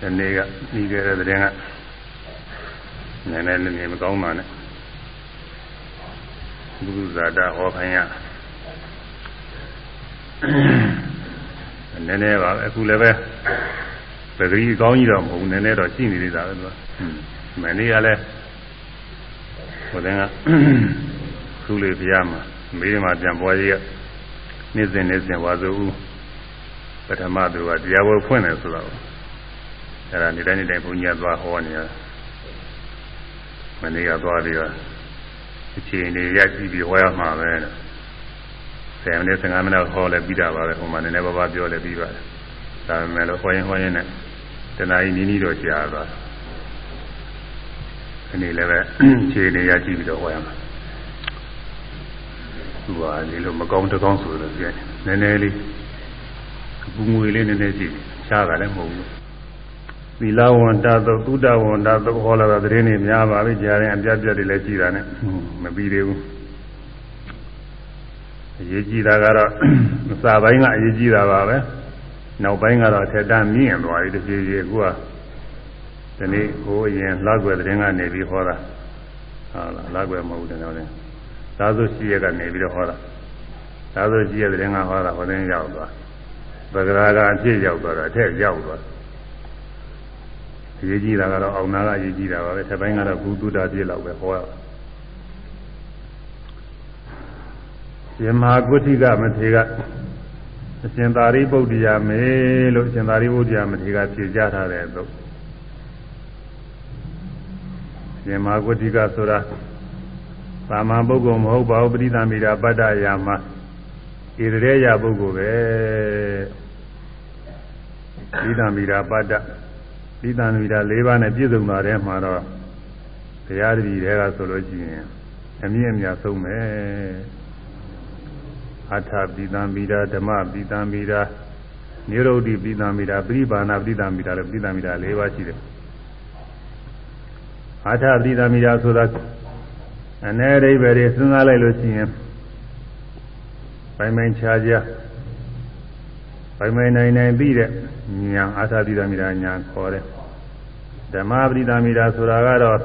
ဒီနေ့ကပြီးခဲ့တဲ့တဲ့ကနည်းနည်းလည်းမကောင်းပါနဲ့ဘုရားဇာတာဟောခိုင်းရနည်းနည်းပါပဲအခုလည်းပဲပဂရီကောင်းကြီးတော့မဟုတ်ဘူးနည်းနည်းတော့ရှိနေသေးတာပဲသူကမနေ့ကလည်းဟိုတဲ့ကသူ့လေးဘုရားမှာမေးမှပြန်ပွားကြီးကနေ့စဉ်နေ့စဉ်ဝါဆိုဦးပထမသူကတရားဝဲဖွင့်တယ်ဆိုတော့ အဲ့ဒါနေ့တိုင်းနေ့တိုင်းဘုန်းကြီးကသွားဟောနေရမနေ့ကသွားပြီးတော့အခြေအနေရကြည့်ပြီးဟောရမှာပဲ10မိနစ်15မိနစ်ဟောလဲပြီးတာပါပဲဟိုမှာနည်းနည်းပါးပါးပြောလဲပြီးပါတယ်ဒါပေမဲ့လို့ဟောရင်ဟောရင်နဲ့တဏှာကြီးနီးနီးတော့ကြာသွားဒီနေ့လည်းပဲအခြေအနေရကြည့်ပြီးတော့ဟောရမှာသူကဒီလိုမကောင်းတကောင်းဆိုလို့ပြနည်းနည်းလေးပူငွေလေးနည်းနည်းကြည့်ရှားတာလည်းမဟုတ်ဘူး သီလဝန္တသုသုဒဝန္တသုဟောလာတာသတင်းတွေများပါပြီကြားရင်အပြတ်ပြတ်တွေလည်းကြည်တာနဲ့မပြီးသေးဘူးအရေးကြီးတာကတော့မစာပိုင်းကအရေးကြီးတာပါပဲနောက်ပိုင်းကတော့ထက်တမြင့်သွားပြီတဖြည်းဖြည်းအခုကဒီနေ့ဟိုအရင်လောက်ွယ်သတင်းကနေပြီးဟောတာဟုတ်လားလောက်ွယ်မဟုတ်တယ်တော့လေသာသုရှိရကနေပြီးတော့ဟောတာသာသုရှိရသတင်းကဟောတာဟောတဲ့ရောက်သွားဗဂရာကအဖြစ်ရောက်သွားတာအထက်ရောက်သွား အရေးကြီးတာကတော့အောင်နာကအရေးကြီးတာပါပဲထပ်ပိုင်းကတော့ဘုသူတာပြည့်လောက်ပဲဟောရယမဟာကုဋ္ဌိကမထေကအရှင်သာရိပုတ္တရာမေလို့အရှင်သာရိပုတ္တရာမထေရဖြေကြထားတဲ့သို့ယမဟာကုဋ္ဌိကဆိုတာသာမန်ပုဂ္ဂိုလ်မဟုတ်ပါဘူးပရိသမိတာပတ္တယာမှာဣရေယပုဂ္ဂိုလ်ပဲပရိသမိတာပတ္တ ပရိသမိတာ၄ပါးနဲ့ပြည့်စုံတာထဲမှာတော့တရားတပည့်တွေကဆိုလို့ရှိရင်အမြင့်အမြတ်ဆုံးပဲအထပိသံမိတာဓမ္မပိသံမိတာနိရောဓိပိသံမိတာပရိပါဏပိသံမိတာလည်းပိသံမိတာ၄ပါးရှိတယ်အထပိသံမိတာဆိုတာအနေအိဗယ်တွေစဉ်းစားလိုက်လို့ရှိရင်ပိုင်ပိုင်ခြားခြား ပိုင်ပိုင်နိုင်နိုင်ပြီးတဲ့ညာအာသပိသမိတာညာခေါ်တယ်ဓမ္မပရိသမိတာဆိုတာကတော့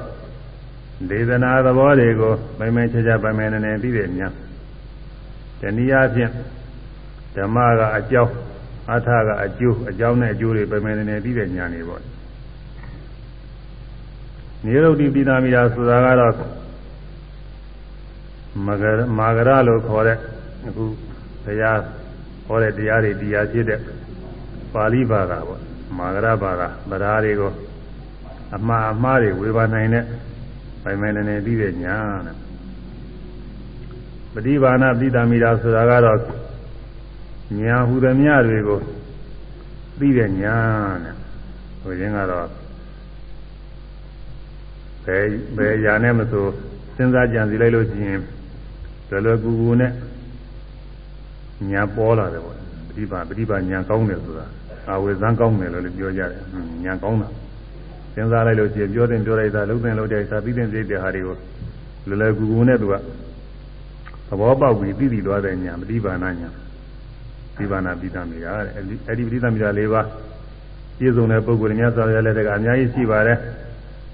ဒေသနာသဘောတွေကိုပိုင်ပိုင်ခြားခြားပိုင်ပိုင်နိုင်နိုင်ပြီးတဲ့ညာတနည်းအားဖြင့်ဓမ္မကအကြောင်းအထာကအကျိုးအကြောင်းနဲ့အကျိုးတွေပိုင်ပိုင်နိုင်နိုင်ပြီးတဲ့ညာနေပေါ့နိရုဒ္ဓိပိသမိတာဆိုတာကတော့မဂရမာဂရလို့ခေါ်တဲ့အခုဘုရား ဟောတဲ့တရားတွေတရားဖြစ်တဲ့ပါဠိဘာသာပေါ့မာဂရဘာသာဗရာတွေကိုအမှားအမှားတွေဝေဘာနိုင်တဲ့ပိုင်ပိုင်နေနေပြီးတဲ့ညာတဲ့ပฏิဘာနာပိတမိတာဆိုတာကတော့ညာဟူသည်များတွေကိုပြီးတဲ့ညာတဲ့ဟိုချင်းကတော့ဘယ်ဘယ်ညာနဲ့မဆိုစဉ်းစားကြံစီလိုက်လို့ရှိရင်လွယ်လွယ်ကူကူနဲ့ ညာပေါ်လာတယ်ပေါ့ပฏิပါပฏิပါညာကောင်းတယ်ဆိုတာအာဝေဇံကောင်းတယ်လို့လည်းပြောကြတယ်ညာကောင်းတာစဉ်းစားလိုက်လို့ရှိရင်ပြောတဲ့ပြောလိုက်တာလုံးတဲ့လုံးတဲ့စာပြီးတဲ့စိတ်တဲ့ဟာတွေကိုလွယ်လွယ်ကူကူနဲ့သူကသဘောပေါက်ပြီးသိသိသွားတဲ့ညာပฏิပါဏညာပฏิပါဏပိသမိတာတဲ့အဲ့ဒီပฏิသမိတာ၄ပါးပြည့်စုံတဲ့ပုဂ္ဂိုလ်များဆိုရတဲ့ကအများကြီးရှိပါတယ်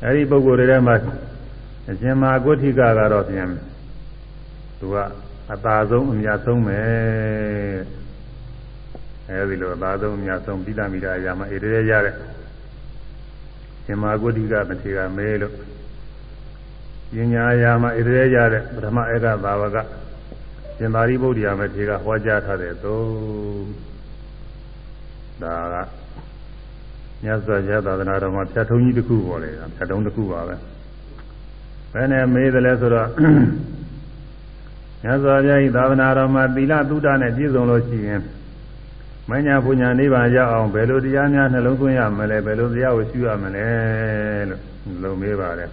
အဲ့ဒီပုဂ္ဂိုလ်တွေထဲမှာအရှင်မဟာဂုဋ္ဌိကကတော့ပြန်သူက အသာဆုံးအမြတ်ဆုံးပဲအဲဒီလိုအသာဆုံးအမြတ်ဆုံးပိဋကမိတာအရာမှာဣရေရတဲ့ရှင်မာဂုတိကမထေရမဲလို့ပညာအရာမှာဣရေရတဲ့ပထမဧကသာဝကရှင်သာရိပုတ္တရာမထေရဟောကြားထားတဲ့သုံးဒါကမြတ်စွာဘုရားသာသနာတော်မှာဖြတ်ထုံးကြီးတစ်ခုပေါ်လေဖြတ်ထုံးတစ်ခုပါပဲဘယ်နဲ့မေးတယ်လဲဆိုတော့ မြတ်စွာဘုရားဤသာသနာတော်မှာသီလသုဒ္ဓနဲ့ပြည့်စုံလို့ရှိရင်မညာပူညာနိဗ္ဗာန်ရောက်အောင်ဘယ်လိုတရားများနှလုံးသွင်းရမလဲဘယ်လိုတရားကိုရှုရမလဲလို့လုံမေးပါတယ်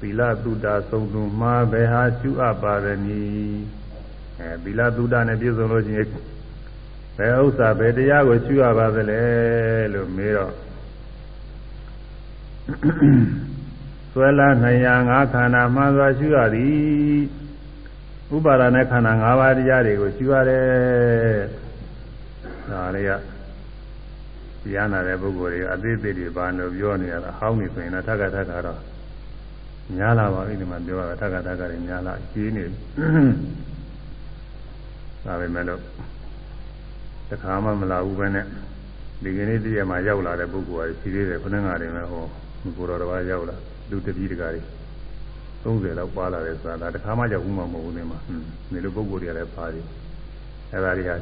သီလသုဒ္ဓသုံးသူမှာဘယ်ဟာရှုအပ်ပါသနည်းအဲသီလသုဒ္ဓနဲ့ပြည့်စုံလို့ရှိရင်ဘယ်ဥစ္စာဘယ်တရားကိုရှုရပါသလဲလို့မေးတော့ဆွဲလာနိုင်ရာငါးခန္ဓာမှန်စွာရှုရသည် ဥပါဒနဲ့ခန္ဓာ၅ပါးတရားတွေကိုရှုရတယ်ဒါလေးကတရားနာတဲ့ပုဂ္ဂိုလ်တွေအသေးသေးတွေဘာလို့ပြောနေရတာအဟောင်းနေဆိုရင်တော့ထက်ကထက်ကတော့များလာပါပြီဒီမှာပြောတာထက်ကထက်ကတွေများလာကြီးနေဒါပဲမဲ့လို့တခါမှမလာဘူးပဲနဲ့ဒီကနေ့တည်းမှာရောက်လာတဲ့ပုဂ္ဂိုလ်ကရှိသေးတယ်ခဏငါတွေမဲ့ဟောကိုတော်တော်ရောက်လာလူတတိတကားတွေ 30လောက်ပါလာတယ်ဆိုတာတခါမှရောက်ဘူးမှမဟုတ်ဘူးနေမှာဒီလိုပုဂ္ဂိုလ်တွေကလည်းပါတယ်အဲဒါတွေဟာ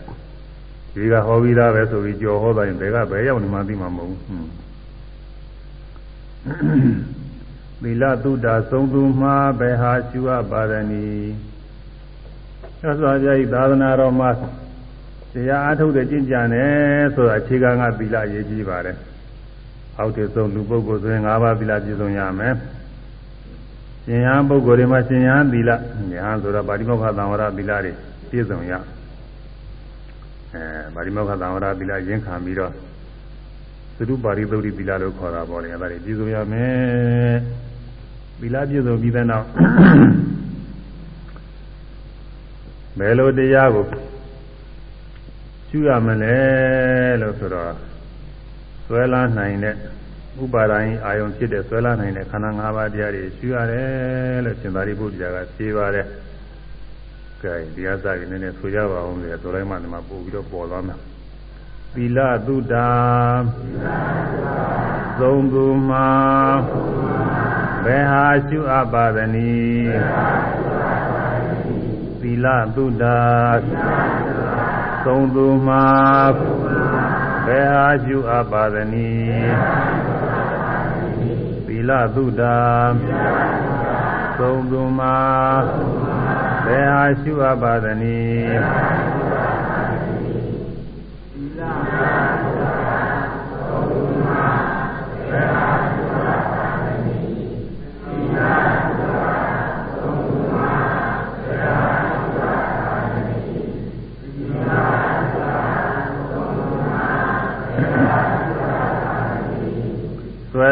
ဒီကဟောပြီးသားပဲဆိုပြီးကြော်ဟောတိုင်းဘယ်ကဘယ်ရောက်နေမှသိမှာမဟုတ်ဘူးသီလသုဒ္ဓသုံးသူမှာဘယ်ဟာရှုအပ်ပါရဏီသစ္စာပြိသာသနာတော်မှာတရားအထုတ်တဲ့ကျင့်ကြံတယ်ဆိုတာအခြေခံကသီလအရေးကြီးပါတယ်အောက်တဆုံးလူပုဂ္ဂိုလ်ဆိုရင်၅ပါးသီလပြည့်စုံရမယ် ရှင်ဟန်ပုဂ္ဂိုလ်တွေမှာရှင်ဟန်သီလညာဆိုတော့ပါဠိမောက္ခသံဝရသီလတွေပြည့်စုံရအဲပါဠိမောက္ခသံဝရသီလရင်းခံပြီးတော့သတုပါရိသုတ်တိသီလလို့ခေါ်တာပေါ့လေအဲဒါတွေပြည့်စုံရမယ်သီလပြည့်စုံပြီးတဲ့နောက်ဘယ်လိုတရားကိုရှုရမလဲလို့ဆိုတော့ဆွဲလာနိုင်တဲ့ ဥပါဒိုင်းအာယုံဖြစ်တဲ့ဆွဲလာနိုင်တဲ့ခန္ဓာ၅ပါးတရားတွေရှုရတယ်လို့ရှင်သာရိပုတ္တရာကဖြေပါတယ်။ကဲတရားစာကြီးနည်းနည်းဆိုကြပါအောင်လေဆိုလိုက်မှဒီမှာပို့ပြီးတော့ပေါ်သွားမှာ။သီလသုဒ္ဓသုံးသူမှာဘယ်ဟာရှုအပ်ပါသနည်းသီလသုဒ္ဓသုံးသူမှာ ဘယ်ဟာရှုအပ်ပါသနည်းသီလသုဒ္ဓသုံးသူမှာဘယ်ဟာရှုအပ်ပါသနည်းဆွဲ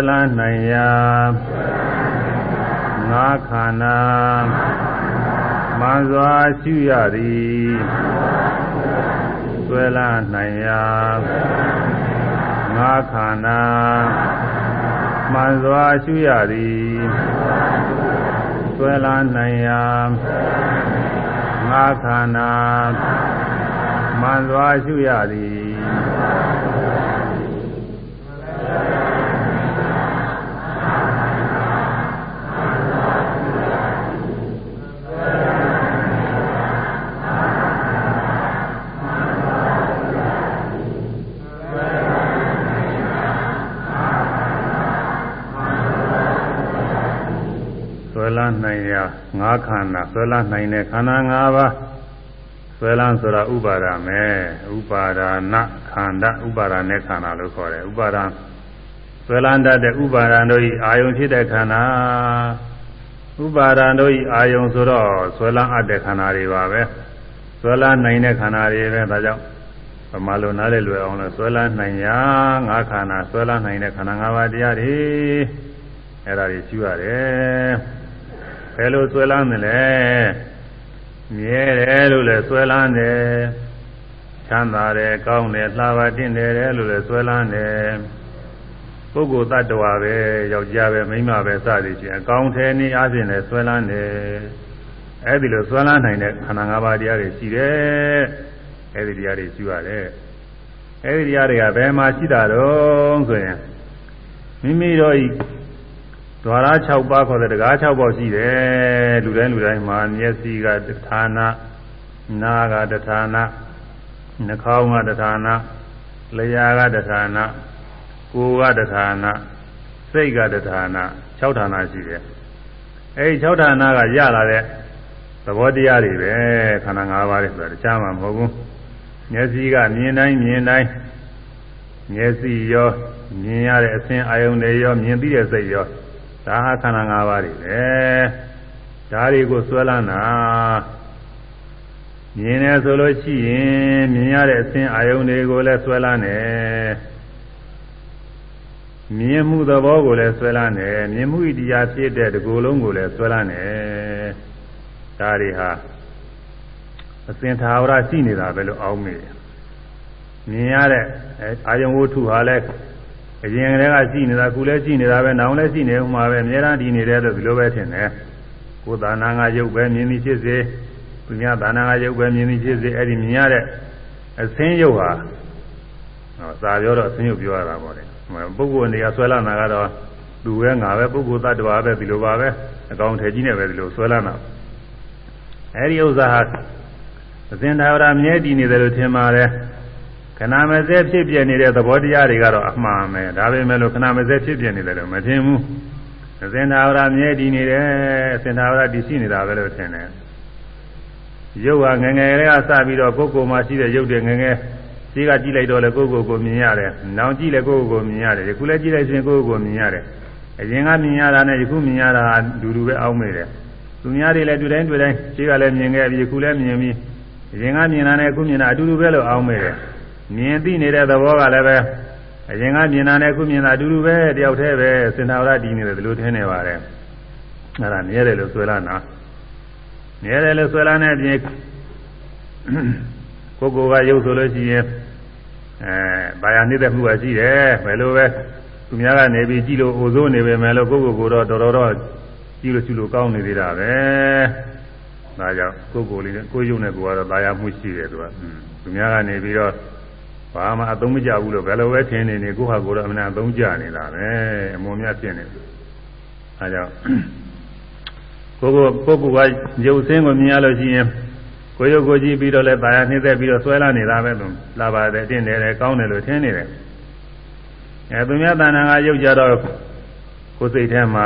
လန်းနိုင်ရာငါခန္ဓာမှန်စွာရှုရသည်ဆွဲလန်းနိုင်ရာငါခန္ဓာမှန်စွာရှုရသည်ဆွဲလန်းနိုင်ရာငါခန္ဓာမှန်စွာရှုရသည် င်ရာငါးခန္ဓာဆွဲလန်းနိုင်တဲ့ခန္ဓာ၅ပါးဆွဲလန်းဆိုတာဥပါဒမဲဥပါဒါနခန္ဓာဥပါဒနဲ့ခန္ဓာလို့ခေါ်တယ်ဥပါဒဆွဲလန်းတတ်တဲ့ဥပါဒံတို့ဤအာယုံဖြစ်တဲ့ခန္ဓာဥပါဒံတို့ဤအာယုံဆိုတော့ဆွဲလန်းအပ်တဲ့ခန္ဓာတွေပါပဲဆွဲလန်းနိုင်တဲ့ခန္ဓာတွေပဲဒါကြောင့်ဗမာလိုနားလည်လွယ်အောင်လဲဆွဲလန်းနိုင်ရာငါးခန္ဓာဆွဲလန်းနိုင်တဲ့ခန္ဓာ၅ပါးတရားတွေအဲ့ဒါတွေရှိရတယ် ဘယ်လိုဆွဲလန်းတယ်လဲမြဲတယ်လို့လည်းဆွဲလန်းတယ်ချမ်းသာတယ်ကောင်းတယ်လှပါတင့်တယ်လို့လည်းဆွဲလန်းတယ်ပုဂ္ဂိုလ်တ attva ပဲယောက်ျားပဲမိန်းမပဲစသည်ချင်းအကောင်းထဲနည်းအားဖြင့်လည်းဆွဲလန်းတယ်အဲ့ဒီလိုဆွဲလန်းနိုင်တဲ့ခန္ဓာ၅ပါးတရားတွေရှိတယ်အဲ့ဒီတရားတွေရှိရတယ်အဲ့ဒီတရားတွေကဘယ်မှာရှိတာတော့ဆိုရင်မိမိတို့ဤ ဒွါရ6ပါးခေါ်တဲ့တကား6ပေါက်ရှိတယ်လူတိုင်းလူတိုင်းမှာမျက်စိကတဌာနနားကတဌာနနှာခေါင်းကတဌာနလျှာကတဌာနကိုယ်ကတဌာနစိတ်ကတဌာန6ဌာနရှိတယ်အဲဒီ6ဌာနကရလာတဲ့သဘောတရားတွေပဲခန္ဓာ၅ပါးတွေဆိုတာတခြားမှမဟုတ်ဘူးမျက်စိကမြင်တိုင်းမြင်တိုင်းမျက်စိရောမြင်ရတဲ့အဆင်းအာယုန်တွေရောမြင်ပြီးတဲ့စိတ်ရော ဒါဟာခန္ဓာ၅ပါးတွေပဲဒါတွေကိုဆွဲလန်းတာမြင်တယ်ဆိုလို့ရှိရင်မြင်ရတဲ့အခြင်းအာယုန်တွေကိုလည်းဆွဲလန်းတယ်မြင်မှုသဘောကိုလည်းဆွဲလန်းတယ်မြင်မှုဣတရားဖြစ်တဲ့ဒီကိုယ်လုံးကိုလည်းဆွဲလန်းတယ်ဒါတွေဟာအစဉ်သာဝရရှိနေတာပဲလို့အောင်းမိတယ်မြင်ရတဲ့အာယုံဝတ္ထုဟာလည်း အရင်ကတည်းကရှိနေတာခုလည်းရှိနေတာပဲနောင်လည်းရှိနေဥမှာပဲအများအားဒီနေတဲ့လို့ဒီလိုပဲထင်တယ်ကိုယ်သာနာငါရုပ်ပဲမြင်ပြီးဖြစ်စေသူများသာနာငါရုပ်ပဲမြင်ပြီးဖြစ်စေအဲ့ဒီမြင်ရတဲ့အစင်းရုပ်ဟာဟောစာပြောတော့အစင်းရုပ်ပြောရတာပေါ့လေပုဂ္ဂိုလ်အနေနဲ့ဆွဲလာတာကတော့သူပဲငါပဲပုဂ္ဂိုလ်သတ္တဝါပဲဒီလိုပါပဲအကောင်ထည်ကြီးနဲ့ပဲဒီလိုဆွဲလာတာအဲ့ဒီဥစ္စာဟာအစဉ်သာဝရမြဲတည်နေတယ်လို့ထင်ပါတယ် ခဏမစဲဖြစ်ပြနေတဲ့သဘောတရားတွေကတော့အမှန်ပဲဒါပေမဲ့လို့ခဏမစဲဖြစ်ပြနေတယ်လို့မထင်ဘူးအစဉ်သာဝရမြဲတည်နေတယ်အစဉ်သာဝရတည်ရှိနေတာပဲလို့ထင်တယ်ရုပ်ဟာငငယ်လေးကစပြီးတော့ကိုယ်ကိုယ်မှာရှိတဲ့ရုပ်တွေငငယ်ရှိကကြည့်လိုက်တော့လေကိုယ်ကိုယ်ကိုမြင်ရတယ်။နောင်ကြည့်လေကိုယ်ကိုယ်ကိုမြင်ရတယ်။ယခုလည်းကြည့်လိုက်ရင်ကိုယ်ကိုယ်ကိုမြင်ရတယ်။အရင်ကမြင်ရတာနဲ့ယခုမြင်ရတာဟာဒူဒူပဲအောင်းမိတယ်။သူများတွေလည်းတွေ့တိုင်းတွေ့တိုင်းရှိကလည်းမြင်ခဲ့ပြီးယခုလည်းမြင်ပြီးအရင်ကမြင်တာနဲ့အခုမြင်တာအတူတူပဲလို့အောင်းမိတယ်။ မြင်သိနေတဲ့သဘောကလည်းပဲအရင်ကမြင်တာနဲ့အခုမြင်တာအတူတူပဲတယောက်တည်းပဲစင်တာဝရတည်နေတယ်လို့ထင်နေပါတယ်။အဲ့ဒါမြဲတယ်လို့ဆွဲလာနာ။မြဲတယ်လို့ဆွဲလာတဲ့အပြင်ကိုယ်ကိုယ်ကရုပ်ဆိုလို့ရှိရင်အဲဘာယာနေတဲ့မှုကရှိတယ်ဘယ်လိုပဲသူများကနေပြီးကြည့်လို့အိုဆိုးနေပေမဲ့လို့ကိုယ့်ကိုယ်ကိုယ်တော့တော်တော်တော့ကြည့်လို့ကြည့်လို့ကောင်းနေသေးတာပဲဒါကြောင့်ကိုယ်ကိုယ်လေးနဲ့ကိုယ်ရုပ်နဲ့ကိုယ်ကတော့ဘာယာမှုရှိတယ်သူကသူများကနေပြီးတော့ ဘာမှအသုံးမကျဘူးလို့ဘယ်လိုပဲထင်နေနေကိုယ့်ဟာကိုယ်တော့အမှန်အသုံးကျနေတာပဲအမုံမြဖြစ်နေတယ်အဲကြောင့်ကိုကိုပုဂ္ဂိုလ်ကရုပ်ဆင်းကိုမြင်ရလို့ရှိရင်ကိုရုပ်ကိုကြည့်ပြီးတော့လဲပါရနှိမ့်သက်ပြီးတော့ဆွဲလာနေတာပဲလို့လာပါတယ်တင့်တယ်လေကောင်းတယ်လို့ထင်နေတယ်အဲသူများတဏ္ဍာကရုပ်ကြတော့ကိုယ်စိတ်ထဲမှာ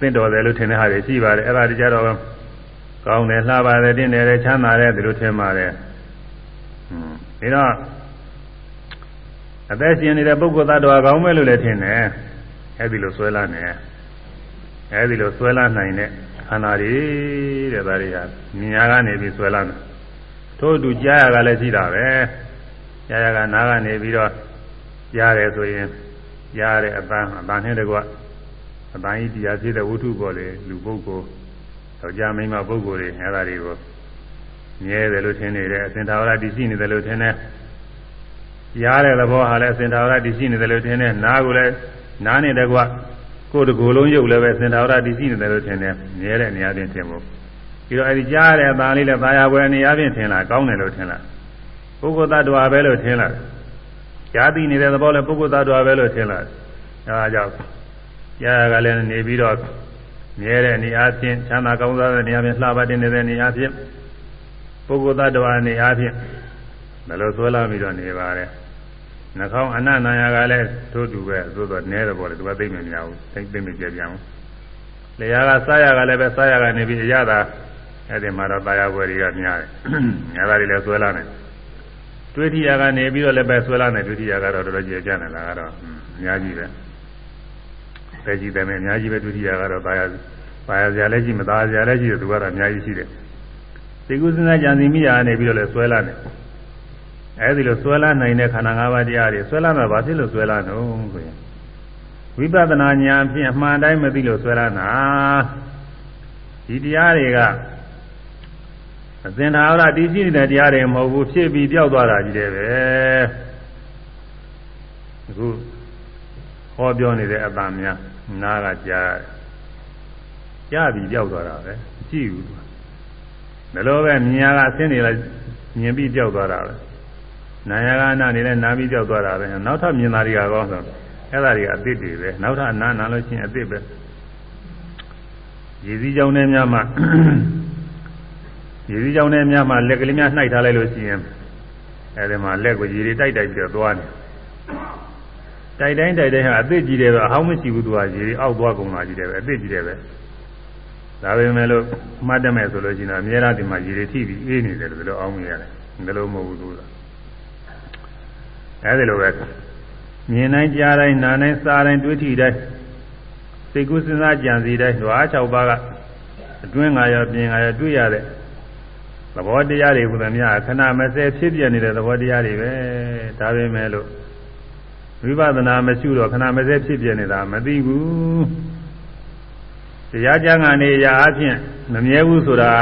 သင့်တော်တယ်လို့ထင်တဲ့ဟာတွေရှိပါတယ်အဲ့ဒါတကြတော့ကောင်းတယ်လှပါတယ်တင့်တယ်လေချမ်းသာတယ်ဒီလိုထင်ပါတယ်ဟွန်းဒါတော့ အသက်ရှင်နေတဲ့ပုဂ္ဂိုလ်သတ္တဝါကောင်းမယ်လို့လည်းထင်တယ်အဲ့ဒီလိုဆွဲလာနေအဲ့ဒီလိုဆွဲလာနိုင်တဲ့ခန္ဓာတွေတဲ့ဒါတွေကမြင်ရကနေပြီးဆွဲလာတယ်ထို့အတူကြားရကလည်းရှိတာပဲကြားရကနားကနေပြီးတော့ကြားတယ်ဆိုရင်ကြားတဲ့အပန်းအပန်းနဲ့တကွအပန်းကြီးတရားဖြစ်တဲ့ဝတ္ထုပေါ်လေလူပုဂ္ဂိုလ်ယောက်ျားမိန်းမပုဂ္ဂိုလ်တွေအဲဒါတွေကိုမြဲတယ်လို့ထင်နေတယ်အစင်သာဝရတည်ရှိနေတယ်လို့ထင်တယ် ရားတဲ့သဘောဟာလည်းအစင်သာဝရတည်ရှိနေတယ်လို့ထင်တယ်နားကိုလည်းနားနဲ့တကွကိုယ်တကူလုံးရုပ်လည်းပဲစင်တာဝရတည်ရှိနေတယ်လို့ထင်တယ်မြဲတဲ့နေရာချင်းထင်ဖို့ပြီးတော့အဲဒီကြားတဲ့အသားလေးလည်းသာယာပွဲနေရာချင်းထင်လားကောင်းတယ်လို့ထင်လားပုဂ္ဂိုလ်သတ္တဝါပဲလို့ထင်လားကြားသိနေတဲ့သဘောလည်းပုဂ္ဂိုလ်သတ္တဝါပဲလို့ထင်လားအဲဒါကြောင့်ကြားကလည်းနေပြီးတော့မြဲတဲ့နေရာချင်းချမ်းသာကောင်းစားတဲ့နေရာချင်းလှပတင်နေတဲ့နေရာချင်းပုဂ္ဂိုလ်သတ္တဝါနေရာချင်းဘယ်လိုသွဲလာပြီးတော့နေပါလဲ နှာခေါင်းအနန္နာယကလည်းတို့တူပဲသို့တော့နည်းတယ်ပေါ့လေသူကသိမမြင်ဘူးသိသိမကြပြန်ဘူးလျာကစားရကလည်းပဲစားရကနေပြီးအရသာအဲ့ဒီမှာတော့တာယာွယ်တွေကများတယ်ငါးသားတွေလည်းဆွဲလာတယ်တွေးထီယာကနေပြီးတော့လည်းပဲဆွဲလာတယ်တွေးထီယာကတော့တော်တော်ကျေကျန်တယ်လားကတော့အများကြီးပဲပဲကြည့်တယ်မယ်အများကြီးပဲတွေးထီယာကတော့တာယာပါရစရာလည်းရှိမသားစရာလည်းရှိတယ်သူကတော့အများကြီးရှိတယ်သိကုစဉ်းစားကြံစီမိရာကနေပြီးတော့လည်းဆွဲလာတယ် အဲဒီလိုဆွဲလာနိုင်တဲ့ခန္ဓာ၅ပါးတရားတွေဆွဲလာမှာဘာဖြစ်လို့ဆွဲလာတော့ဆိုရင်ဝိပဿနာဉာဏ်ဖြင့်အမှန်တိုင်းမသိလို့ဆွဲလာတာဒီတရားတွေကအစဉ်သာဝရတည်ရှိနေတဲ့တရားတွေမဟုတ်ဘူးဖြစ်ပြီးပြောက်သွားတာကြီးတယ်ပဲအခုဟောပြောနေတဲ့အပံများနားကကြားကြားပြီးပြောက်သွားတာပဲကြည့်ဘူးဒါလိုပဲမြင်ရကအဆင်းနေလိုက်မြင်ပြီးပြောက်သွားတာပဲ နာယကနာနေနဲ့နာပြီးကြောက်သွားတာပဲနောက်ထပ်မြင်တာတွေကကောင်းဆိုအဲ့ဒါတွေကအသစ်တွေပဲနောက်ထပ်အနာနာလို့ချင်းအသစ်ပဲရည်စည်းကြောင်းနဲ့များမှရည်စည်းကြောင်းနဲ့များမှလက်ကလေးများနှိုက်ထားလိုက်လို့ရှိရင်အဲ့ဒီမှာလက်ကိုရည်တွေတိုက်တိုက်ပြီးတော့သွားနေတိုက်တိုင်းတိုက်တိုင်းဟာအသစ်ကြီးတယ်ပဲအဟောင်းမရှိဘူးသူကရည်တွေအောက်သွားကုန်တာကြီးတယ်ပဲအသစ်ကြီးတယ်ပဲဒါပေမဲ့လို့မှတ်တယ်မဲ့ဆိုလို့ရှိရင်အများအားဒီမှာရည်တွေထိပြီးအေးနေတယ်လို့ဒီလိုအောင်းနေရတယ်ဒီလိုမဟုတ်ဘူးသူက အဲဒီလိုပဲမြင်တိုင်းကြားတိုင်းနားတိုင်းစားတိုင်းတွေးထီတိုင်းစိတ်ကူးစဉ်းစားကြံစီတိုင်းဓဝါ6ပါးကအတွင်းငါရောပြင်ငါရောတွေ့ရတဲ့သဘောတရားတွေဟူသမျှခဏမစဲဖြစ်ပြနေတဲ့သဘောတရားတွေပဲဒါပဲမဲ့လို့ဝိပဿနာမရှိတော့ခဏမစဲဖြစ်ပြနေတာမသိဘူးတရားကျမ်းဂန်နေရာအချင်းမမြဲဘူးဆိုတာ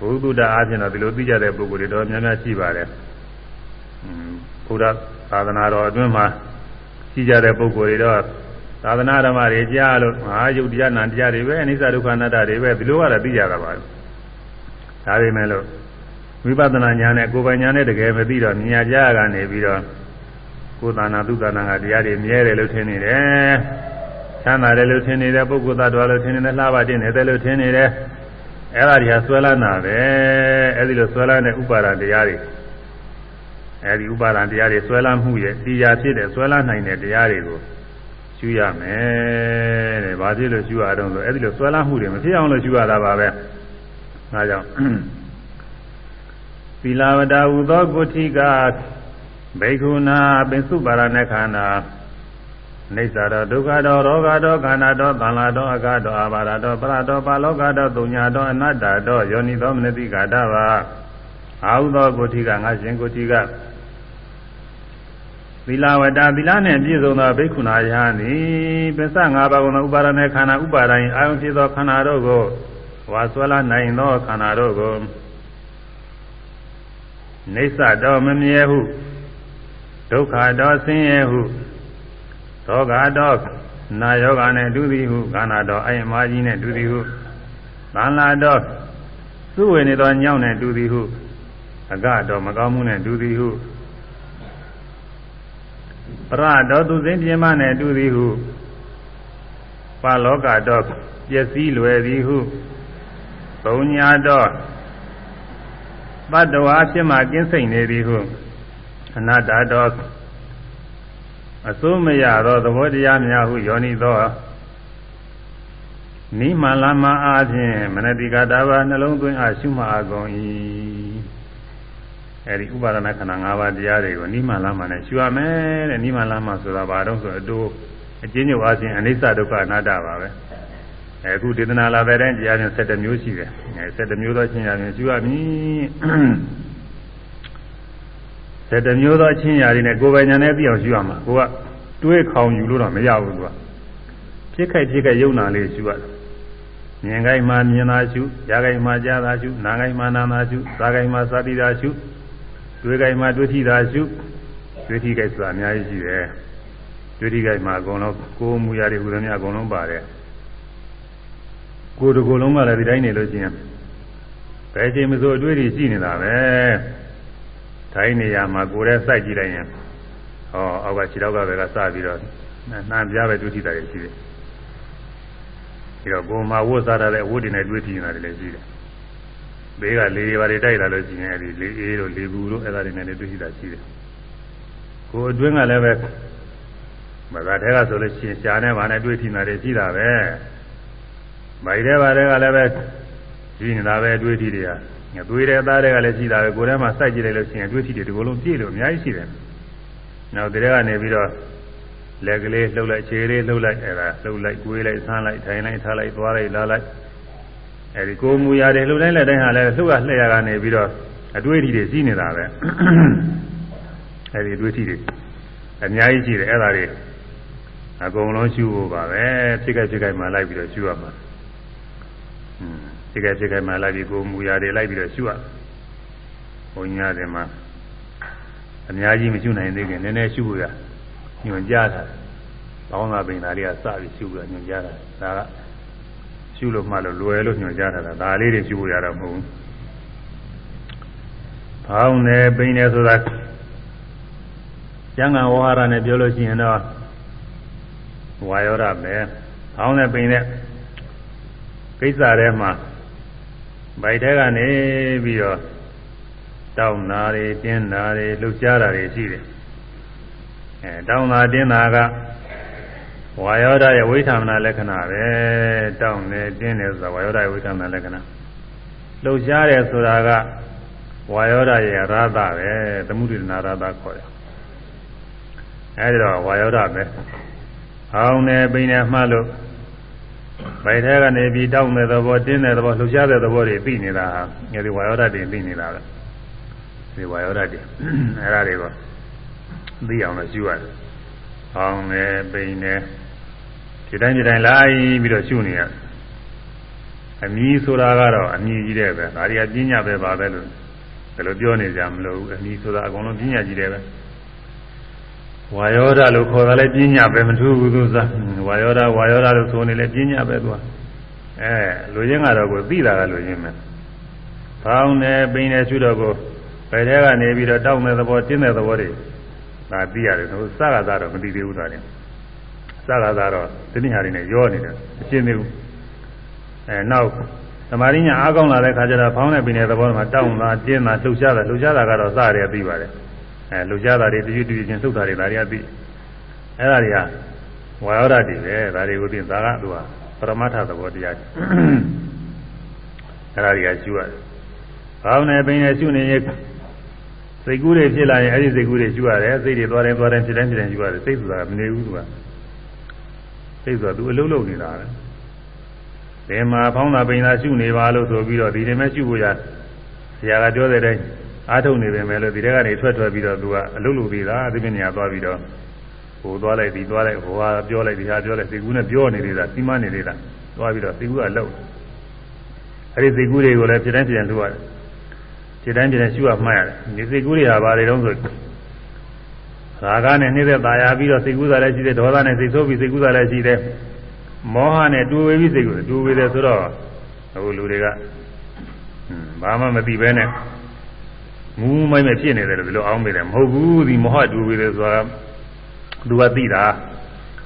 ဘုဒ္ဓတာအချင်းတော့ဒီလိုသိကြတဲ့ပုဂ္ဂိုလ်တွေတော့များများရှိပါတယ်ဘုရား သာသနာတော်အတွင်းမှာရှိကြတဲ့ပုဂ္ဂိုလ်တွေတော့သာသနာဓမ္မတွေကြားလို့အာယုတ်တရားနာတရားတွေပဲအနိစ္စဒုက္ခအနတ္တတွေပဲဒီလိုကတော့သိကြတာပါဒါပေမဲ့လို့ဝိပဿနာဉာဏ်နဲ့ကိုယ်ပိုင်ဉာဏ်နဲ့တကယ်မသိတော့မြညာကြားကနေပြီးတော့ကိုယ်သာနာသူသာနာကတရားတွေမြဲတယ်လို့ထင်နေတယ်ချမ်းသာတယ်လို့ထင်နေတဲ့ပုဂ္ဂိုလ်သတ္တဝါလို့ထင်နေတဲ့လှပတင်နေတယ်လို့ထင်နေတယ်အဲ့ဒါတွေကဆွဲလန်းတာပဲအဲ့ဒီလိုဆွဲလန်းတဲ့ဥပါဒတရားတွေ အဲ့ဒီဥပါဒတရားတွေဆွဲလန်းမှုရဲ့တရားဖြစ်တဲ့ဆွဲလန်းနိုင်တဲ့တရားတွေကိုရှုရမယ်တဲ့။ဘာဖြစ်လို့ရှုရအောင်ဆိုအဲ့ဒီလိုဆွဲလန်းမှုတွေမဖြစ်အောင်လို့ရှုရတာပါပဲ။ဒါကြောင့်သီလဝတ္တဟူသောကုဋ္ဌိကဘိက္ခုနာပင်စုပါရဏခန္ဓာနေသရဒုက္ခတောရောဂတောခန္ဓာတောသံလာတောအကတောအာဘာရတောပရတောပါလောကတောတုညာတောအနတ္တတောယောနိသောမနတိကာတဘာ အာဟုသောကုဋ္ဌိကငါရှင်ကုဋ္ဌိကသီလဝတ္တသီလနှင့်ပြည့်စုံသောဘိက္ခုနာယဟန်သည်ပစ္စ၅ပါးကုန်သောဥပါဒณะခန္ဓာဥပါဒိုင်အာယုဖြစ်သောခန္ဓာတို့ကိုဝါဆွဲလာနိုင်သောခန္ဓာတို့ကိုနေသတော်မမြဲဟုဒုက္ခတော်ဆင်းရဲဟုသောကတော်နာယောဂနဲ့ဒုတိဟုခန္ဓာတော်အယမကြီးနဲ့ဒုတိဟုသံလာတော်သူ့ဝင်နေသောညောင်းနဲ့ဒုတိဟု အကတော်မကောင်းမှုနဲ့ဒုတိဟုပရတော်သူစဉ်ပြင်းမနဲ့ဒုတိဟုပါလောကတော်ပျက်စီးလွယ်သည်ဟုသုံးညာတော်တတ္တဝါဖြစ်မှကင်းစိတ်နေသည်ဟုအနတ္တတော်အစိုးမရသောသဘောတရားများဟုယောနိသောနိမလာမအားဖြင့်မနတိကတာဘာနှလုံးသွင်းအားရှုမှအကုန်၏ အဲဒီဥပါဒနာခန္ဓာ၅ပါးတရားတွေကိုနိမလာမနဲ့ရှုရမယ်တဲ့နိမလာမဆိုတာဘာတော့ဆိုအတူအကျဉ်းချုပ်အားဖြင့်အနိစ္စဒုက္ခအနတ္တပါပဲအခုဒေသနာလာတဲ့တိုင်းတရားချင်း7မျိုးရှိတယ်အဲ7မျိုးသောချင်းရာချင်းရှုရမည်7မျိုးသောချင်းရာတွေနဲ့ကိုယ်ပိုင်ညာနဲ့သိအောင်ရှုရမှာကိုကတွေးခေါင်ယူလို့တော့မရဘူးသူကဖြစ်ခိုက်ဖြစ်ခိုက်ယုံနာလေးရှုရတယ်မြင်ခိုင်းမှမြင်သာရှုကြားခိုင်းမှကြားသာရှုနားခိုင်းမှနားသာရှုစားခိုင်းမှစားတိသာရှု တွေးခိုင်းမှတွေးထိသာရှုတွေးထိခိုက်ဆိုတာအများကြီးရှိတယ်တွေးထိခိုက်မှအကုန်လုံးကိုယ်မူရာတွေဟူသမျှအကုန်လုံးပါတယ်ကိုယ်တစ်ကိုယ်လုံးကလည်းဒီတိုင်းနေလို့ရှိရင်ဘယ်ချိန်မဆိုအတွေ့အထိရှိနေတာပဲထိုင်းနေရာမှာကိုယ်ရဲ့စိုက်ကြည့်လိုက်ရင်ဟောအောက်ကခြေတော့ကပဲကစပြီးတော့နှမ်းပြားပဲတွေ့ထိတာတွေရှိတယ်ပြီးတော့ကိုယ်မှာဝတ်စားတဲ့အဝတ်တွေနဲ့တွေ့ထိနေတာတွေလည်းရှိတယ် ဘေးကလေတွေပါတွေတိုက်လာလို့ရှိရင်အဲဒီလေအေးတို့လေဘူးတို့အဲ့ဒါတွေနဲ့လည်းတွေ့ထိတာရှိတယ်ကိုယ်အတွင်းကလည်းပဲမသာထဲကဆိုလို့ရှိရင်ရှားနေပါနဲ့တွေ့ထိနေတာတွေရှိတာပဲမိုက်တဲ့ဘာတွေကလည်းပဲရှိနေတာပဲအတွေ့အထိတွေကသွေးတဲ့သားတွေကလည်းရှိတာပဲကိုယ်ထဲမှာစိုက်ကြည့်လိုက်လို့ရှိရင်အတွေ့အထိတွေဒီလိုလုံးပြည့်လို့အများကြီးရှိတယ်။နောက်တည်းကနေပြီးတော့လက်ကလေးလှုပ်လိုက်ခြေလေးလှုပ်လိုက်အဲဒါလှုပ်လိုက်ကိုယ်လိုက်ဆန်းလိုက်ထိုင်လိုက်ထားလိုက်သွားလိုက်လာလိုက် အဲဒီကိုယ်မူရာတွေလှုပ်လိုက်တဲ့တိုင်းဟာလည်းလှုပ်ရလှည့်ရကနေပြီးတော့အတွေ့အထိတွေရှိနေတာပဲ။အဲဒီအတွေ့အထိတွေအများကြီးရှိတယ်အဲဒါတွေအကုန်လုံးရှုဖို့ပါပဲဖြစ်ခဲ့ဖြစ်ခဲ့မှလိုက်ပြီးတော့ရှုရမှာ။ဖြစ်ခဲ့ဖြစ်ခဲ့မှလိုက်ပြီးကိုမူရာတွေလိုက်ပြီးတော့ရှုရဘုံညာတယ်မှာအများကြီးမရှုနိုင်သေးခင်နည်းနည်းရှုရညွန်ကြားတာဘောင်းသာပင်သားလေးကစပြီးရှုရညွန်ကြားတာဒါက ရှုလို့မှလို့လွယ်လို့ညွန်ကြားတာဒါလေးတွေရှုရတာမဟုတ်ဘူးဘောင်းနဲ့ပင်နဲ့ဆိုတာကျမ်းဂန်ဝါဟာရနဲ့ပြောလို့ရှိရင်တော့ဝါယောရပဲဘောင်းနဲ့ပင်နဲ့ကိစ္စထဲမှာဗိုက်ထဲကနေပြီးတော့တောင်းတာတွေတင်းတာတွေလှုပ်ရှားတာတွေရှိတယ်အဲတောင်းတာတင်းတာက ဝါယောဒရဲ့ဝိသမနာလက္ခဏာပဲတောင်းတယ်တင်းတယ်ဆိုတာဝါယောဒရဲ့ဝိသမနာလက္ခဏာလှုပ်ရှားတယ်ဆိုတာကဝါယောဒရဲ့ရာသပဲသမှုတ္တနာရာသခေါ်တယ်အဲဒီတော့ဝါယောဒပဲဟောင်းနေပိနေမှလို့ဗိုက်ထဲကနေပြီးတောင်းတဲ့သဘောတင်းတဲ့သဘောလှုပ်ရှားတဲ့သဘောတွေသိနေတာဟာအဲဒီဝါယောဓာတ်တွေသိနေတာပဲဒီဝါယောဓာတ်တွေအဲဒါတွေကိုသိအောင်လို့ရှုရတယ်။ဟောင်းနေပိန်နေ ဒီတိုင်းဒီတိုင်းလိုက်ပြီးတော့ရှုနေရအမီးဆိုတာကတော့အမီးကြီးတဲ့ပဲဒါတွေကပညာပဲပါပဲလို့ဘယ်လိုပြောနေကြမလို့အမီးဆိုတာအကုန်လုံးပညာကြီးတယ်ပဲဝါယောဒလို့ခေါ်တာလဲပညာပဲမထူးဘူးသူစားဝါယောဒဝါယောဒလို့ဆိုနေလဲပညာပဲသူကအဲလူရင်းကတော့ကိုသိတာကလူရင်းပဲဖောင်းနေပိန်နေရှုတော့ကိုဘယ်ထဲကနေပြီးတော့တောင်းတဲ့သဘောတင်းတဲ့သဘောတွေဒါသိရတယ်သူစကားသားတော့မသိသေးဘူးသားတယ် စကားသားတော့တနည်းဟာတွေနဲ့ရောနေတယ်အရှင်းသေးဘူးအဲနောက်သမာဓိညာအားကောင်းလာတဲ့ခါကျတော့ဖောင်းနေပိန်တဲ့သဘောမှာတောင်းတာတင်းတာလှုပ်ရှားတာလှုပ်ရှားတာကတော့စရတယ်သိပါတယ်အဲလှုပ်ရှားတာတွေတရွတ်တရွတ်ချင်းသုတ်တာတွေဒါတွေကသိအဲ့ဒါတွေကဝါယောဓာတ်တွေပဲဒါတွေကိုသိသာကသူကပရမတ္ထသဘောတရားအဲ့ဒါတွေကရှုရတယ်။ဘောင်းနဲ့ပိန်နဲ့ရှုနေရင်စိတ်ကူးတွေဖြစ်လာရင်အဲ့ဒီစိတ်ကူးတွေရှုရတယ်စိတ်တွေသွားတယ်သွားတယ်ဖြစ်တိုင်းဖြစ်တိုင်းရှုရတယ်စိတ်ဆိုတာမနေဘူးသူက စိတ်ဆိုတာသူအလုံးလုံးနေတာပဲ။ဒီမှာဖောင်းတာပိန်တာရှုနေပါလို့ဆိုပြီးတော့ဒီနေ့မှရှုဖို့ရဆရာကပြောတဲ့တိုင်းအားထုတ်နေပေမဲ့လို့ဒီထဲကနေထွက်ထွက်ပြီးတော့သူကအလုံးလုံးသေးတာဒီပြနေရာသွားပြီးတော့ဟိုသွားလိုက်ဒီသွားလိုက်ဟိုဟာပြောလိုက်ဒီဟာပြောလိုက်စိတ်ကူးနဲ့ပြောနေသေးတာစီမနေသေးတာသွားပြီးတော့စိတ်ကူးကလှုပ်အဲ့ဒီစိတ်ကူးတွေကိုလည်းဖြစ်တိုင်းဖြစ်တိုင်းလှုပ်ရတယ်ဖြစ်တိုင်းဖြစ်တိုင်းရှုရမှတ်ရတယ်ဒီစိတ်ကူးတွေဟာဘာတွေတုံးဆို ရာဂနဲ့နှိမ့်သက်ပါရပြီးတော့စိတ်ကူးစားလည်းရှိတယ်ဒေါသနဲ့စိတ်ဆိုးပြီးစိတ်ကူးစားလည်းရှိတယ်မောဟနဲ့တူဝေပြီးစိတ်ကူးတူဝေတယ်ဆိုတော့အခုလူတွေကဘာမှမသိပဲနဲ့ငူးမိုင်းပဲဖြစ်နေတယ်လို့ဒီလိုအောင်းမိတယ်မဟုတ်ဘူးဒီမောဟတူဝေတယ်ဆိုတာသူကသိတာ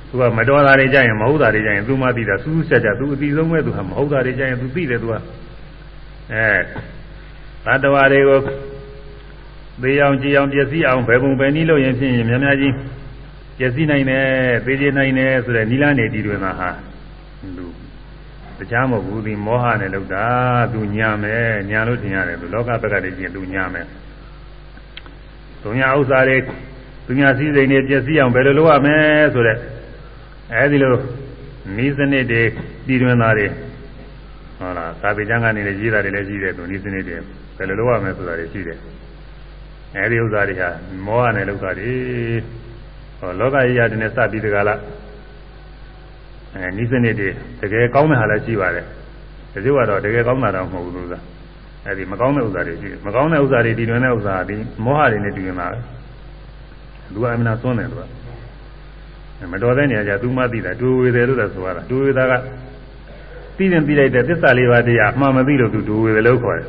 သူကမတော်တာတွေကြရင်မဟုတ်တာတွေကြရင်သူမှသိတာစူးစူးဆက်ဆက်သူအတိဆုံးပဲသူကမဟုတ်တာတွေကြရင်သူသိတယ်သူကအဲတတ္တဝါတွေကို သေအောင်ကြည်အောင်ပျက်စီးအောင်ဘယ်ပုံပဲနည်းလို့ရင်ဖြစ်ရင်များများကြီးပျက်စီးနိုင်တယ်သေကျေနိုင်တယ်ဆိုတဲ့နိလန်းနေဒီတွင်မှာဟာသူတရားမဟုတ်ဘူးဒီမောဟနဲ့လောက်တာသူညာမယ်ညာလို့ထင်ရတယ်သူလောကဘက်ကတည်းကသူညာမယ်ဒုညာဥစ္စာတွေသူညာစည်းစိမ်တွေပျက်စီးအောင်ဘယ်လိုလုပ်ရမလဲဆိုတဲ့အဲဒီလိုဤစနစ်တွေတည်တွင်တာတွေဟုတ်လားသာပေကျမ်းကနေလည်းရေးတာတွေလည်းရှိတယ်သူဤစနစ်တွေဘယ်လိုလုပ်ရမလဲဆိုတာတွေရှိတယ် အဲဒီဥစ္စာတွေဟာမောဟနဲ့လောက်တာတွေဟောလောကကြီးရတယ်နဲ့စပြီးတကလားအဲဤစနစ်တွေတကယ်ကောင်းတဲ့ဟာလည်းရှိပါတယ်တချို့ကတော့တကယ်ကောင်းတာတော့မဟုတ်ဘူးလို့သာအဲဒီမကောင်းတဲ့ဥစ္စာတွေရှိတယ်မကောင်းတဲ့ဥစ္စာတွေတည်တွင်တဲ့ဥစ္စာဒီမောဟတွေနဲ့တည်တွင်တာပဲသူကအမှန်သွန်းတယ်သူကမတော်တဲ့နေရာကျသူမှသိတာဒူဝေတယ်လို့လည်းဆိုရတာဒူဝေတာကသိရင်သိလိုက်တဲ့သစ္စာလေးပါးတရားအမှန်မသိလို့သူဒူဝေတယ်လို့ခေါ်တယ်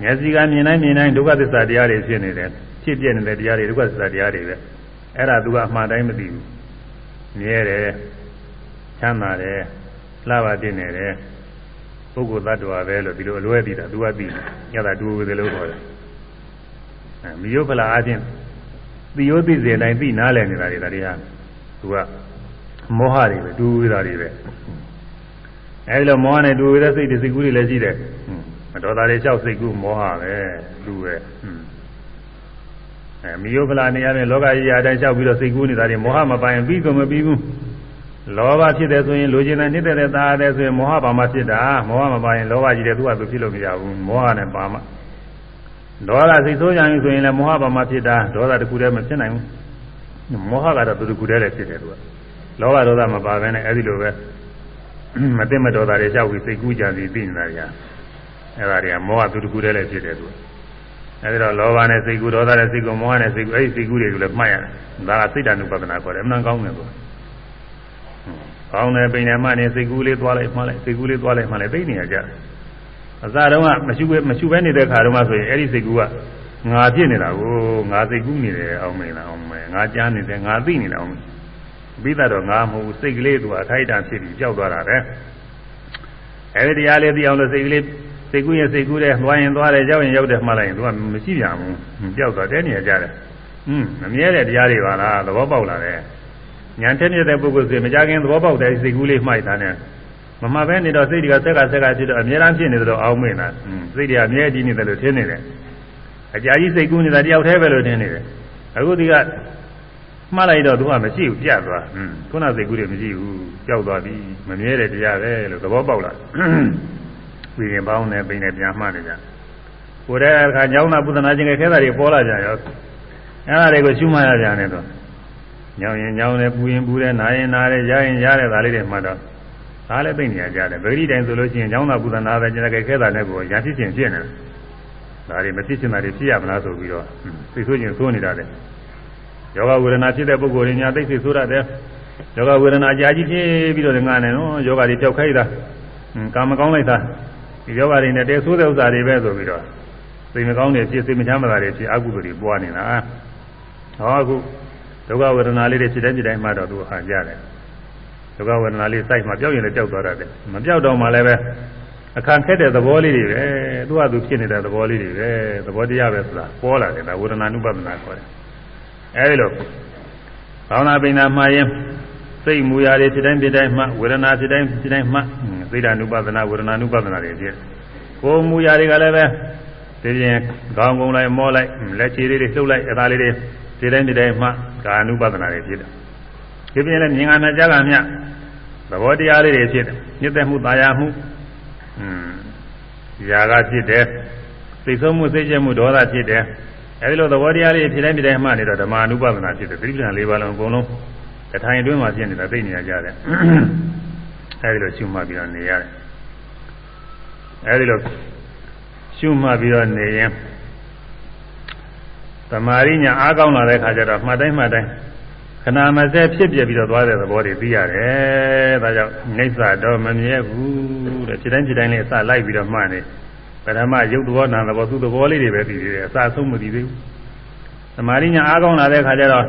မျက်စိကမြင်တိုင်းမြင်တိုင်းဒုက္ခသစ္စာတရားတွေဖြစ်နေတယ်ဖြစ်ပြနေတဲ့တရားတွေဒုက္ခသစ္စာတရားတွေပဲအဲ့ဒါသူကအမှန်တိုင်းမသိဘူးမြဲတယ်ချမ်းသာတယ်လှပါတင်နေတယ်ပုဂ္ဂိုလ်သတ္တဝါပဲလို့ဒီလိုအလွဲသိတာသူကသိတယ်ညတာဒူဝေတယ်လို့ခေါ်တယ်အဲမိယုဖလာအချင်းသိရောသိစေတိုင်းသိနားလည်နေတာတွေဒါတွေဟာသူကမောဟတွေပဲတူဝေးတာတွေပဲအဲဒီလိုမောဟနဲ့တူဝေးတဲ့စိတ်တွေစိတ်ကူးတွေလည်းရှိတယ် မတော်တာတွေလျှောက်စိတ်ကူးမောဟပဲလူပဲအဲမိယုဖလာနေရတဲ့လောကကြီးအတိုင်းလျှောက်ပြီးတော့စိတ်ကူးနေတာတွေမောဟမပိုင်ပြီးကုန်မပြီးဘူးလောဘဖြစ်တယ်ဆိုရင်လိုချင်တဲ့နှစ်တဲ့သားတယ်ဆိုရင်မောဟပါမှဖြစ်တာမောဟမပါရင်လောဘကြီးတယ်သူကသူဖြစ်လို့မရဘူးမောဟနဲ့ပါမှဒေါသစိတ်ဆိုးကြရင်ဆိုရင်လည်းမောဟပါမှဖြစ်တာဒေါသတခုတည်းမဖြစ်နိုင်ဘူးမောဟကတော့သူတခုတည်းလည်းဖြစ်တယ်သူကလောဘဒေါသမပါဘဲနဲ့အဲဒီလိုပဲမသိမတော်တာတွေကြောက်ပြီးစိတ်ကူးကြံစီသိနေတာညာ အဲဒါတွေကမောဟသူတခုတည်းလည်းဖြစ်တယ်သူအဲဒီတော့လောဘနဲ့စိတ်ကူးဒေါသနဲ့စိတ်ကူးမောဟနဲ့စိတ်ကူးအဲဒီစိတ်ကူးတွေကိုလည်းမှတ်ရတယ်ဒါကစိတ်တ ानु ပဒနာခေါ်တယ်အမှန်ကောင်းတယ်သူကောင်းတယ်ပိန်တယ်မှနေစိတ်ကူးလေးသွားလိုက်မှလိုက်စိတ်ကူးလေးသွားလိုက်မှလိုက်သိနေရကြတယ်အစတုန်းကမရှိပဲမရှိပဲနေတဲ့ခါတုန်းကဆိုရင်အဲ့ဒီစိတ်ကူကငါဖြစ်နေတာကိုငါစိတ်ကူးနေတယ်အောင်မင်းလားအောင်မင်းငါကြားနေတယ်ငါသိနေတယ်အောင်ပြီးတော့ငါမဟုတ်ဘူးစိတ်ကလေးသူအထိုက်တန်ဖြစ်ပြီးကြောက်သွားတာပဲအဲ့ဒီတရားလေးသိအောင်လို့စိတ်ကလေး စိတ်ကူးရင်စိတ်ကူးတယ်သွားရင်သွားတယ်ကြောက်ရင်ရောက်တယ်မှတ်လိုက်ရင်သူကမရှိပြန်ဘူးကြောက်သွားတဲ့နေရာကြတယ်อืมမမြဲတဲ့တရားတွေပါလားသဘောပေါက်လာတယ်ညာထက်မြက်တဲ့ပုဂ္ဂိုလ်ဆိုရင်မကြခင်သဘောပေါက်တဲ့စိတ်ကူးလေးမှိုက်တာနဲ့မမှပဲနေတော့စိတ်တွေကဆက်ကဆက်ကဖြစ်တော့အများအားဖြစ်နေတယ်လို့အောင်းမင်းတာစိတ်တွေအမြဲတည်နေတယ်လို့ထင်နေတယ်အကြာကြီးစိတ်ကူးနေတာတယောက်တည်းပဲလို့ထင်နေတယ်အခုဒီကမှားလိုက်တော့သူကမရှိဘူးပြတ်သွားခုနစိတ်ကူးတွေမရှိဘူးကြောက်သွားပြီမမြဲတဲ့တရားပဲလို့သဘောပေါက်လာ ပြီးရင်ပေါင်းနေပိန်နေပြန်မှတ်နေကြကိုယ်တည်းအခါညောင်းတာပုသနာချင်းကခဲတာတွေပေါ်လာကြရောအဲ့ဒါတွေကိုရှုမှတ်ရကြတယ်တော့ညောင်းရင်ညောင်းတယ်ပူရင်ပူတယ်နားရင်နားတယ်ရရင်ရတယ်ဒါလေးတွေမှတ်တော့ဒါလည်းသိနေကြတယ်ဗေဒိတိုင်းဆိုလို့ရှိရင်ကျောင်းသာကုသနာပဲကျန်တဲ့ခဲတာနဲ့ကိုရဖြစ်ခြင်းဖြစ်နေတယ်ဒါတွေမဖြစ်ချင်တာတွေဖြစ်ရမလားဆိုပြီးတော့သိဆိုခြင်းသိုးနေတာလေယောဂဝေဒနာဖြစ်တဲ့ပုဂ္ဂိုလ်တွေညာသိစိတ်ဆိုရတယ်ယောဂဝေဒနာကြာကြီးဖြစ်ပြီးတော့ငါနဲ့နော်ယောဂတွေပျောက်ခိုင်းတာကာမကောင်းလိုက်တာ ဒီယောဂတွေနဲ့တဲဆိုးတဲ့ဥစ္စာတွေပဲဆိုပြီးတော့စိတ်မကောင်းတွေဖြစ်စိတ်မချမ်းသာတွေဖြစ်အကုသိုလ်တွေပွားနေတာဟောအခုဒုက္ခဝေဒနာလေးတွေဖြစ်တဲ့ဖြစ်တိုင်းမှတော့သူဟာကြတယ်ဒုက္ခဝေဒနာလေးစိုက်မှပျောက်ရင်လည်းပျောက်သွားတယ်မပျောက်တော့မှလည်းပဲအခန့်ခက်တဲ့သဘောလေးတွေပဲသူ့ဟာသူဖြစ်နေတဲ့သဘောလေးတွေပဲသဘောတရားပဲဆိုတာပေါ်လာတယ်ဒါဝေဒနာနုပဒနာခေါ်တယ်အဲဒီလိုဘာဝနာပိဏမှာရင် စိတ်မူရာတွေဖြစ်တိုင်းဖြစ်တိုင်းမှဝေဒနာဖြစ်တိုင်းဖြစ်တိုင်းမှသိတာနုပဒနာဝေဒနာနုပဒနာတွေဖြစ်ကိုယ်မူရာတွေကလည်းပဲဒီပြင်ခေါင်းကုန်းလိုက်မောလိုက်လက်ချီလေးတွေလှုပ်လိုက်အဲဒါလေးတွေဖြစ်တိုင်းဖြစ်တိုင်းမှကာနုပဒနာတွေဖြစ်တယ်ဒီပြင်လည်းမြင်ငါနဲ့ကြားကမြသဘောတရားလေးတွေဖြစ်တယ်ညစ်သက်မှုတာယာမှုอืมຢာကဖြစ်တယ်သိဆုံးမှုသိကျက်မှုဒေါသဖြစ်တယ်အဲဒီလိုသဘောတရားလေးဖြစ်တိုင်းဖြစ်တိုင်းမှနေတော့ဓမ္မအနုပဒနာဖြစ်တယ်သတိပဋ္ဌာန်၄ပါးလုံးအကုန်လုံး တထိုင်အတွင်းမှာဖြစ်နေတာသိနေရကြတယ်အဲဒီလိုရှုမှတ်ပြီးတော့နေရတယ်အဲဒီလိုရှုမှတ်ပြီးတော့နေရင်သမာရိညာအားကောင်းလာတဲ့ခါကျတော့မှတ်တိုင်းမှတ်တိုင်းခဏမစဲဖြစ်ပြပြီးတော့သွားတဲ့သဘောတွေသိရတယ်။ဒါကြောင့်နေဆာတော့မမြဲဘူးတဲ့ဖြစ်တိုင်းဖြစ်တိုင်းလေးအစလိုက်ပြီးတော့မှတ်နေပထမရုပ်သဘောနာသဘောသူ့သဘောလေးတွေပဲသိသေးတယ်အစဆုံးမသိသေးဘူး။သမာရိညာအားကောင်းလာတဲ့ခါကျတော့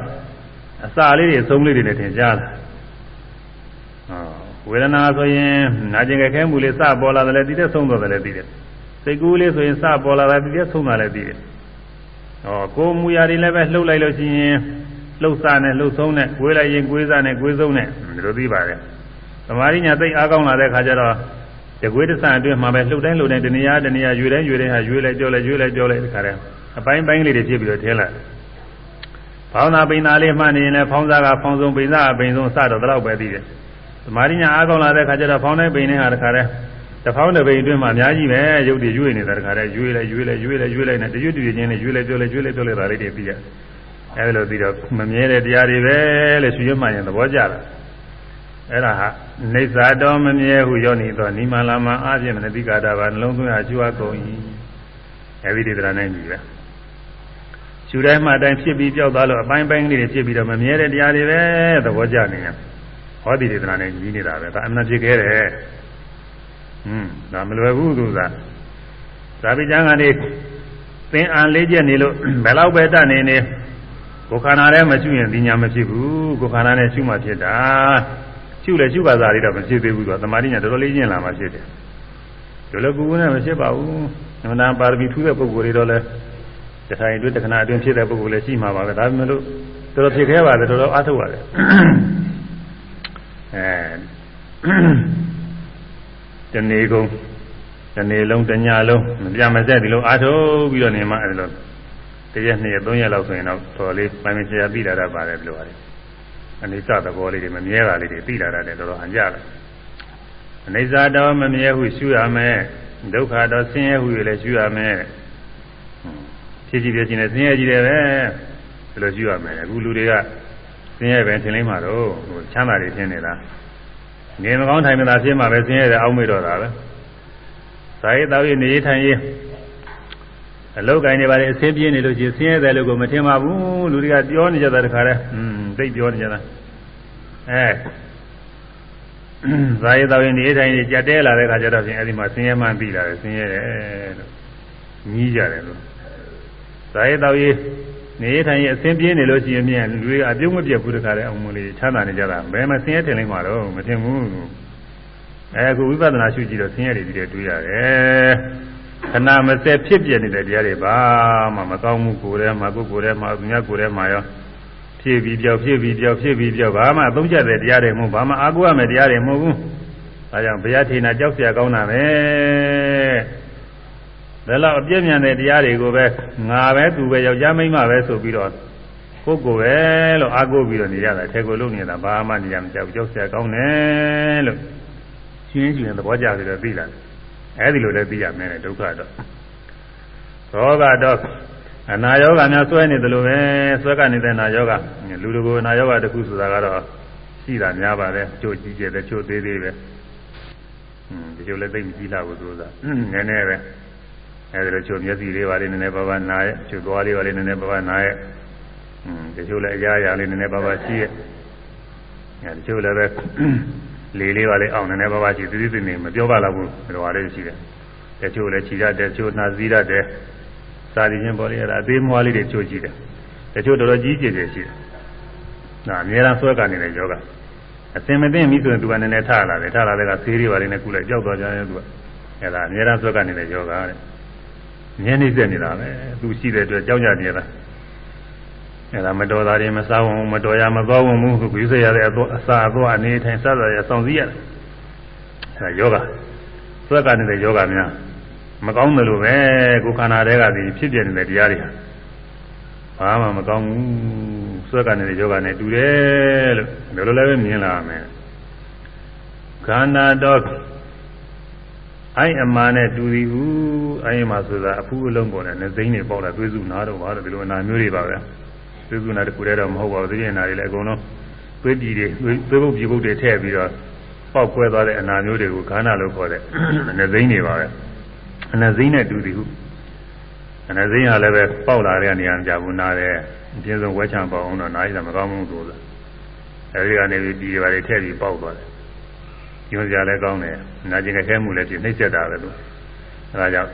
အစလေးတွေအဆုံးလေးတွေနဲ့ထင်ရှားလာ။ဟောဝေဒနာဆိုရင်နာကျင်ကြဲခဲမှုလေးစပေါ်လာတယ်လည်းသိတယ်ဆုံးသွားတယ်လည်းသိတယ်။စိတ်ကူးလေးဆိုရင်စပေါ်လာတာသိတယ်ဆုံးတာလည်းသိတယ်။ဟောကိုယ်မူရာတွေလည်းပဲလှုပ်လိုက်လို့ရှိရင်လှုပ်စားနဲ့လှုပ်ဆုံးနဲ့ကိုယ်လိုက်ရင်ကိုယ်စားနဲ့ကိုယ်ဆုံးနဲ့ဒီလိုသိပါတယ်။သမာဓိညာသိအားကောင်းလာတဲ့ခါကျတော့တကွေးတဆန်အတွင်းမှာပဲလှုပ်တိုင်းလှုပ်တိုင်းတဏှာတဏှာရွေတိုင်းရွေတိုင်းဟာရွေလိုက်ကြောလိုက်ရွေလိုက်ကြောလိုက်ဒီခါတည်းအပိုင်းပိုင်းလေးတွေဖြစ်ပြီးတော့ထင်းလာ။ ဖောင်းသာပိန်သာလေးမှနေရင်လည်းဖောင်းစားကဖောင်းဆုံးပိန်စားကပိန်ဆုံးစတော့တော့ပဲသိတယ်။သမာဓိညာအားကောင်းလာတဲ့ခါကျတော့ဖောင်းတိုင်းပိန်တိုင်းဟာတခါတည်းတဖောင်းတစ်ပိန်အတွင်းမှာအများကြီးပဲရုပ်တွေရွေနေတာတခါတည်းရွေလိုက်ရွေလိုက်ရွေလိုက်ရွေလိုက်နဲ့တရွေ့တရွေ့ချင်းနဲ့ရွေလိုက်ပြောလိုက်ရွေလိုက်ပြောလိုက်တာလေးတွေပြီးရတယ်။အဲလိုပြီးတော့မမြဲတဲ့တရားတွေပဲလို့ရှင်ရမှရင်သဘောကျတာအဲ့ဒါဟာနေသာတော်မမြဲဟုယောနိသောနိမလာမအပြည့်မနတိကာတာပါနှလုံးသွင်းအားကျွားကုန်၏အဲဒီဒီတရားနဲ့ညီပဲ ရှုတိုင်းမှတိုင်းဖြစ်ပြီးကြောက်သွားလို့အပိုင်းပိုင်းလေးတွေဖြစ်ပြီးတော့မမြဲတဲ့တရားတွေပဲသဘောကျနေရင်ဟောဒီဒီတရားနဲ့ညီနေတာပဲဒါအမှန်ဖြစ်ခဲ့တယ်ဟွန်းဒါမလွယ်ဘူးသူကသာပိကျမ်းကနေသင်အားလေးချက်နေလို့ဘယ်လောက်ပဲတတ်နေနေကိုယ်ခန္ဓာနဲ့မရှုရင်ဒီညာမဖြစ်ဘူးကိုယ်ခန္ဓာနဲ့ရှုမှဖြစ်တာရှုလဲရှုပါစားရတော့မဖြစ်သေးဘူးဆိုတော့သမာဓိညာတော်တော်လေးကျင့်လာမှဖြစ်တယ်ဒီလိုကူကူနဲ့မဖြစ်ပါဘူးအမှန်တန်ပါရမီထူးတဲ့ပုဂ္ဂိုလ်တွေတော့လဲ တထိုင်အတွင်းတခဏအတွင်းဖြစ်တဲ့ပုဂ္ဂိုလ်လည်းရှိမှာပါပဲဒါပေမဲ့လို့တော်တော်ဖြစ်ခဲပါတယ်တော်တော်အားထုတ်ပါတယ်အဲတနေ့ကုန်တနေ့လုံးတညလုံးမပြမစက်ဒီလိုအားထုတ်ပြီးတော့နေမှအဲလိုတရက်နှစ်ရက်သုံးရက်လောက်ဆိုရင်တော့တော်လေးပိုင်မချရာပြီးလာတတ်ပါတယ်ဘယ်လိုပါလဲအနေစသဘောလေးတွေမမြဲတာလေးတွေပြီးလာတတ်တယ်တော်တော်ဟန်ကြတယ်အနေစတော့မမြဲဟုရှုရမယ်ဒုက္ခတော့ဆင်းရဲဟုလည်းရှုရမယ် ဖြစ်ကြည့်ပြချင်းနဲ့ဆင်းရဲကြည့်တယ်ပဲဘယ်လိုရှုရမလဲအခုလူတွေကဆင်းရဲပဲထင်လိမ့်မှာတော့ဟိုချမ်းသာတွေထင်နေတာငင်မကောင်းထိုင်မသာဖြစ်မှာပဲဆင်းရဲတယ်အောက်မေ့တော့တာပဲဇာယေတောက်ရနေထိုင်ရေးအလုတ်ကိုင်းနေပါလေအဆင်းပြေးနေလို့ရှိရင်ဆင်းရဲတယ်လို့ကိုမထင်ပါဘူးလူတွေကပြောနေကြတာတခါတည်းอืมသိပြောနေကြတာအဲဇာယေတော်ရင်ဒီအတိုင်းကြက်တဲလာတဲ့ခါကျတော့ဖြင့်အဲဒီမှာဆင်းရဲမှန်းပြီးလာတယ်ဆင်းရဲတယ်လို့ညီးကြတယ်လို့ ဇာယေတော်ရင်နေထိုင်ရင်အဆင်းပြေးနေလို့ရှိရင်မြန်လူတွေအပြုံးမပြတ်ဘူးတခါတည်းအောင်မလေးချမ်းသာနေကြတာဘယ်မှာဆင်းရဲထင်လိမ့်မှာတော့မထင်ဘူးအဲအခုဝိပဿနာရှုကြည့်တော့ဆင်းရဲတွေဒီတွေတွေ့ရတယ်ခဏမစက်ဖြစ်ပြနေတဲ့တရားတွေဘာမှမကောင်းမှုကိုယ်ထဲမှာကိုယ်ကိုယ်ထဲမှာသူများကိုယ်ထဲမှာရောဖြစ်ပြီးပြောက်ဖြစ်ပြီးပြောက်ဖြစ်ပြီးပြောက်ဘာမှအသုံးကျတဲ့တရားတွေမဟုတ်ဘာမှအားကိုးရမယ့်တရားတွေမဟုတ်ဘူးဒါကြောင့်ဘုရားထေနာကြောက်เสียကောင်းတာပဲ ဒါလောက်အပြည့်မြန်တဲ့တရားတွေကိုပဲငါပဲသူပဲယောက်ျားမိန်းမပဲဆိုပြီးတော့ကိုယ်ကိုယ်ပဲလို့အားကိုးပြီးတော့နေရတာအထက်ကိုလုံးနေတာဘာမှနေရမကြောက်ကြောက်ဆရာကောင်းတယ်လို့ရှင်းရှင်းသဘောကျပြီးတော့သိလာတယ်အဲဒီလိုလည်းသိရမယ်ဒုက္ခတော့သောကတော့အနာယောဂများဆွဲနေတယ်လို့ပဲဆွဲကနေတဲ့အနာယောဂလူလူကအနာယောဂတစ်ခုဆိုတာကတော့ရှိတာများပါတယ်ချို့ကြီးကျယ်တယ်ချို့သေးသေးပဲอืมဒီလိုလည်းသိမကြည့်လာဘူးဆိုတာနည်းနည်းပဲ အဲဒီလိုချို့မျက်စိလေးပါလေးနည်းနည်းပါးပါးနားရဲ့ချို့သွားလေးပါလေးနည်းနည်းပါးပါးနားရဲ့อืมတချို့လည်းအရာရာလေးနည်းနည်းပါးပါးရှိရဲ့အဲတချို့လည်းပဲလေလေးပါလေအောင်နည်းနည်းပါးပါးရှိသတိသိနေမပြောပါတော့ဘူးဘယ်လိုအားလေးရှိတယ်တချို့လည်းခြိရတယ်တချို့နှာစည်းရတယ်စာရင်းချင်းပေါ်လေရတာအသေးမွားလေးတွေချိုးကြည့်တယ်တချို့တော်တော်ကြီးကျယ်ကျယ်ရှိတယ်ဒါအများအားဆွဲကနေတဲ့ယောဂအစင်မသိပြီဆိုရင်သူကနည်းနည်းထလာတယ်ထလာတဲ့ကဆေးတွေပါလေးနဲ့ကုလိုက်ကြောက်သွားကြရင်သူကအဲဒါအများအားဆွဲကနေတဲ့ယောဂတဲ့ မြင်းနေစက်နေတာပဲသူရှိတဲ့အတွက်ကြောက်ကြနေတာအဲဒါမတော်တာတွေမစားဝင်မတော်ရမသွားဝင်ဘူးသူစရတဲ့အသောအစာအသောအနေထိုင်စသရဆောင်စည်းရတယ်အဲဒါယောဂဆွဲကနေတဲ့ယောဂများမကောင်းတယ်လို့ပဲကိုယ်ခန္ဓာတွေကဒီဖြစ်ပြနေတဲ့တရားတွေဟာဘာမှမကောင်းဘူးဆွဲကနေတဲ့ယောဂနဲ့တူတယ်လို့ဒါလိုလည်းပဲမြင်လာမယ်ခန္ဓာတော့ အိုင်အမာနဲ့တူသည်ဟုအိုင်အမာဆိုတာအဖူးအလုံးပေါ်နဲ့နေသိန်းတွေပေါက်လာသွေးစုနာတော့ဘာလို့ဒီလိုအနာမျိုးတွေပါပဲသွေးစုနာတခုတည်းတော့မဟုတ်ပါဘူးသိရင်နာတွေလည်းအကုန်လုံးသွေးပြည်တွေသွေးပုတ်ပြည်ပုတ်တွေထည့်ပြီးတော့ပေါက်ကွဲသွားတဲ့အနာမျိုးတွေကိုခန္ဓာလို့ခေါ်တဲ့နေသိန်းတွေပါပဲအနသိန်းနဲ့တူသည်ဟုအနသိန်းဟာလည်းပဲပေါက်လာတဲ့နေရာကြဘူးနားတယ်အပြင်းဆုံးဝဲချံပေါအောင်တော့နားရတာမကောင်းဘူးလို့အဲဒီကနေပြီးဒီပါတွေထည့်ပြီးပေါက်သွားတယ် ညွှန်စရာလည်းကောင်းတယ်နာကျင်ခဲမှုလည်းပြနှိမ့်ဆက်တာပဲလို့အဲဒါကြောင့်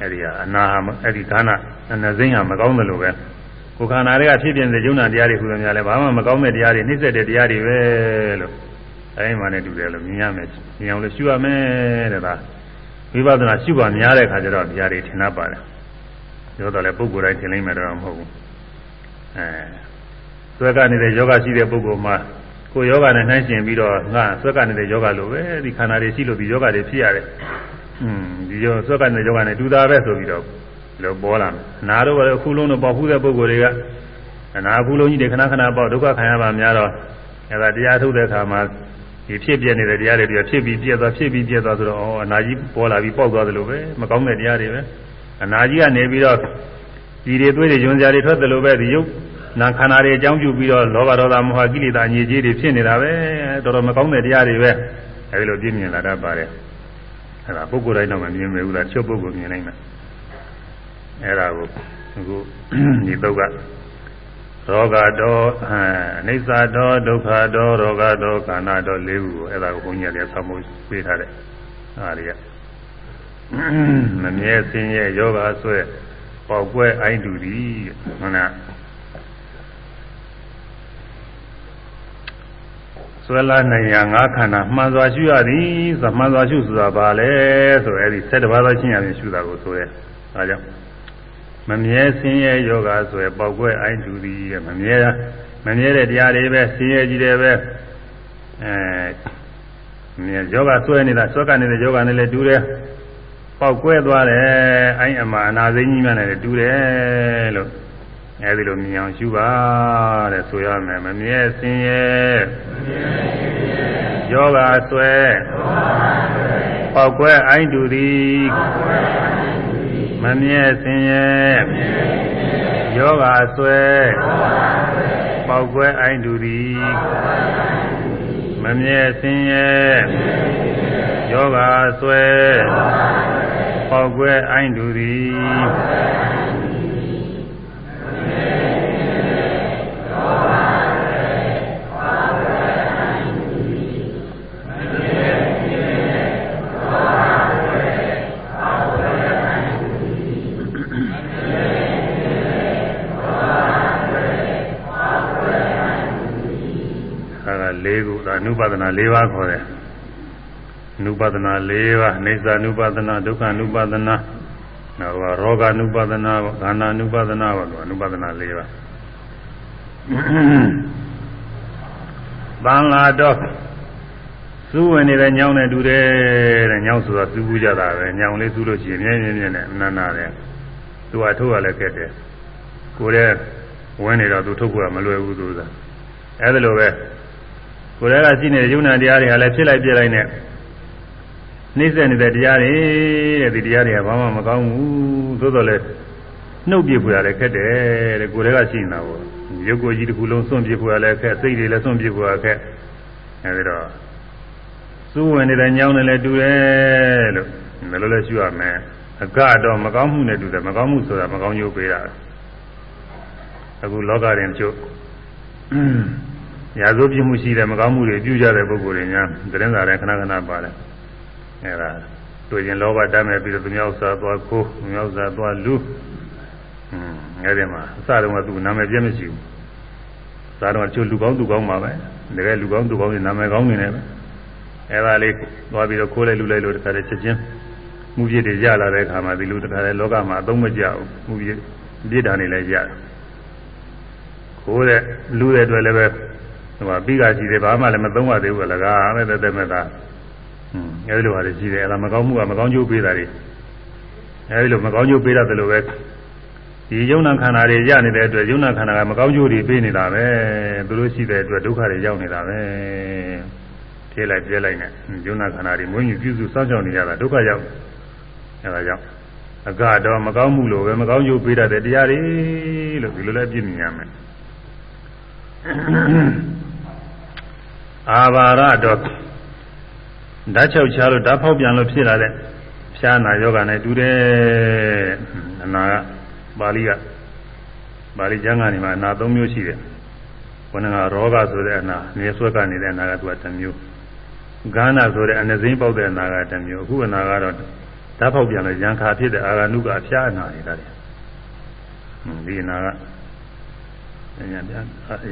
အဲဒီကအနာဟာအဲဒီခန္ဓာအနသိန်းဟာမကောင်းတယ်လို့ပဲကိုယ်ခန္ဓာတွေကဖြစ်ပြနေတဲ့ယုံနာတရားတွေဟူတယ်များလဲဘာမှမကောင်းတဲ့တရားတွေနှိမ့်ဆက်တဲ့တရားတွေပဲလို့အဲဒီမှလည်းတူတယ်လို့မြင်ရမယ်မြင်အောင်လို့ရှုရမယ်တဲ့ဒါဝိပဿနာရှုပါများတဲ့ခါကျတော့တရားတွေထင်တတ်ပါတယ်ပြောတော့လေပုဂ္ဂိုလ်တိုင်းထင်လိမ့်မယ်တော့မဟုတ်ဘူးအဲဆွဲကနေတဲ့ယောဂရှိတဲ့ပုဂ္ဂိုလ်မှာ ကိုယ်ယောဂနဲ့နှိုင်းရှင်ပြီးတော့ငါဆွဲကနေတဲ့ယောဂလိုပဲဒီခန္ဓာတွေရှိလို့ဒီယောဂတွေဖြစ်ရတယ်อืมဒီယောဆွဲကနေတဲ့ယောဂနဲ့တူတာပဲဆိုပြီးတော့လောပေါ်လာမယ်နာတော့ကအခုလုံးတော့ပေါ်ဖူးတဲ့ပုဂ္ဂိုလ်တွေကအနာအခုလုံးကြီးတွေခဏခဏပေါ့ဒုက္ခခံရပါများတော့အဲဒါတရားထုတ်တဲ့အခါမှာဒီဖြစ်ပြနေတဲ့တရားတွေပြဖြစ်ပြီးပြက်သွားဖြစ်ပြီးပြက်သွားဆိုတော့ဩအနာကြီးပေါ်လာပြီးပေါက်သွားသလိုပဲမကောင်းတဲ့တရားတွေပဲအနာကြီးကနေပြီးတော့ဒီတွေသွေးတွေယွန်စရာတွေထွက်သလိုပဲဒီယုတ် နာခန္ဓာတွေအကြောင်းပြုပြီးတော့လောဘဒေါသမောဟကိလေသာညစ်ကြေးတွေဖြစ်နေတာပဲတော်တော်မကောင်းတဲ့တရားတွေပဲအဲဒီလိုပြည့်မြင်လာတတ်ပါတယ်အဲဒါပုဂ္ဂိုလ်တိုင်းတော့မမြင်မေဘူးလားချုပ်ပုဂ္ဂိုလ်မြင်နိုင်မှာအဲဒါကိုအခုဒီတော့ကရောဂတောအနိစ္စတောဒုက္ခတောရောဂတောခန္ဓာတောလေးခုကိုအဲ့ဒါကိုဘုန်းကြီးတွေကဆောင်းဖို့ပေးထားတဲ့အားတွေကမမြဲစင်းရဲ့ယောဂဆွဲပေါက်ကွဲအိုင်းတူသည်ဟုတ်လား ဆွဲလာနိုင်ရာငါးခန္ဓာမှန်စွာရှုရသည်ဆိုမှန်စွာရှုဆိုတာဘာလဲဆိုအဲ့ဒီ7ပါးသောရှင်းရရင်ရှုတာကိုဆိုရဲအဲဒါကြောင့်မမြဲဆင်းရဲယောဂဆိုရယ်ပေါက်ကွဲအိုင်းတူသည်မမြဲမမြဲတဲ့တရားတွေပဲဆင်းရဲကြီးတယ်ပဲအဲမြဲယောဂဆွဲနေတာဆွဲကနေတဲ့ယောဂနဲ့လည်းတူတယ်ပေါက်ကွဲသွားတယ်အိုင်းအမှာအနာသိကြီးများနဲ့လည်းတူတယ်လို့ အဲဒီလိုမြင်အောင်ရှုပါတဲ့ဆိုရမယ်မမြဲဆင်းရဲယောဂဆွဲပေါက်ကွဲအိုင်းတူသည်မမြဲဆင်းရဲယောဂဆွဲပေါက်ကွဲအိုင်းတူသည်မမြဲဆင်းရဲယောဂဆွဲပေါက်ကွဲအိုင်းတူသည် အနုပါဒနာ၄ပါးခေါ်တယ်အနုပါဒနာ၄ပါးအိစ္ဆာအနုပါဒနာဒုက္ခအနုပါဒနာနောက်ကရောဂအနုပါဒနာခန္ဓာအနုပါဒနာပေါ့အနုပါဒနာ၄ပါးတန်လာတော့စူးဝင်နေတဲ့ညောင်းနဲ့တူတယ်တဲ့ညောင်းဆိုတော့စူးဘူးကြတာပဲညောင်းလေးစူးလို့ရှိရင်မြဲမြဲမြဲနဲ့အနန္နာတဲ့သူကထုတ်ရလည်းခက်တယ်ကိုယ်ရဲ့ဝင်နေတော့သူထုတ်ဖို့ကမလွယ်ဘူးသူကအဲဒါလိုပဲ ကိုယ်တည်းကရှိနေတဲ့ယုံနာတရားတွေဟာလည်းဖြစ်လိုက်ပြလိုက်နဲ့နှိမ့်ဆက်နေတဲ့တရားတွေတဲ့ဒီတရားတွေကဘာမှမကောင်းဘူးသို့တော်လည်းနှုတ်ပြဖွယ်ရလည်းခက်တယ်တဲ့ကိုယ်တည်းကရှိနေတာပေါ့ရုပ်ကိုယ်ကြီးတစ်ခုလုံးစွန့်ပြဖွယ်ရလည်းခက်စိတ်တွေလည်းစွန့်ပြဖွယ်ရခက်အဲဒီတော့စူးဝင်နေတဲ့ညောင်းနဲ့လည်းတူတယ်လို့ဘယ်လိုလဲရှိရမလဲအကတော့မကောင်းမှုနဲ့တူတယ်မကောင်းမှုဆိုတာမကောင်းကျိုးပေးတာအခုလောကရင်ကျုပ် ရာဇဝပြမှုရှိတဲ့မကောင်းမှုတွေပြုကြတဲ့ပုဂ္ဂိုလ်တွေများသတင်းစာလည်းခဏခဏပါတယ်အဲဒါတွေ့ရင်လောဘတတ်မဲ့ပြီးတော့သူများဥစ္စာသွားခိုးသူများဥစ္စာသွားလူဟွန်းအဲဒီမှာအစတုန်းကသူနာမည်ပြည့်မရှိဘူးသာတော့ကျိုးလူကောင်းသူကောင်းပါပဲတကယ်လူကောင်းသူကောင်းတွေနာမည်ကောင်းနေတယ်ပဲအဲဒါလေးသွားပြီးတော့ခိုးလိုက်လူလိုက်လို့တခါတည်းချက်ချင်းမှုပြည့်တွေရလာတဲ့အခါမှာဒီလိုတခါတည်းလောကမှာအသုံးမကျဘူးမှုပြည့်ပြည့်တာနေလည်းရတယ်ခိုးတဲ့လူတဲ့အတွက်လည်းပဲ ဟိုမှာပြီးကရှိတယ်ဘာမှလည်းမသုံးရသေးဘူးလကားမဲ့တဲ့တဲ့မဲ့သားဟွန်းအဲဒီလိုဟာတွေရှိတယ်အဲဒါမကောင်းမှုကမကောင်းကျိုးပေးတာတွေအဲဒီလိုမကောင်းကျိုးပေးတတ်တယ်လို့ပဲဒီယုံနာခန္ဓာတွေရနေတဲ့အတွက်ယုံနာခန္ဓာကမကောင်းကျိုးတွေပေးနေတာပဲသူတို့ရှိတဲ့အတွက်ဒုက္ခတွေရောက်နေတာပဲဖြေးလိုက်ပြဲလိုက်နဲ့ယုံနာခန္ဓာတွေမွေးမြူပြုစုစောင့်ရှောက်နေကြတာဒုက္ခရောက်အဲဒါကြောင့်အကတော့မကောင်းမှုလို့ပဲမကောင်းကျိုးပေးတတ်တဲ့တရားတွေလို့ဒီလိုလည်းပြည့်မြင်ရမယ် အာဘာရတော့ဓာတ်ချုပ်ချလို့ဓာတ်ဖောက်ပြန်လို့ဖြစ်လာတဲ့ဖြာနာယောဂနဲ့တူတယ်အနာကပါဠိကပါဠိကျမ်းကနေမှာအနာ၃မျိုးရှိတယ်။ဘုန်းကရောဂဆိုတဲ့အနာမြေဆွဲကနေတဲ့အနာကသူကတစ်မျိုး။ဂန္ဓဆိုတဲ့အနစိမ့်ပေါက်တဲ့အနာကတစ်မျိုး။အခုအနာကတော့ဓာတ်ပေါက်ပြန်လို့ရံခါဖြစ်တဲ့အာဂနုကအဖျားအနာတွေဒါတွေ။ဒီအနာက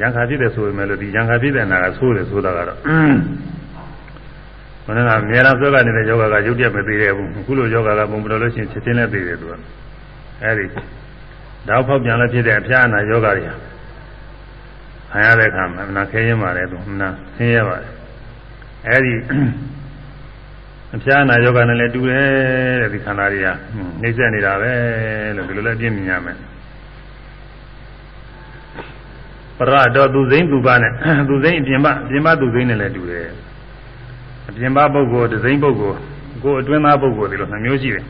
ရံခါဖြစ်တယ်ဆိုပေမဲ့လို့ဒီရံခါဖြစ်တဲ့အနာကဆိုးတယ်ဆိုတာကတော့ဘုန်းကအများအားဆွဲကနေတဲ့ယောဂကရုပ်ပြတ်မသေးတဲ့ဘူး။အခုလိုယောဂကပုံပြလို့ရှိရင်ချက်ချင်းနဲ့သိတယ်သူက။အဲဒီတောက်ဖောက်ပြန်လို့ဖြစ်တဲ့အဖျားအနာယောဂတွေဟာခံရတဲ့အခါမှာမနာခဲရင်ပါတယ်သူမနာဆင်းရဲပါတယ်အဲဒီအဖျားအနာယောဂနဲ့လည်းတူတယ်တဲ့ဒီခန္ဓာတွေကနှိမ့်ဆက်နေတာပဲလို့ဒီလိုလည်းပြည့်မြင်ရမယ် ပရတော်သူစိမ့်သူပါနဲ့သူစိမ့်အပြင်ပအပြင်ပသူစိမ့်နဲ့လည်းတူတယ်အပြင်ပပုဂ္ဂိုလ်သူစိမ့်ပုဂ္ဂိုလ်ကိုအတွင်းသားပုဂ္ဂိုလ်ဒီလိုနှမျိုးရှိတယ်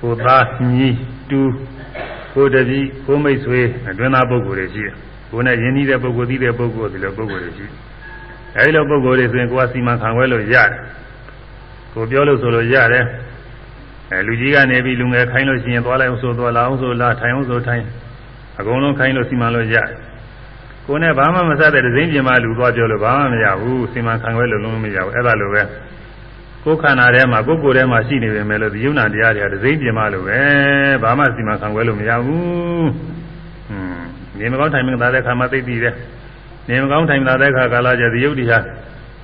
ကိုသားညီတူကိုတပည့်ကိုမိတ်ဆွေအတွင်းသားပုဂ္ဂိုလ်တွေရှိတယ်ကိုနဲ့ယဉ်နေတဲ့ပုဂ္ဂိုလ်သိတဲ့ပုဂ္ဂိုလ်ဒီလိုပုဂ္ဂိုလ်တွေရှိအဲဒီလိုပုဂ္ဂိုလ်တွေဆိုရင်ကိုယ်ကစီမံခံခွဲလို့ရတယ်ကိုပြောလို့ဆိုလို့ရတယ်အဲလူကြီးကနေပြီးလူငယ်ခိုင်းလို့ရှိရင်သွားလိုက်အောင်ဆိုသွားလာအောင်ဆိုလာထိုင်အောင်ဆိုထိုင် အကုန်လုံးခိုင်းလို့စီမံလို့ရတယ်ကိုနဲ့ဘာမှမဆက်တဲ့ဒဇင်းပြင်မလူသွားပြောလို့ဘာမှမရဘူးစီမံခံခွဲလို့လုံးမရဘူးအဲ့ဒါလိုပဲကိုယ်ခန္ဓာထဲမှာကိုယ်ကိုယ်ထဲမှာရှိနေပေမဲ့လို့ဒီယုံနာတရားတွေကဒစိမ့်ပြင်မလို့ပဲဘာမှစီမံခံခွဲလို့မရဘူးဟွန်းနေမကောင်းထိုင်မသာတဲ့ခါမှသိသိတယ်နေမကောင်းထိုင်မသာတဲ့ခါကာလကျဒီယုတ်တရား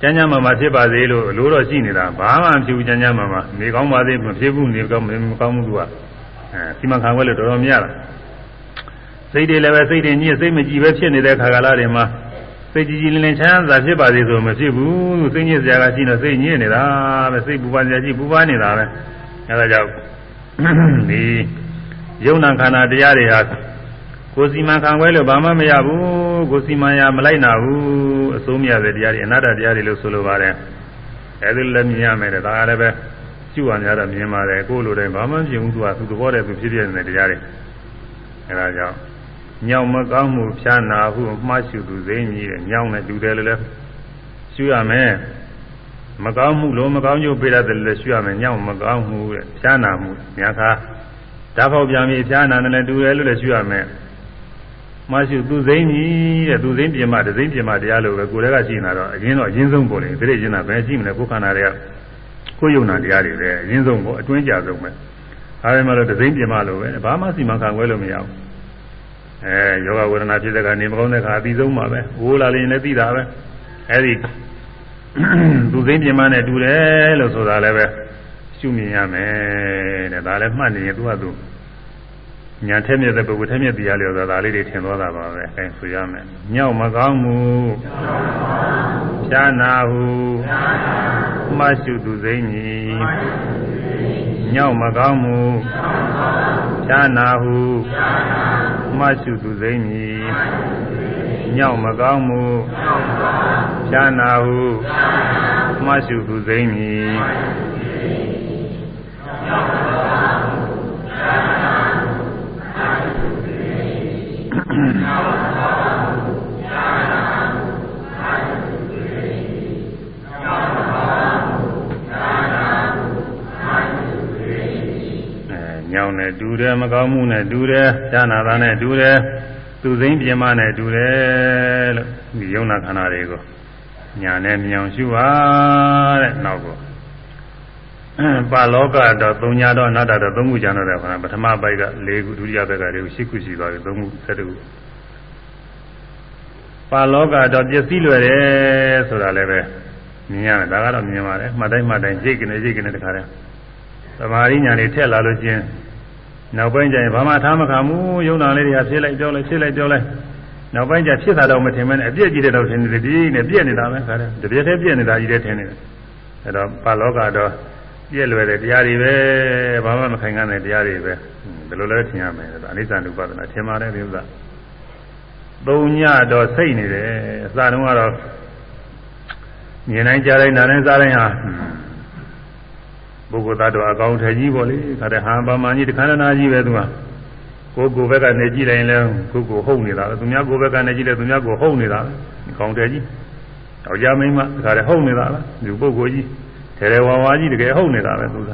ကျမ်းကျမ်းမာမာဖြစ်ပါစေလို့လိုတော့ရှိနေတာဘာမှမဖြစ်ဘူးကျမ်းကျမ်းမာမာနေကောင်းပါသေးမဖြစ်ဘူးနေကောင်းမကောင်းဘူးသူကအဲစီမံခံခွဲလို့တော်တော်များလား စိတ်တွေလည်းပဲစိတ်တွေညစ်စိတ်မကြည်ပဲဖြစ်နေတဲ့ခါကာလတွေမှာစိတ်ကြည်ကြည်လင်လင်ချမ်းသာဖြစ်ပါသေးဆိုမဖြစ်ဘူးစိတ်ညစ်စရာကရှိနေစိတ်ညစ်နေတာပဲစိတ်ပူပါစရာရှိပူပါနေတာပဲအဲဒါကြောင့်ဒီယုံနာခန္ဓာတရားတွေဟာကိုယ်စီမံခံခွဲလို့ဘာမှမရဘူးကိုယ်စီမံရမလိုက်နာဘူးအစိုးမရတဲ့တရားတွေအနာတ္တတရားတွေလို့ဆိုလိုပါတယ်အဲဒီလည်းမြင်ရမယ်တဲ့ဒါကလည်းပဲကျူဝါများတော့မြင်ပါတယ်ကိုယ်လိုတိုင်းဘာမှမဖြစ်ဘူးသူကသူသဘောတည်းသူဖြစ်ဖြစ်နေတဲ့တရားတွေအဲဒါကြောင့် ညောင်မကောင်းမှုဖြာနာဟုမှားရှုသူစိမ့်ကြီးတဲ့ညောင်နဲ့တူတယ်လို့လည်းရှုရမယ်မကောင်းမှုလို့မကောင်းကျိုးပေးရတယ်လည်းရှုရမယ်ညောင်မကောင်းမှုတဲ့ဖြာနာမှုညာခါဓာတ်ပေါက်ပြန်ပြီးဖြာနာတယ်လည်းတူတယ်လို့လည်းရှုရမယ်မရှိသူစိမ့်ကြီးတဲ့သူစိမ့်ပြင်မတစိမ့်ပြင်မတရားလို့ပဲကိုယ်တည်းကရှိနေတာတော့အရင်တော့အရင်ဆုံးပေါ်တယ်ဒီလိုကျင်တာပဲရှိမလဲကိုယ်ခန္ဓာတွေကကိုယ်ယုံနာတရားတွေပဲအရင်ဆုံးပေါ့အတွင်းကြဆုံးပဲဒါပေမဲ့လို့တစိမ့်ပြင်မလို့ပဲဘာမှစီမံခံခွဲလို့မရဘူး အဲယောဂဝေဒနာဖြစ်တဲ့ကနေမကောင်းတဲ့ခါအပြီးဆုံးပါပဲဝိုးလာရင်လည်းသိတာပဲအဲဒီသူစိမ့်ပြင်မနဲ့တူတယ်လို့ဆိုတာလည်းပဲရှုမြင်ရမယ်တဲ့ဒါလည်းမှတ်နေရင်သူကသူညာထက်မြက်တဲ့ပုဂ္ဂိုလ်ထက်မြက်တရားလျော်ဆိုတာလေးတွေထင်သွားတာပါပဲအဲဆိုရမယ်ညောက်မကောင်းမှုဖြာနာဟုမှရှုသူစိမ့်ကြီး ညောက်မကောင်းမှုဖြာနာဟုမှရှုသူစိမ့်ကြီးညောက်မကောင်းမှုဖြာနာဟုမှရှုသူစိမ့်ကြီးအဲညောင်ကြောင်းနဲ့ တူတယ်မကောင်းမှုနဲ့တူတယ်ဈာနာတာနဲ့တူတယ်သူစိမ့်ပြင်းမနဲ့တူတယ်လို့ဒီယုံနာခန္ဓာတွေကိုညာနဲ့မြောင်ရှုပါတဲ့နောက်ကိုပါလောကတော့သုံးညာတော့အနတ္တတော့သုံးခုကျန်တော့တယ်ခန္ဓာပထမပိုက်က၄ခုဒုတိယဘက်က၄ခု၈ခုရှိသွားပြီသုံးခု၁၁ခုပါလောကတော့ပျက်စီးလွယ်တယ်ဆိုတာလည်းပဲမြင်ရတယ်ဒါကတော့မြင်ပါတယ်မှတ်တိုင်းမှတ်တိုင်းရိတ်ကနေရိတ်ကနေတခါတည်း သမာဓိညာလေးထက်လာလို့ချင်းနောက်ပိုင်းကျရင်ဘာမှထားမခံဘူးယုံနာလေးတွေကဖြစ်လိုက်ပြောလိုက်ဖြစ်လိုက်ပြောလိုက်နောက်ပိုင်းကျဖြစ်တာတော့မထင်မဲနဲ့အပြည့်ကြီးတဲ့တော့ထင်နေတယ်ဒီနဲ့ပြည့်နေတာပဲခါတယ်တပြည့်တည်းပြည့်နေတာကြီးတဲ့ထင်နေတယ်အဲတော့ပါလောကတော့ပြည့်လွယ်တဲ့တရားတွေပဲဘာမှမခိုင်ခံတဲ့တရားတွေပဲဘယ်လိုလဲထင်ရမလဲဆိုတော့အနိစ္စ ानु ပဒနာထင်ပါတယ်ဒီဥစ္စာသုံးညတော့စိတ်နေတယ်အစတုန်းကတော့မြင်တိုင်းကြားတိုင်းနားတိုင်းစားတိုင်းဟာ ပုဂ္ဂိုလ်သားတော်အကောင်ထည်ကြီးပေါ့လေခါတဲ့ဟာပါမန်ကြီးတခန္ဓနာကြီးပဲသူကကိုယ်ကိုယ်ဘက်ကနေကြည့်လိုက်ရင်လည်းကိုယ်ကိုဟုတ်နေတာပဲသူများကိုယ်ဘက်ကနေကြည့်တယ်သူများကိုဟုတ်နေတာပဲအကောင်ထည်ကြီးတော့ကြမိမ့်မတခါတဲ့ဟုတ်နေတာပဲဒီပုဂ္ဂိုလ်ကြီးထဲထဲဝါဝါကြီးတကယ်ဟုတ်နေတာပဲသူက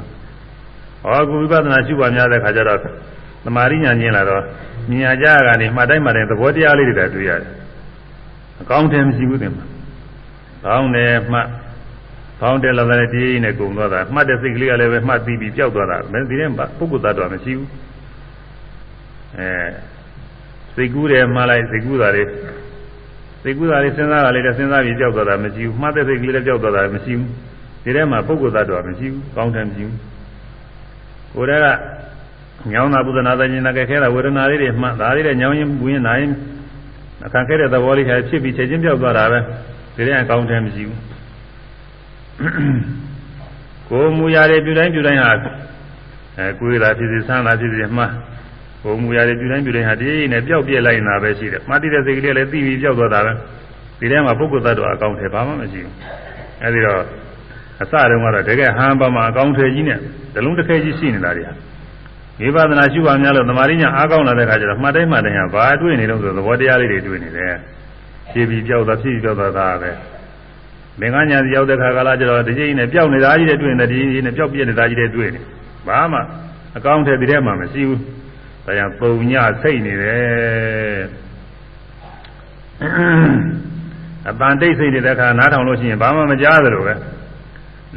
ဟောကုဝိပဿနာရှုပါများတဲ့ခါကျတော့သမာဓိညာကျင်းလာတော့မြင်ကြကနေမှတ်တိုင်းမှတ်တိုင်းသဘောတရားလေးတွေတွေ့ရတယ်အကောင်းတယ်မရှိဘူးတင်မှာကောင်းတယ်မှ တ်ကောင်းတယ်လည်းလည်းဒီနဲ့ကုံသွားတာမှတ်တဲ့စိတ်ကလေးကလည်းပဲမှတ်ပြီးပြီးပျောက်သွားတာမင်းဒီထဲမှာပုဂ္ဂိုလ်သတ္တဝါမရှိဘူးအဲစိတ်ကူးတယ်မှလိုက်စိတ်ကူးတာလေးစိတ်ကူးတာလေးစဉ်းစားတာလေးလည်းစဉ်းစားပြီးပျောက်သွားတာမရှိဘူးမှတ်တဲ့စိတ်ကလေးလည်းပျောက်သွားတာမရှိဘူးဒီထဲမှာပုဂ္ဂိုလ်သတ္တဝါမရှိဘူးကောင်းတယ်မရှိဘူးကိုယ်တည်းကညောင်းတာပုဒနာသဉ္ဇနာကဲခဲတာဝေဒနာလေးတွေမှတ်ဒါလေးတွေညောင်းရင်ဘူးရင်နိုင်အခါခဲတဲ့သဘောလေးဖြစ်ပြီးချက်ချင်းပြောက်သွားတာပဲဒီထဲအကောင်းတယ်မရှိဘူး ကိုမူရတဲ့ပြုတိုင်းပြုတိုင်းဟာအဲကိုယ်သာဖြစ်စီဆန်းသာဖြစ်စီမှကိုမူရတဲ့ပြုတိုင်းပြုတိုင်းဟာဒီနဲ့ပျောက်ပြက်လိုက်နေတာပဲရှိတယ်မှတ်တဲ့စိတ်ကလေးလည်းသိပြီးပျောက်သွားတာပဲဒီထဲမှာပုဂ္ဂိုလ်သတ္တဝါအကောင်းတယ်ဘာမှမရှိဘူးအဲဒီတော့အစတုန်းကတော့တကယ်ဟန်ပါမှာအကောင်းတယ်ကြီးနဲ့ဇလုံးတစ်ခဲကြီးရှိနေတာတွေဟာဝိပဿနာရှုပါများလို့သမာဓိညာအားကောင်းလာတဲ့ခါကျတော့မှတ်တိုင်းမှတ်တိုင်းဟာဘာတွေ့နေလို့ဆိုသဘောတရားလေးတွေတွေ့နေတယ်ဖြည်းပြီးကြောက်တာဖြည်းပြီးကြောက်တာဒါပဲ မင်္ဂညာစီရောက်တဲ့ခါကလာကျတော့ဒီချိန်နဲ့ပျောက်နေတာကြီးတဲ့တွေ့နေတယ်ဒီနဲ့ပျောက်ပြက်နေတာကြီးတဲ့တွေ့နေဘာမှအကောင်းထဲဒီထဲမှာမရှိဘူးဒါကြောင့်ပုံညစိတ်နေတယ်အပန်တိတ်စိတ်နေတဲ့ခါနားထောင်လို့ရှိရင်ဘာမှမကြားသလိုပဲ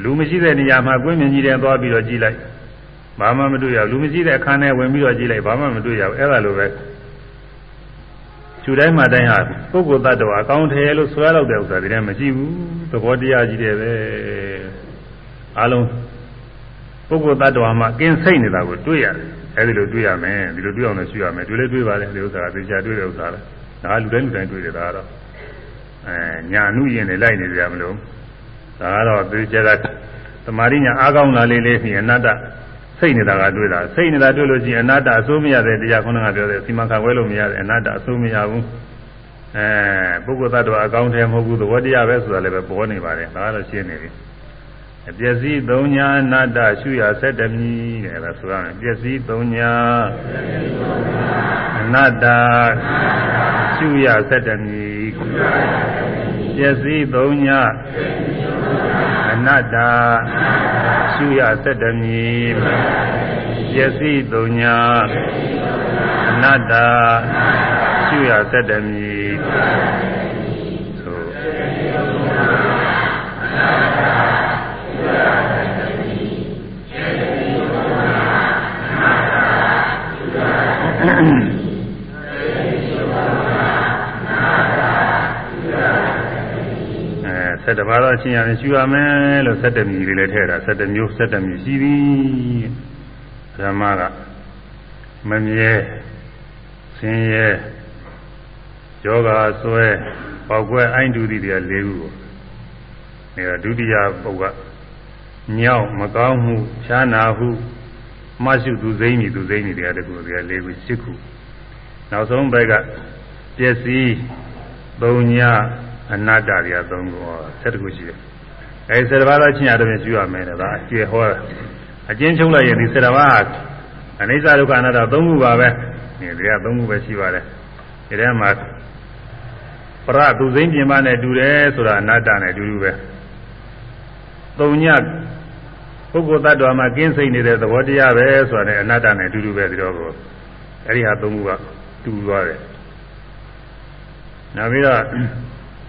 လူမရှိတဲ့နေရာမှာကွင်းမြင်ကြီးတဲ့သွားပြီးတော့ကြည့်လိုက်ဘာမှမတွေ့ရဘူးလူမရှိတဲ့အခန်းထဲဝင်ပြီးတော့ကြည့်လိုက်ဘာမှမတွေ့ရဘူးအဲ့ဒါလိုပဲခြူတိုင်းမှတိုင်းဟာပုဂ္ဂိုလ်တ attva အကောင်းတယ်လို့ဆိုရတော့တဲ့ဥစ္စာဒီထဲမရှိဘူးသ ဘောတရားကြီးတယ်ပဲအလုံးပုဂ္ဂိုလ်တ attva မှာကင်းစိတ်နေတာကိုတွေ့ရတယ်အဲဒီလိုတွေ့ရမယ်ဒီလိုတွေ့အောင်လည်းရှိရမယ်တွေ့လဲတွေ့ပါလေဒီဥစ္စာကသိချာတွေ့တဲ့ဥစ္စာပဲဒါကလူတိုင်းလူတိုင်းတွေ့တယ်ဒါကတော့အဲညာနုရင်လည်းလိုက်နေကြမလို့ဒါကတော့သိချာကသမာဓိညာအားကောင်းလာလေးလေးဖြင့်အနတ္တစိတ်နေတာကတွေ့တာစိတ်နေတာတွေ့လို့ရှိရင်အနတ္တအစိုးမရတဲ့တရားခုနကပြောတဲ့စီမံခန့်ခွဲလို့မရတဲ့အနတ္တအစိုးမရဘူး အဲပုဂ္ဂိုလ်သတ္တဝါအကောင်းတယ်မဟုတ်ဘူးသဘောတရားပဲဆိုတာလည်းပဲပေါ်နေပါတယ်ဒါကတော့ရှင်းနေပြီအပျက်စီးသုံးညာအနတ္တရှုရဆက်တမီတဲ့ဒါဆိုရမယ်ပျက်စီးသုံးညာအနတ္တရှုရဆက်တမီပျက်စီးသုံးညာ အနတ္တရှုရသက်တမီပျက်စီးတုံညာအနတ္တရှုရသက်တမီအ ၁၁ပါးသောအချင်းအရာရှုရမယ်လို့၁၁မျိုးလေးလည်းထည့်တာ၁၁မျိုး၁၁မျိုးရှိသည်ဓမ္မကမမြဲဆင်းရဲယောဂါဆွဲပောက်ကွဲအိုင်းတူသည့်တရား၄ခုကိုအဲဒါဒုတိယပုဂ္ဂညောင်းမကောင်းမှုချာနာဟုမရှိသူစိမ့်မိသူစိမ့်မိတရားတခုတရား၄ခု၈ခုနောက်ဆုံးဘက်ကပျက်စီးပုံညာ အနတ္တတွေကသုံးခုဟော7ခုရှိတယ်အဲဒီ7ပါးသောချင်းရတဲ့ပြင်ရှိရမယ်တဲ့ဒါအကျေဟောတာအကျဉ်းချုပ်လိုက်ရင်ဒီ7ပါးအနိစ္စဒုက္ခအနတ္တသုံးခုပါပဲဒီတွေကသုံးခုပဲရှိပါတယ်ဒီထဲမှာပရသူစိမ့်ပြင်ပနဲ့တူတယ်ဆိုတာအနတ္တနဲ့အတူတူပဲသုံးညပုဂ္ဂိုလ်တ attva မှာကင်းစိတ်နေတဲ့သဘောတရားပဲဆိုတာနဲ့အနတ္တနဲ့အတူတူပဲဒီတော့ကိုအဲ့ဒီဟာသုံးခုကတူသွားတယ်နောက်ပြီးတော့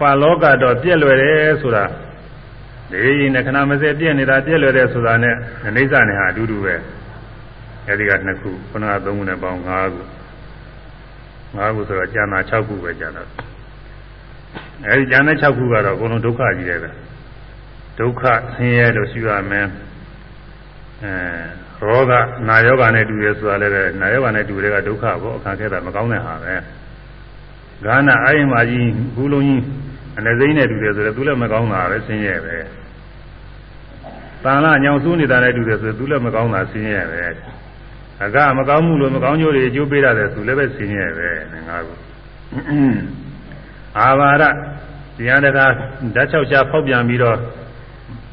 ပါလောကတော့ပြက်လွယ်တယ်ဆိုတာဒီရင်နဲ့ခဏမစဲပြက်နေတာပြက်လွယ်တယ်ဆိုတာနဲ့အနိစ္စနဲ့ဟာအတူတူပဲအဲဒီကနှစ်ခုခုနကသုံးခုနဲ့ပေါင်း၅ခု၅ခုဆိုတော့ကျန်တာ6ခုပဲကျန်တော့အဲဒီကျန်တဲ့6ခုကတော့အကုန်လုံးဒုက္ခကြီးတယ်ပဲဒုက္ခဆင်းရဲလို့ရှိရမယ်အဲရောဂနာယောဂနဲ့တူရဲဆိုတာလည်းပဲနာယောဂနဲ့တူတဲ့ကဒုက္ခပေါ့အခါခဲတာမကောင်းတဲ့ဟာပဲဂါနာအာယမကြီးဘူးလုံးကြီး အနေစိမ့်နဲ့တူတယ်ဆိုတော့သူလည်းမကောင်းတာပဲဆင်းရဲပဲတန်လာညောင်ဆူးနေတာနဲ့တူတယ်ဆိုတော့သူလည်းမကောင်းတာဆင်းရဲပဲအကမကောင်းမှုလို့မကောင်းကျိုးတွေအကျိုးပေးရတယ်သူလည်းပဲဆင်းရဲပဲငါကအာဘာရတရားတကာဓာတ်ချောက်ချဖောက်ပြန်ပြီးတော့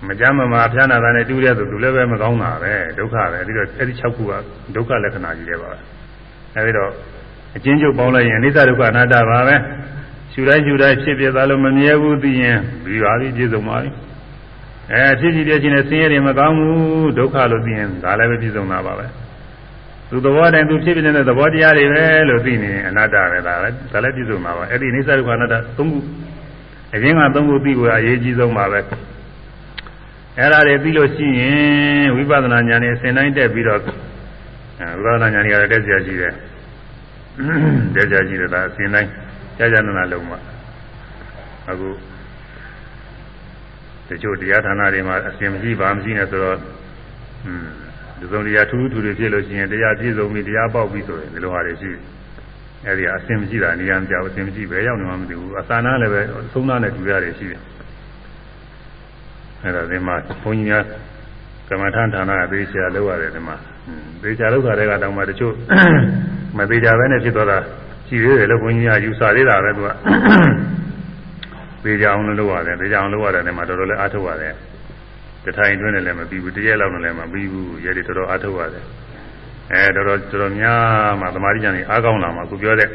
မကြမ်းမမာဖျားနာတာနဲ့တူတဲ့ဆိုသူလည်းပဲမကောင်းတာပဲဒုက္ခပဲအဲဒီတော့အဲဒီ6ခုကဒုက္ခလက္ခဏာကြီးတွေပါအဲဒီတော့အချင်းချုပ်ပေါင်းလိုက်ရင်အနိစ္စဒုက္ခအနတ္တပါပဲ ရှူတိုင်းရှူတိုင်းဖြစ်ပြသွားလို့မမြဲဘူးသိရင်ပြီးပါပြီပြည့်စုံပါပြီအဲဖြစ်ဖြစ်ပြချင်းနဲ့ဆင်းရဲတွေမကောင်းဘူးဒုက္ခလို့သိရင်ဒါလည်းပဲပြည့်စုံတာပါပဲသူသဘောတိုင်းသူဖြစ်ဖြစ်နေတဲ့သဘောတရားတွေပဲလို့သိနေအနတ္တပဲဒါလည်းဒါလည်းပြည့်စုံပါပါအဲ့ဒီအနိစ္စဒုက္ခအနတ္တသုံးခုအရင်ကသုံးခုသိဖို့အရေးကြီးဆုံးပါပဲအဲ့ဒါတွေသိလို့ရှိရင်ဝိပဿနာဉာဏ်နဲ့အစဉ်တိုင်းတက်ပြီးတော့ဝိပဿနာဉာဏ်ကြီးကတက်ကြရှိတယ်တက်ကြရှိတယ်ဒါအစဉ်တိုင်း ကြာကြာနာနာလုံးမှာအခုတချို့တရားဌာနတွေမှာအစဉ်မရှိပါမရှိနဲ့ဆိုတော့อืมဒီစုံတရားထူးထူးတွေဖြစ်လို့ရှိရင်တရားပြည့်စုံပြီတရားပေါက်ပြီဆိုရင်ဒီလိုဟာတွေရှိအဲဒီအစဉ်မရှိတာနေရာမပြောက်အစဉ်မရှိပဲရောက်နေမှမသိဘူးအသာနာလည်းပဲသုံးသားနဲ့တူရတယ်ရှိတယ်အဲဒါဒီမှာဘုန်းကြီးများကမ္မထန်ဌာနကသေချာလောက်ရတယ်ဒီမှာသေချာလောက်တာတွေကတောင်မှတချို့မသေးကြပဲနဲ့ဖြစ်သွားတာ ရှိသေးတယ်လို့ဘုန်းကြီးကယူဆသေးတာပဲသူကသေချာအောင်လုပ်ရတယ်သေချာအောင်လုပ်ရတယ်ဒီမှာတော်တော်လေးအားထုတ်ရတယ်တထိုင်တွင်းနဲ့လည်းမပြီးဘူးတရက်လောက်နဲ့လည်းမပြီးဘူးရဲတွေတော်တော်အားထုတ်ရတယ်အဲတော်တော်တော်တော်များမှသမာဓိဉာဏ်ကြီးအားကောင်းလာမှခုပြောတဲ့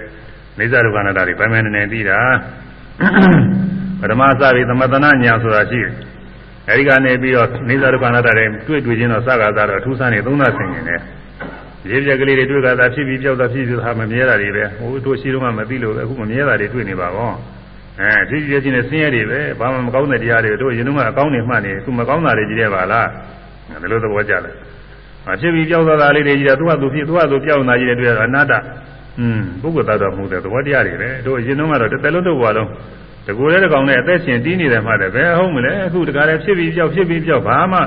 နေဇာဒုက္ခနာတာတွေပိုင်းပိုင်းနေနေပြီးတာပထမစပြီးသမထနာညာဆိုတာရှိတယ်အဲဒီကနေပြီးတော့နေဇာဒုက္ခနာတာတွေတွေ့တွေ့ချင်းတော့စကားသားတော့အထူးဆန်းနေသုံးသဆင်နေတယ် ရေပြက်ကလေးတွေတွေ့ကြတာဖြစ်ပြီးပြောက်တာဖြစ်ပြီးဟာမမြဲတာတွေပဲဟိုတို့ရှိတော့မှမသိလို့အခုမမြဲတာတွေတွေ့နေပါကောအဲဖြစ်ဖြစ်ချင်းနဲ့ဆင်းရဲတွေပဲဘာမှမကောင်းတဲ့တရားတွေတို့ရင်တော့အကောင်းနေမှနေသူမကောင်းတာတွေကြီးတယ်ပါလားဒါလိုသဘောကျတယ်အဖြစ်ပြီးပြောက်သွားတာလေးတွေကြီးတယ်သူကသူဖြစ်သူကသူပြောက်နေတာကြီးတယ်တွေ့ရတာအနာတ္တอืมပုဂ္ဂိုလ်သားတော်မဟုတ်တဲ့သဘောတရားတွေပဲတို့ရင်တော့ကတော့တစ်သက်လုံးတော့ဘာလုံးတကူလည်းတကောင်နဲ့အသက်ရှင်တီးနေတယ်မှတယ်ဘယ်ဟုတ်မလဲအခုတကားလည်းဖြစ်ပြီးပြောက်ဖြစ်ပြီးပြောက်ဘာမှ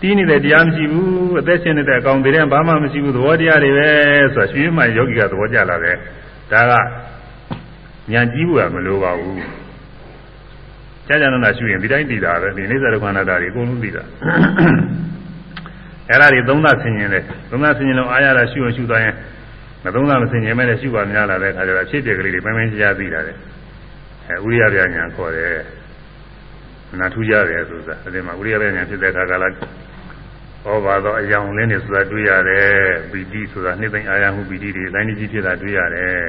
တီးနေတဲ့တရားမရှိဘူးအသက်ရှင်နေတဲ့အကောင်တွေတဲ့ဘာမှမရှိဘူးသဘောတရားတွေပဲဆိုတာရှင်မှယောဂီကသဘောကျလာတယ်ဒါကဉာဏ်ကြီးဖို့ကမလိုပါဘူးကြာကြာနာနာရှိရင်ဒီတိုင်းတည်တာပဲဒီနေသရခန္ဓာတာတွေအကုန်လုံးတည်တာအဲ့ဒါတွေသုံးသဆင်ရင်လေသုံးသဆင်ရင်လုံးအားရတာရှိအောင်ရှိသွားရင်မသုံးသမဆင်ရင်မဲ့လည်းရှိပါများလာတဲ့အခါကျတော့ဖြစ်ပြကလေးတွေပန်းပန်းရှားသိလာတယ်အဲဥရိယပြညာခေါ်တယ်နာထူးကြတယ်ဆိုတာအဲဒီမှာဥရိယပြညာဖြစ်တဲ့အခါကလည်း ဩဘာသောအယောင်လင်းနေဆိုတာတွေ့ရတယ်ပီတိဆိုတာနှစ်သိမ့်အာရမှုပီတိတွေတိုင်းကြီးဖြစ်တာတွေ့ရတယ်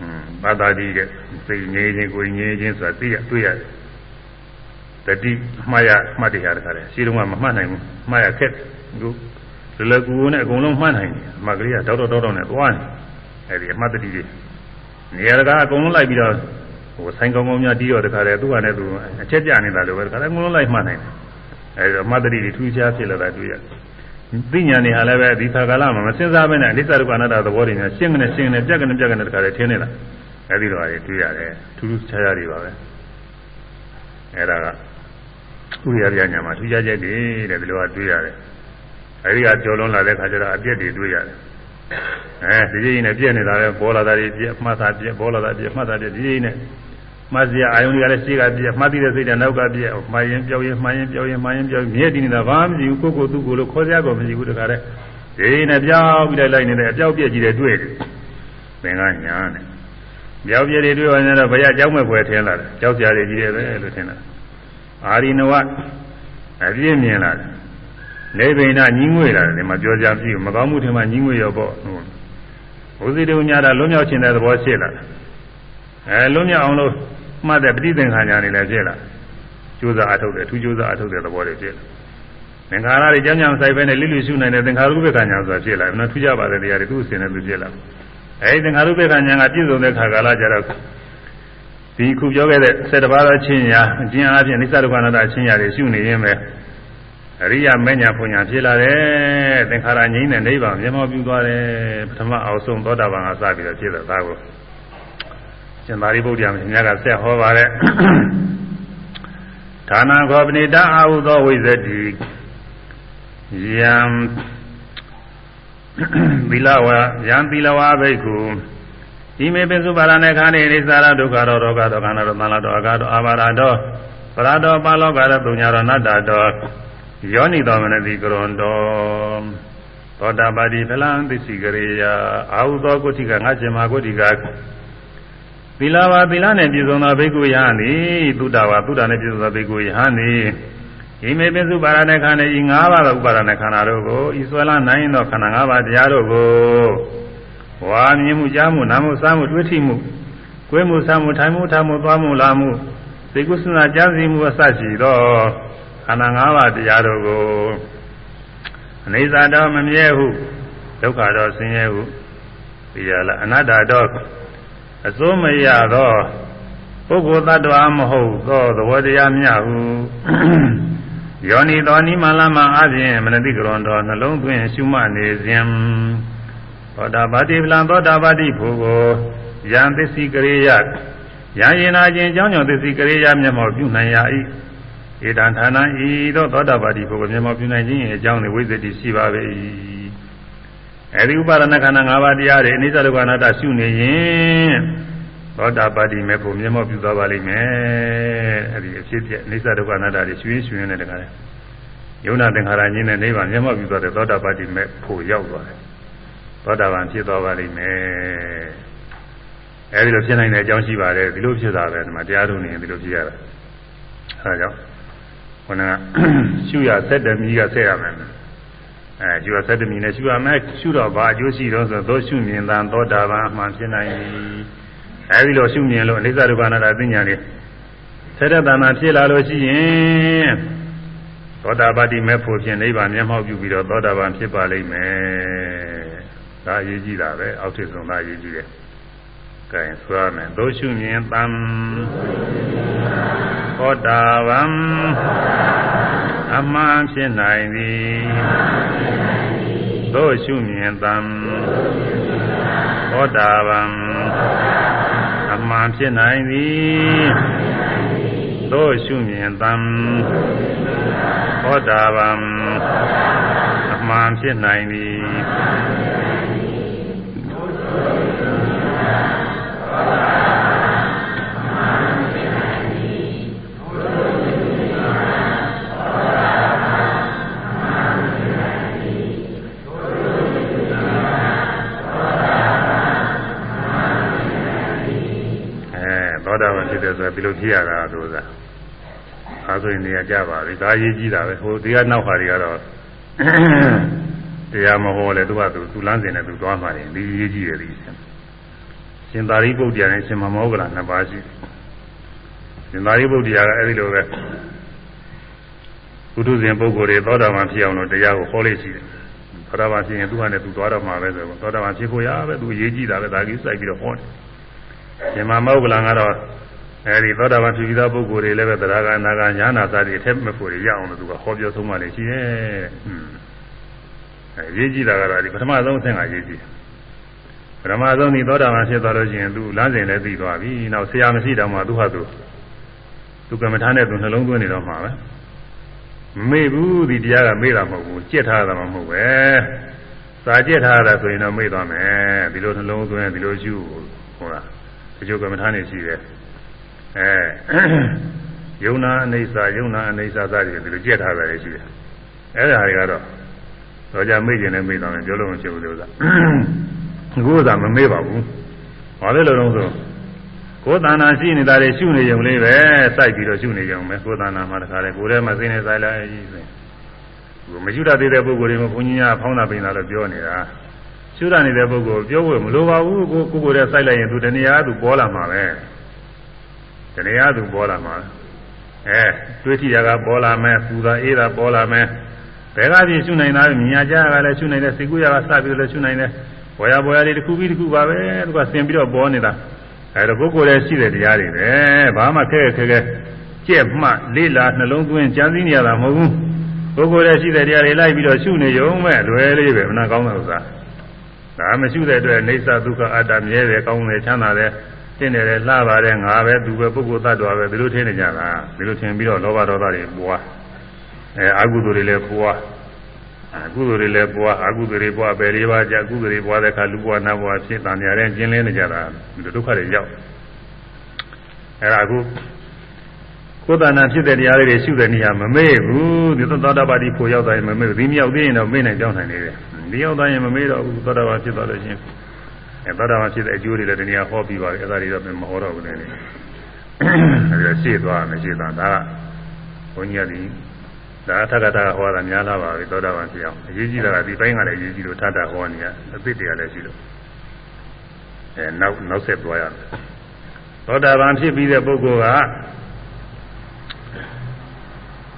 อืมဘာသာကြီးကစိတ်ငြိမ်းခြင်းကိုယ်ငြိမ်းခြင်းဆိုတာသိရတွေ့ရတယ်တတိမှားရမှတ်တရားတခါတည်းရှိတော့မှမမှတ်နိုင်ဘူးမှားရခက်သူလလကူနဲ့အကုန်လုံးမှတ်နိုင်တယ်အမှတ်ကလေးကတောက်တော့တောက်တော့နဲ့သွားနေအဲဒီအမှတ်တတိတွေနေရာကအကုန်လုံးလိုက်ပြီးတော့ဟိုဆိုင်ကောင်းကောင်းများတီးတော့တခါတည်းသူ့ဟာနဲ့သူအချက်ပြနေတာလို့ပဲတခါတည်းအကုန်လုံးလိုက်မှတ်နိုင်တယ် အဲဒီတော့အမှတ်တတိတွေထူးခြားဖြစ်လာတာတွေ့ရတယ်သိညာနေဟာလည်းပဲဒီခါကာလမှာမစဉ်းစားဘဲနဲ့အနိစ္စဒုက္ခအနတ္တသဘောတွေနဲ့ရှင်းကနေရှင်းနေပြက်ကနေပြက်ကနေတခါတည်းထင်းနေတာအဲဒီတော့အဲတွေ့ရတယ်ထူးထူးခြားခြားတွေပါပဲအဲဒါကဥရိယပြညာမှာထူးခြားချက်တွေတဲ့ဒီလိုကတွေ့ရတယ်အဲဒီကကြော်လွန်လာတဲ့ခါကျတော့အပြက်တွေတွေ့ရတယ်အဲဒီကြီးနဲ့ပြက်နေတာပဲပေါ်လာတာတွေပြက်မှတ်တာပြက်ပေါ်လာတာပြက်မှတ်တာပြက်ဒီကြီးနဲ့ မှတ်စရာအာယုန်တွေကလည်းရှိကပြက်မှတ်သိတဲ့စိတ်တွေနောက်ကပြက်မှရင်ပြောင်းရင်မှရင်ပြောင်းရင်မှရင်ပြောင်းမြဲတည်နေတာဘာမှမရှိဘူးကိုယ့်ကိုယ်သူ့ကိုယ်လို့ခေါ်ကြကောမရှိဘူးတခါတည်းဒီနဲ့ပြောင်းပြီးလိုက်နေတယ်အပြောက်ပြက်ကြီးတွေတွေ့တယ်သင်ကညာနဲ့ပြောက်ပြက်တွေတွေ့ရင်တော့ဘယ်ရအကြောင်းမဲ့ဖွယ်ထင်လာတယ်ကြောက်ကြရကြီးတယ်ပဲလို့ထင်တာအာရိနဝအပြင်းမြင်လာတယ်နေဗိဏညီးငွေလာတယ်ဒီမှာပြောကြပြီမကောင်းမှုထင်မှညီးငွေရောပေါ့ဘုဇိတုညာတာလွံ့မြောက်ခြင်းတဲ့သဘောရှိလာအဲလွံ့မြောက်အောင်လို့ မှတ်တဲ့ပဋိသင်္ခါညာနေလည်းဖြစ်လာကျိုးစားအထုတ်တယ်သူကျိုးစားအထုတ်တဲ့သဘောတွေဖြစ်လာသင်္ခါရတွေကြောင်းကြောင်းဆိုင်ပဲနဲ့လိလိရှုနိုင်တဲ့သင်္ခါရုပ္ပကညာဆိုတာဖြစ်လာတယ်။နော်ထူးကြပါတဲ့တရားတွေသူ့အစဉ်နဲ့သူဖြစ်လာ။အဲဒီသင်္ခါရုပ္ပကညာကပြည့်စုံတဲ့ခါကာလကျတော့ဒီခုပြောခဲ့တဲ့၁၇ပါးသောချင်းရာအကျဉ်းအားဖြင့်နိစ္စဒုက္ခနာတချင်းရာတွေရှုနေရင်ပဲအရိယာမညာဖွညာဖြစ်လာတယ်သင်္ခါရငြိမ်းတဲ့နိဗ္ဗာန်မျက်မှောက်ပြုသွားတယ်ပထမအောင်ဆုံးသောတာပန်ကစပြီးတော့ဖြစ်တဲ့သားကို ရှင်သာရိပုတ္တရာမြတ်ကဆက်ဟောပါတယ်ဌာနခောပဏိတအာဟုသောဝိဇ္ဇတိယံသီလဝယံသီလဝဘိက္ခုဤမေပိစုပါရဏေခန္ဓေအိသရာဒုက္ခရောဒုက္ခဒုက္ခနာရောသံလာတောအကာတောအာဘာရတောပရတောပါလောကရတုညာရောနတ္တတောယောနိတော်မနတိကရွန်တော်သောတာပတိဖလံသစ္စည်းကရေယအာဟုသောကုဋ္ဌိကငါကျင်မာကုဋ္ဌိက သီလဝါသီလနဲ့ပြည့်စုံသောဘိက္ခုယဟန်သည်သုတဝါသုတနဲ့ပြည့်စုံသောဘိက္ခုယဟန်သည်ဤမေပိစုပါရဏေခန္ဓေဤ၅ပါးသောဥပါရဏေခန္ဓာတို့ကိုဤဆွဲလာနိုင်သောခန္ဓာ၅ပါးတရားတို့ကိုဝါမြင်မှုကြားမှုနားမှုစားမှုတွေ့ထိမှုကိုယ်မှုစားမှုထိုင်မှုထားမှုသွားမှုလာမှုစိတ်ကုသနာကြားစီမှုအစရှိသောခန္ဓာ၅ပါးတရားတို့ကိုအနိစ္စတော်မမြဲဟုဒုက္ခတော်ဆင်းရဲဟုသိရလားအနတ္တတော် အစိုးမရသောပုဂ္ဂိုလ်တ attva မဟုတ်သောသဘောတရားမြဟုယောနီတော်နိမလမအပြင်မနတိကရွန်တော်နှလုံးသွင်းရှုမှတ်နေစဉ်သောတာပတိဗလံသောတာပတိဖို့ကိုယံသစ္စိကရိယယံရင်နာခြင်းအကြောင်းကြောင့်သစ္စိကရိယမျက်မှောက်ပြုနိုင်ရ၏ဧတံဌာနဤသောသောတာပတိဖို့ကိုမျက်မှောက်ပြုနိုင်ခြင်းအကြောင်းတွေဝိသတိရှိပါပေ၏ အဲဒီဥပါဒနာခန္ဓာ၅ပါးတရားတွေအနိစ္စဒုက္ခအနတ္တရှုနေရင်သောတာပတိမဲ့ဖို့မျက်မှောက်ပြုသွားပါလိမ့်မယ်အဲဒီအဖြစ်ပြအနိစ္စဒုက္ခအနတ္တတွေရှုရင်းရှုရင်းနဲ့တခါလဲယုံနာသင်္ခါရကြီးနဲ့နိဗ္ဗာန်မျက်မှောက်ပြုသွားတဲ့သောတာပတိမဲ့ဖို့ရောက်သွားတယ်သောတာပန်ဖြစ်သွားပါလိမ့်မယ်အဲဒီလိုဖြစ်နိုင်တဲ့အကြောင်းရှိပါတယ်ဒီလိုဖြစ်တာပဲဒီမှာတရားထုတ်နေရင်ဒီလိုဖြစ်ရတာအဲဒါကြောင့်ခန္ဓာရှုရဆက်တမီးကဆက်ရမယ် အဲရှုရဆက်တမီးနဲ့ရှုရမယ်ရှုတော့ဘာအကျိုးရှိတော့ဆိုသောရှုမြင်တန်သောတာပန်အမှန်ဖြစ်နိုင်အဲဒီလိုရှုမြင်လို့အနိစ္စဒုက္ခအနတ္တသိညာလေးဆက်တဲ့တဏ္ဍာဖြစ်လာလို့ရှိရင်သောတာပတိမဲ့ဖို့ဖြင့်နိဗ္ဗာန်မျက်မှောက်ပြုပြီးတော့သောတာပန်ဖြစ်ပါလိမ့်မယ်ဒါအရေးကြီးတာပဲအောက်ထစ်ဆုံးသားအရေးကြီးတယ် ကဲဆိုရမယ်သို့ရှုမြင်တံသောတာပန်အမှန်ဖြစ်နိုင်သည်သို့ရှုမြင်တံသောတာပန်အမှန်ဖြစ်နိုင်သည်သို့ရှုမြင်တံသောတာပန်အမှန်ဖြစ်နိုင်သည် ဖြစ်တယ်ဆိုတာဒီလိုဖြစ်ရတာသူကအဲဆိုရင်နေရာကြပါပြီဒါရေးကြည့်တာပဲဟိုဒီကနောက်ခါတွေကတော့တရားမဟောလဲသူကသူသူလမ်းစဉ်နဲ့သူသွားမှတယ်ဒီရေးကြည့်တယ်ဒီရှင်သာရိပုတ္တရာနဲ့ရှင်မမောဂလနှစ်ပါးရှိရှင်သာရိပုတ္တရာကအဲဒီလိုပဲဘုဒ္ဓဇင်ပုဂ္ဂိုလ်တွေသောတာပန်ဖြစ်အောင်လို့တရားကိုဟောလို့ရှိတယ်သောတာပန်ဖြစ်ရင်သူကလည်းသူသွားတော့မှာပဲဆိုတော့သောတာပန်ဖြစ်ဖို့ရပဲသူရေးကြည့်တာပဲဒါကြီးစိုက်ပြီးတော့ဟောတယ်ရှင်မမောဂလံကတော့ အဲဒီသောတာပန်ဖြစ်ပြီးသားပုဂ္ဂိုလ်တွေလည်းပဲသရဂနာဂညာနာသတိအထက်မဖို့ရအောင်လို့သူကဟောပြောဆုံးမှလည်းရှိရဲ့အဲရေးကြည့်တာကတော့ဒီပထမဆုံးအဆင့်ကရေးကြည့်ပထမဆုံးဒီသောတာပန်ဖြစ်သွားလို့ရှိရင်သူလမ်းစဉ်လည်းသိသွားပြီနောက်ဆရာမရှိတော့မှသူဟာသူသူကမ္မထာနဲ့သူနှလုံးသွင်းနေတော့မှာပဲမေ့ဘူးဒီတရားကမေ့တာမဟုတ်ဘူးကြက်ထားတာမှမဟုတ်ပဲစာကြက်ထားတာဆိုရင်တော့မေ့သွားမယ်ဒီလိုနှလုံးသွင်းဒီလိုယူဟုတ်လားတချို့ကမ္မထာနေရှိတယ် အဲယုံနာအိဋ္ဌာယုံနာအိဋ္ဌာစသည်ဒီလိုကြက်ထားတာလည်းရှိတယ်အဲ့ဒါတွေကတော့တော့ကြမေ့ကျင်လည်းမေ့တော့မယ်ပြောလို့မဖြစ်ဘူးလို့ဆိုတာအခုကမမေ့ပါဘူးဘာလို့လဲလို့ဆိုကိုယ်တဏ္ဍာရှိနေတာတွေရှုနေကြုံလေးပဲစိုက်ပြီးတော့ရှုနေကြုံပဲကိုယ်တဏ္ဍာမှာတခါလေကိုယ်ထဲမှာစိနေဆိုင်လိုက်ဆိုကိုမရှုတတ်သေးတဲ့ပုဂ္ဂိုလ်တွေမှာဘုန်းကြီးများဖောင်းတာပိန်တာလို့ပြောနေတာရှုရနေတဲ့ပုဂ္ဂိုလ်ပြောဖို့မလိုပါဘူးကိုကိုကိုယ်တည်းစိုက်လိုက်ရင်သူတဏှာသူပေါ်လာမှာပဲ တဏှာသူပေါ်လာမှာအဲတွေးထီရကပေါ်လာမယ်ပူတာအေးတာပေါ်လာမယ်ဘယ်ကပြည့်ရှုနိုင်တာမြညာကြကလည်းရှုနိုင်တယ်စိတ်ကူးရကစပြီးလည်းရှုနိုင်တယ်ဘွယ်ရဘွယ်ရတွေတစ်ခုပြီးတစ်ခုပါပဲသူကဆင်ပြီးတော့ပေါ်နေတာအဲဒါပုဂ္ဂိုလ်ရဲ့ရှိတဲ့တရားတွေပဲဘာမှခက်ခဲခဲကြက်မှလေးလာနှလုံးသွင်းကြံစည်နေရတာမဟုတ်ဘူးပုဂ္ဂိုလ်ရဲ့ရှိတဲ့တရားတွေလိုက်ပြီးတော့ရှုနေရုံမဲ့လွယ်လေးပဲမနာကောင်းတဲ့ဥစ္စာဒါမရှိတဲ့အတွက်အိဋ္ဌဒုက္ခအတ္တမြဲတယ်ကောင်းတယ်ချမ်းသာတယ် တင့်တယ်လှပါတယ်ငါပဲသူပဲပုဂ္ဂိုလ်သတ္တဝါပဲဒီလိုထင်နေကြတာဒီလိုထင်ပြီးတော့လောဘဒေါသတွေပွားအဲအကုသိုလ်တွေလည်းပွားအကုသိုလ်တွေလည်းပွားအကုသိုလ်တွေပွားပဲလေးပါးကြအကုသိုလ်တွေပွားတဲ့အခါလူဘဝနတ်ဘဝဖြစ်တန်ကြတဲ့ကျင်းလင်းနေကြတာဒုက္ခတွေရောက်အဲဒါအခုကိုယ်တဏ္ဍဖြစ်တဲ့တရားလေးတွေရှုတဲ့နေရာမမေ့ဘူးဒီသောတာပတိဖို့ရောက်တိုင်းမမေ့ဘူးဒီမြောက်သေးရင်တော့မေ့နိုင်ကြောင်းနိုင်နေတယ်ဒီရောက်တိုင်းမမေ့တော့ဘူးသောတာပန်ဖြစ်သွားလို့ချင်း အဲသောတာပန်ဖြစ်တဲ့အကျိုးတွေလည်းဒီနေရာဟောပြီးပါပြီအဲဒါတွေတော့မဟောတော့ဘူးလေအဲဒီရှေ့သွားမယ်ရှေ့သွားဒါကဘုန်းကြီးကဒီဒါအထက်ကတာဟောတာများလာပါပြီသောတာပန်ဖြစ်အောင်အရေးကြီးတာကဒီပိုင်းကလည်းအရေးကြီးလို့ထပ်တာဟောနေရအသိတရားလည်းရှိလို့အဲနောက်နောက်ဆက်သွားရမယ်သောတာပန်ဖြစ်ပြီးတဲ့ပုဂ္ဂိုလ်က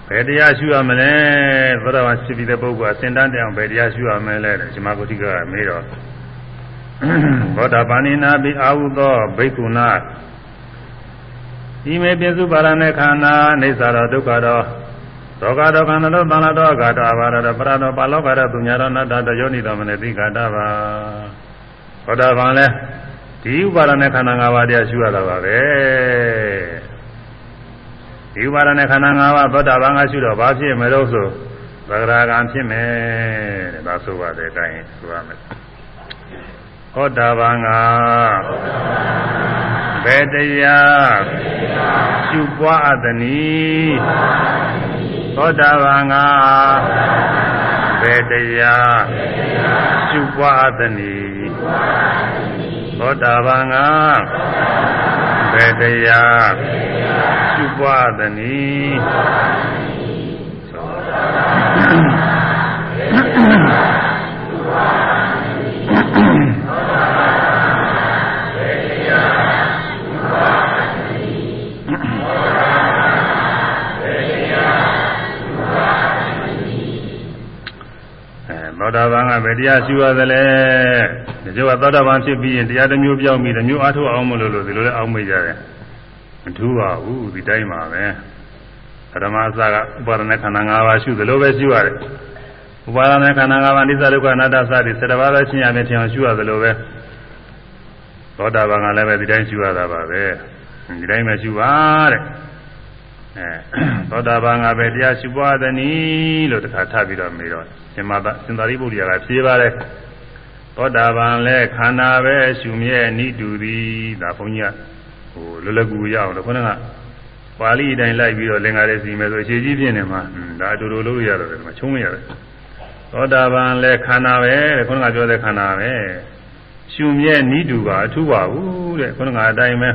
ဘယ်တရားရှုရမလဲသောတာပန်ဖြစ်ပြီးတဲ့ပုဂ္ဂိုလ်အစင်တန်းတောင်ဘယ်တရားရှုရမလဲတဲ့ရှင်မဂုတိကမေးတော့ ဘောဓပါဏိနာပိအာဟုသောဘိက္ခုနာဤမေပြစုပါရမေခန္ဓာအိစ္ဆာရောဒုက္ခရောဒုက္ခရောခန္ဓာရောသံလာရောဂါတောအဘာရောပရတောပါလောကရောသူညာရောနတ္တတယောနိတော်မနတိကတာပါဘောဓပါဏလဲဒီဥပါရမေခန္ဓာ၅ပါးတရားရှုရတာပါပဲဒီဥပါရမေခန္ဓာ၅ပါးဘောဓပါဏကရှုတော့ဘာဖြစ်မလို့ဆိုသဂရာကံဖြစ်မယ်တဲ့ဒါဆိုပါတယ်အဲဒါရင်ဆိုရမယ် ဟောတာပန်ကဘယ်တရားရှုပွားအပ်သနည်းသောတာပန်ကဘယ်တရားရှုပွားအပ်သနည်းသောတာပန်ကဘယ်တရားရှုပွား သောတာပန်ကဘယ်တရားရှိရသလဲဒီကျောကသောတာပန်ဖြစ်ပြီးရင်တရားတစ်မျိုးပြောင်းပြီးတစ်မျိုးအထုအောင်မလို့လို့ဒီလိုလဲအောင်မိကြတယ်မထူးပါဘူးဒီတိုင်းပါပဲပရမအစကဥပါဒနာခန္ဓာ၅ပါးရှိသလိုပဲရှိရတယ်ဥပါဒနာခန္ဓာ၅ပါးအိသဒုက္ခအနာတ္တစသည်၁၁ပါးပဲရှင်းရမယ်ထင်အောင်ရှိရသလိုပဲသောတာပန်ကလည်းပဲဒီတိုင်းရှိရတာပါပဲဒီတိုင်းပဲရှိပါတဲ့အဲသောတာပန်ကပဲတရားရှိပွားသည်လို့တခါထပ်ပြီးတော့မေးတော့ ရှင်မသာရှင်သာရိပုတ္တရာကဖြေပါတယ်သောတာပန်လဲခန္ဓာပဲရှုမြဲနိတူသည်ဒါဘုန်းကြီးကဟိုလွယ်လွယ်ကူရအောင်လို့ခေါင်းကပါဠိတိုင်းလိုက်ပြီးတော့လင်္ကာလေးစီမယ်ဆိုအခြေကြီးဖြစ်နေမှာဒါအတူတူလို့ရတယ်ဒီမှာချုံးမရတယ်သောတာပန်လဲခန္ဓာပဲတဲ့ခေါင်းကပြောတဲ့ခန္ဓာပဲရှုမြဲနိတူပါအထူးပါဘူးတဲ့ခေါင်းကအတိုင်းပဲ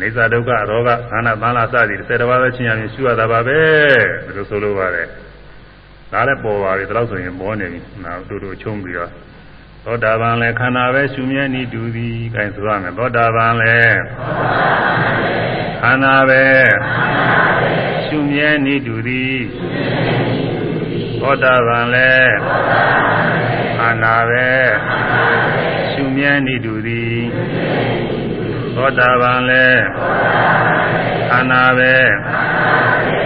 နေသာဒုက္ခရောဂခန္ဓာသံလာစသည်၁၀ပါးပဲချင်းရရင်ရှုရတာပါပဲဒီလိုဆိုလိုပါတယ် ဒါလည်းပေါ်ပါပြီဒါလို့ဆိုရင်ပေါ်နေပြီနောက်တူတူချုံပြီးတော့သောတာပန်လည်းခန္ဓာပဲရှုမြဲနေတူသည်အဲဆိုရမယ်သောတာပန်လည်းခန္ဓာပဲရှုမြဲနေတူသည်သောတာပန်လည်းခန္ဓာပဲရှုမြဲနေတူသည်သောတာပန်လည်းခန္ဓာပဲ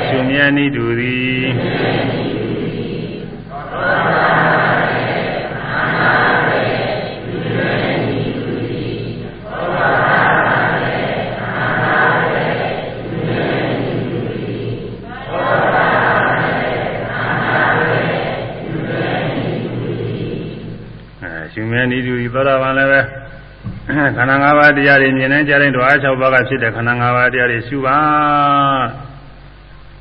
ရှုမြဲနေတူသည် ရှင်မြတ်ဤသူဤသောတာပန်လည်းပဲခန္ဓာ၅ပါးတရားတွေမြင်နေကြတဲ့ဓဝါ၆ပါးကဖြစ်တဲ့ခန္ဓာ၅ပါးတရားတွေရှုပါ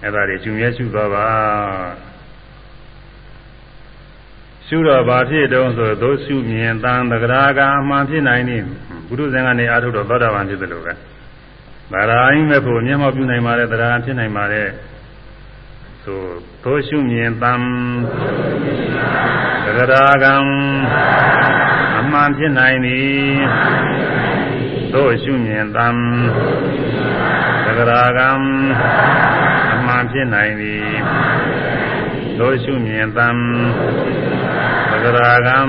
အဲ့ဒါတွေရှင်မြတ်ရှုသွားပါ ရှုတော့ဘာဖြစ်တုံးဆိုသို့ရှုမြင်တန်တဂရာကအမှန်ဖြစ်နိုင်နေဘုရုဇင်ကနေအာထုတော့သောတာပန်ဖြစ်တယ်လို့ပဲဗာရာယိမဲ့ဖို့မျက်မှောက်ပြုနိုင်ပါတယ်တရားဖြစ်နိုင်ပါတယ်ဆိုသို့ရှုမြင်တန်တဂရာကအမှန်ဖြစ်နိုင်သည်သို့ရှုမြင်တန်တဂရာကအမှန်ဖြစ်နိုင်သည် တို့ရှုမြင်သံသဂရာကံ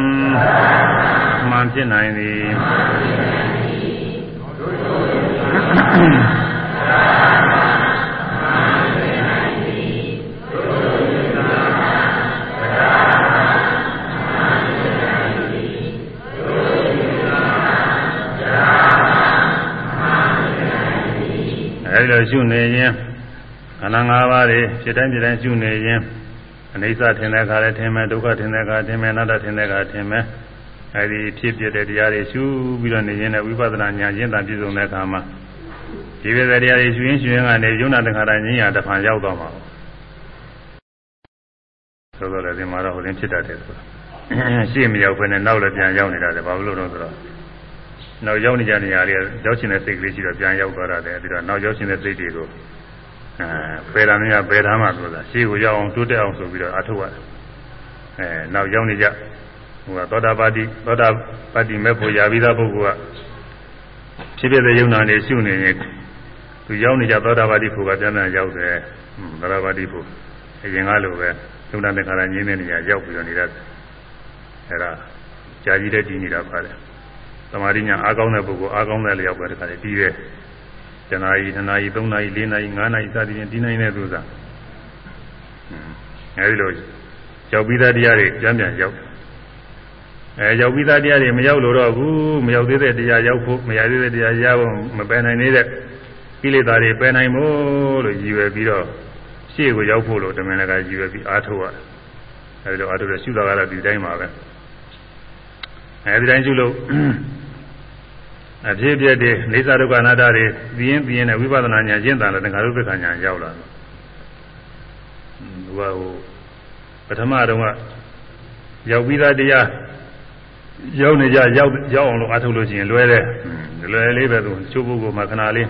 မှန်ဖြစ်နိုင်သည်အဲဒီလိုရှုနေရင်ခန္ဓာ၅ပါးတွေဖြစ်တိုင်းဖြစ်တိုင်းရှုနေရင် အနိစ္စထင်တဲ့အခါလည်းထင်မယ်ဒုက္ခထင်တဲ့အခါထင်မယ်အနတ္တထင်တဲ့အခါထင်မယ်အဲဒီဖြစ်ဖြစ်တဲ့တရားတွေရှုပြီးတော့နေရင်လည်းဝိပဿနာဉာဏ်ရှင်းတာပြည့်စုံတဲ့အခါမှာဒီဝိသေတရားတွေရှုရင်းရှုရင်းကနေယုံနာတခါတိုင်းဉာဏ်တဖန်ရောက်တော့မှာဆိုတော့လည်းဒီမှာတော့ဟိုရင်ဖြစ်တတ်တယ်ဆိုတာရှေ့မရောက်ဘဲနဲ့နောက်လည်းပြန်ရောက်နေတာလေဘာလို့လဲဆိုတော့နောက်ရောက်နေကြနေရာတွေရောက်ချင်တဲ့စိတ်ကလေးရှိတော့ပြန်ရောက်သွားတယ်ပြီးတော့နောက်ရောက်ချင်တဲ့စိတ်တွေကို အဲပယ်တာများပယ်ထားမှဆိုတာရှေ့ကိုရောက်အောင်တိုးတက်အောင်ဆိုပြီးတော့အထုရတယ်အဲနောက်ရောက်နေကြဟိုကသောတာပတိသောတာပတိမဲ့ဖို့ရာပြီးသားပုဂ္ဂိုလ်ကဖြစ်ဖြစ်တဲ့ယုံနာနေရှုနေရင်သူရောက်နေကြသောတာပတိဖို့ကပြန်ပြန်ရောက်တယ်သောတာပတိဖို့အရင်ကလိုပဲယုံနာတဲ့ခါလာငင်းတဲ့နေရာရောက်ပြီးတော့နေတတ်အဲဒါကြာကြီးတဲ့တည်နေတာပါတယ်သမာဓိညာအားကောင်းတဲ့ပုဂ္ဂိုလ်အားကောင်းတဲ့လျောက်ပဲတခါတည်းပြီးတယ် တနာရီ2နာရီ3နာရီ4နာရီ5နာရီစသည်ဖြင့်ဒီနိုင်တဲ့သူစားအဲဒီလိုရောက်ပြီးသားတရားတွေပြန်ပြန်ရောက်အဲရောက်ပြီးသားတရားတွေမရောက်လို့တော့ဘူးမရောက်သေးတဲ့တရားရောက်ဖို့မရသေးတဲ့တရားရဖို့မပယ်နိုင်သေးတဲ့ကိလေသာတွေပယ်နိုင်ဖို့လို့ရည်ရွယ်ပြီးတော့ရှေ့ကိုရောက်ဖို့လို့တမန်တကာရည်ရွယ်ပြီးအားထုတ်ရတယ်အဲဒီလိုအားထုတ်ရရှုတာကတော့ဒီတိုင်းပါပဲအဲဒီတိုင်းရှုလို့ အဖြစ်ပြတဲ့နေသဒုက္ခအနာတ္တတွေသိရင်သိရင်နဲ့ဝိပဿနာဉာဏ်ရှင်းတာလည်းသင်္ခါရုပ္ပခဉာဏ်ရောက်လာတယ်။သူကဟိုပထမတုန်းကရောက်ပြီးသားတရားရောက်နေကြရောက်ရောက်အောင်လို့အထုတ်လို့ရှိရင်လွယ်တယ်။လွယ်လေးပဲသူချိုးဖို့ကမှခဏလေး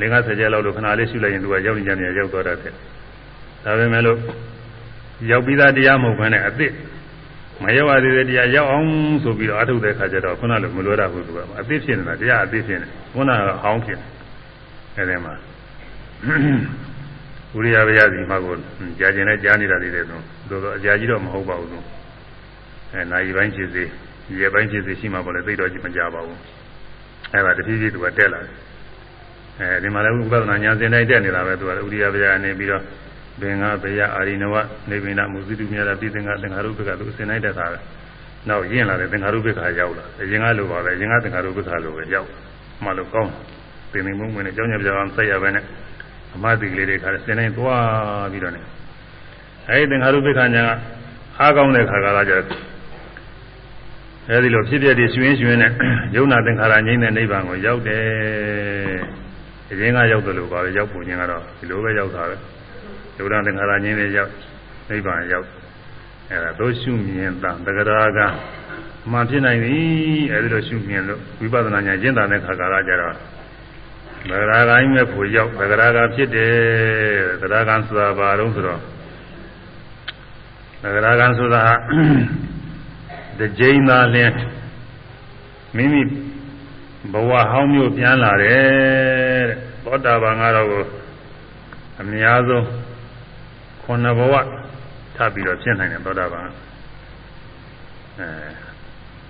လင်္ကာဆယ်ကျဲလောက်လို့ခဏလေးရှုလိုက်ရင်သူကရောက်နေကြနေရောက်သွားတတ်တယ်။ဒါပေမဲ့လို့ရောက်ပြီးသားတရားမဟုတ်ဘဲနဲ့အစ်စ် မရောက်ရသေးတဲ့တရားရောက်အောင်ဆိုပြီးတော့အထုတ်တဲ့ခါကျတော့ခုနလိုမလွယ်တာဘူးသူကအသိဖြစ်နေတာတရားအသိဖြစ်နေခုနကဟောင်းဖြစ်အဲဒီမှာဝိရိယဗျာစီမှာကိုကြာကျင်နဲ့ကြားနေတာလေးတွေဆိုသို့တော့အကြာကြီးတော့မဟုတ်ပါဘူးသူအဲနိုင်ပိုင်းဖြစ်စေရေပိုင်းဖြစ်စေရှိမှာပေါ့လေသိတော့ကြည့်မကြပါဘူးအဲဒါတဖြည်းဖြည်းသူကတက်လာတယ်အဲဒီမှာလည်းဥပဒနာညာစင်တိုင်းတက်နေတာပဲသူကဥရိယဗျာနေပြီးတော့ ဘင်္ဂဘေယအာရိနဝနေဗိနမုဇိတုမြတ်ပြည်သင်္ကသင်္ခါရုပ္ပကသူအစဉ်လိုက်တဲ့ခါပဲနောက်ရင့်လာတဲ့သင်္ခါရုပ္ပကရောက်လာအရင်ကလိုပါပဲအရင်ကသင်္ခါရုပ္ပကလိုပဲရောက်မှလို့ကောင်းပင်ပင်မုံမွေးနဲ့ကြောင်းကြပြောင်းဆက်ရပဲနဲ့အမတိကလေးတွေခါစဉ်တိုင်းသွားပြီးတော့နေအဲဒီသင်္ခါရုပ္ပကညာအားကောင်းတဲ့ခါကလာကြအဲဒီလိုဖြစ်ပြတဲ့ရှင်ရှင်နဲ့ယုံနာသင်္ခါရငြိမ်းတဲ့နိဗ္ဗာန်ကိုရောက်တယ်အရင်ကရောက်တယ်လို့ပါပဲရောက်ပုံချင်းကတော့ဒီလိုပဲရောက်တာပဲ ဒုရသင်္ခါရချင်းတွေရောက်နိဗ္ဗာန်ရောက်အဲဒါတို့ရှုမြင်တာတဂရာကမှဖြစ်နိုင်ပြီအဲဒီလိုရှုမြင်လို့ဝိပဿနာဉာဏ်ကျင့်တာတဲ့ခါကာလကျတော့တဂရာကကြီးမဲ့ဖို့ရောက်တဂရာကဖြစ်တယ်တဂရာကဆိုတာဘာတော့ဆိုတော့တဂရာကဆိုတာတကြိမ်သာလင်းမိမိဘဝဟောင်းမျိုးပြန်လာတယ်တဲ့သောတာပန်ကတော့အများဆုံး ခုနဘဝထပ်ပြီးတော့ဖြစ်နိုင်တယ်သောတာပန်အဲ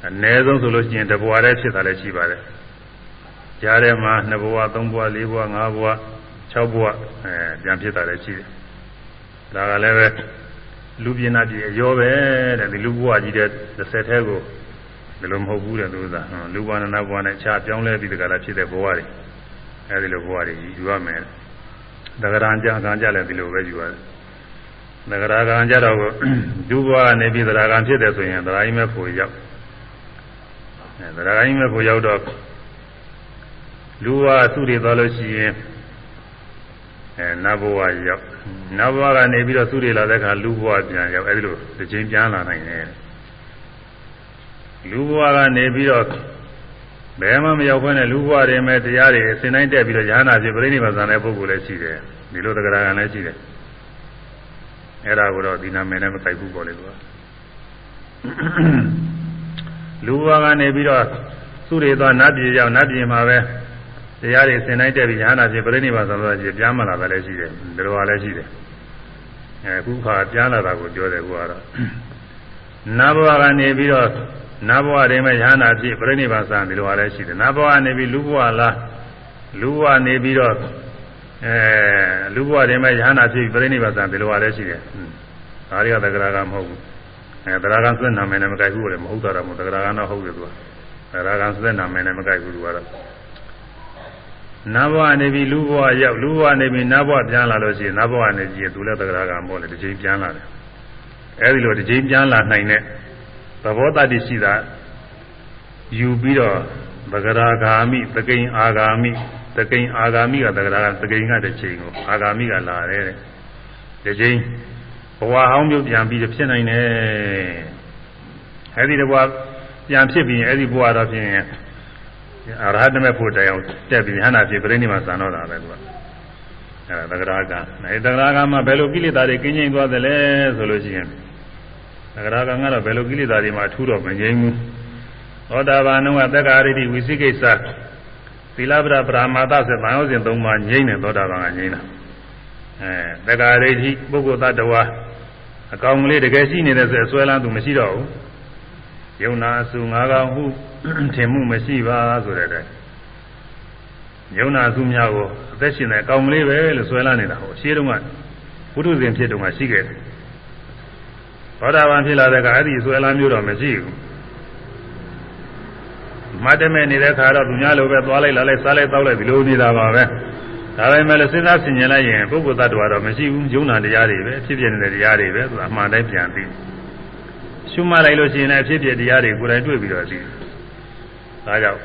အနည်းဆုံးဆိုလို့ရှိရင်တဘဝတည်းဖြစ်တာလည်းရှိပါတယ်ကြားထဲမှာ2ဘဝ3ဘဝ4ဘဝ5ဘဝ6ဘဝအဲပြန်ဖြစ်တာလည်းရှိတယ်ဒါကလည်းပဲလူပြင်းနာပြည်အရောပဲတဲ့ဒီလူဘဝကြီးတဲ့30ထဲကိုဒီလိုမဟုတ်ဘူးတဲ့သူကလူဘဝနာဘဝနဲ့ခြားပြောင်းလဲပြီးတကလားဖြစ်တဲ့ဘဝတွေအဲဒီလိုဘဝတွေယူရမယ်သဂရံကြကံကြလည်းဒီလိုပဲယူရတယ် သဂရကံကြတော့ဒုဘဝကနေပြီးသဂရကံဖြစ်တယ်ဆိုရင်သဂရကြီးမဲ့ဖို့ရောက်အဲသဂရကြီးမဲ့ဖို့ရောက်တော့လူဘဝသူတွေသွားလို့ရှိရင်အဲနတ်ဘဝရောက်နတ်ဘဝကနေပြီးတော့သူတွေလာတဲ့အခါလူဘဝပြန်ရောက်အဲဒီလိုတစ်ချိန်ပြန်လာနိုင်တယ်လူဘဝကနေပြီးတော့ဘယ်မှမရောက်ခွင့်နဲ့လူဘဝတွေမဲ့တရားတွေအစဉ်တိုင်းတက်ပြီးတော့ယ ahanan ဖြစ်ပြိဋိဘဇာနဲ့ပုဂ္ဂိုလ်လည်းရှိတယ်ဒီလိုတက္ကရာကလည်းရှိတယ် အဲ့ဒါကိုတော့ဒီနာမည်နဲ့မကိုက်ဘူးပေါ့လေကွာလူဘဝကနေပြီးတော့သူတွေသွားနတ်ပြည်ရောက်နတ်ပြည်မှာပဲတရားတွေအစဉ်တိုင်းတက်ပြီးယ ahanan ဖြစ်ပြိဋိဘဇာဆိုတော့ပြန်မလာတယ်လည်းရှိတယ်ဒီလိုပါလည်းရှိတယ်အခုခါပြန်လာတာကိုပြောတယ်ကွာတော့နာဘဝကနေပြီးတော့နာဘဝတွေမှာယဟနာဖြစ်ပြိဋိဘသံဒီလိုအားလည်းရှိတယ်နာဘဝနေပြီးလူဘဝလားလူဘဝနေပြီးတော့ အဲလူဘဝတွေမှာယဟနာဖြစ်ပြိဋိဘသံဒီလိုအားလည်းရှိတယ်ဒါတွေကသက္ကရာကမဟုတ်ဘူးအဲသက္ကရာကစွဲနာမယ်နဲ့မကြိုက်ဘူးလေမဟုတ်တာတော့မဟုတ်သက္ကရာကတော့ဟုတ်တယ်သူကသက္ကရာကစွဲနာမယ်နဲ့မကြိုက်ဘူးသူကတော့နတ်ဘဝနေပြီးလူဘဝရောက်လူဘဝနေပြီးနတ်ဘဝပြန်လာလို့ရှိရင်နတ်ဘဝနေကြည့်သူလည်းသက္ကရာကမဟုတ်လေတစ်ချိန်ပြန်လာတယ်အဲဒီလိုတစ်ချိန်ပြန်လာနိုင်တဲ့သဘောတတ္တိရှိတာယူပြီးတော့သက္ကရာဂာမိသကိန်အာဂာမိ သကိန်အာဂာမိကသက္ကရာကသကိန်ကတစ်ချိန်ကိုအာဂာမိကလာတယ်တဲ့တစ်ချိန်ဘဝဟောင်းမျိုးပြန်ပြီးဖြစ်နိုင်တယ်အဲဒီတဘဝပြန်ဖြစ်ပြီးအဲဒီဘဝတော့ဖြစ်ရင်အရဟတမေဖို့တိုင်အောင်တက်ပြီးဟန္တာဖြစ်ပြိဋိမာသံတော့တာပဲသူကအဲသက္ကရာကအဲသက္ကရာကမှာဘယ်လိုကိလေသာတွေကင်းကျင်းသွားသလဲဆိုလို့ရှိရင်သက္ကရာကကတော့ဘယ်လိုကိလေသာတွေမှာအထူးတော့မငြိမ်းဘူးသောတာပန်ကသက္ကာရိတိဝိသိကိစ္စ သီလပရပရာမာသဆိုဗာယောဇဉ်၃ပါးငြိမ်းတယ်သောတာပန်ကငြိမ်းတာအဲသက္ကာရိတိပုဂ္ဂိုလ်တ attva အကောင်ကလေးတကယ်ရှိနေတဲ့ဆိုအစွဲလန်းသူမရှိတော့ဘူးယုံနာအစုငါးကောင်ဟုထင်မှုမရှိပါဆိုတဲ့တဲ့ယုံနာအစုများကိုအသက်ရှင်တဲ့အကောင်ကလေးပဲလို့ဆွဲလာနေတာဟိုရှင်းတော့ကဘုဒ္ဓဇင်ဖြစ်တော့မှရှိခဲ့တယ်သောတာပန်ဖြစ်လာတဲ့ကအဲ့ဒီဆွဲလာမျိုးတော့မရှိဘူး မတ်တမဲ့နေတဲ့ခါတော့သူများလိုပဲသွားလိုက်လာလိုက်စားလိုက်တောက်လိုက်ဒီလိုနေတာပါပဲဒါပေမဲ့လည်းစဉ်းစားဆင်ခြင်လိုက်ရင်ပုဂ္ဂိုလ်သတ္တဝါတော့မရှိဘူးယုံနာတရားတွေပဲဖြစ်ပြနေတဲ့တရားတွေပဲသူအမှန်တိုင်းပြန်သိရှုမှတ်လိုက်လို့ရှိရင်လည်းဖြစ်ပြတရားတွေကိုယ်တိုင်တွေ့ပြီးတော့သိဒါကြောင့်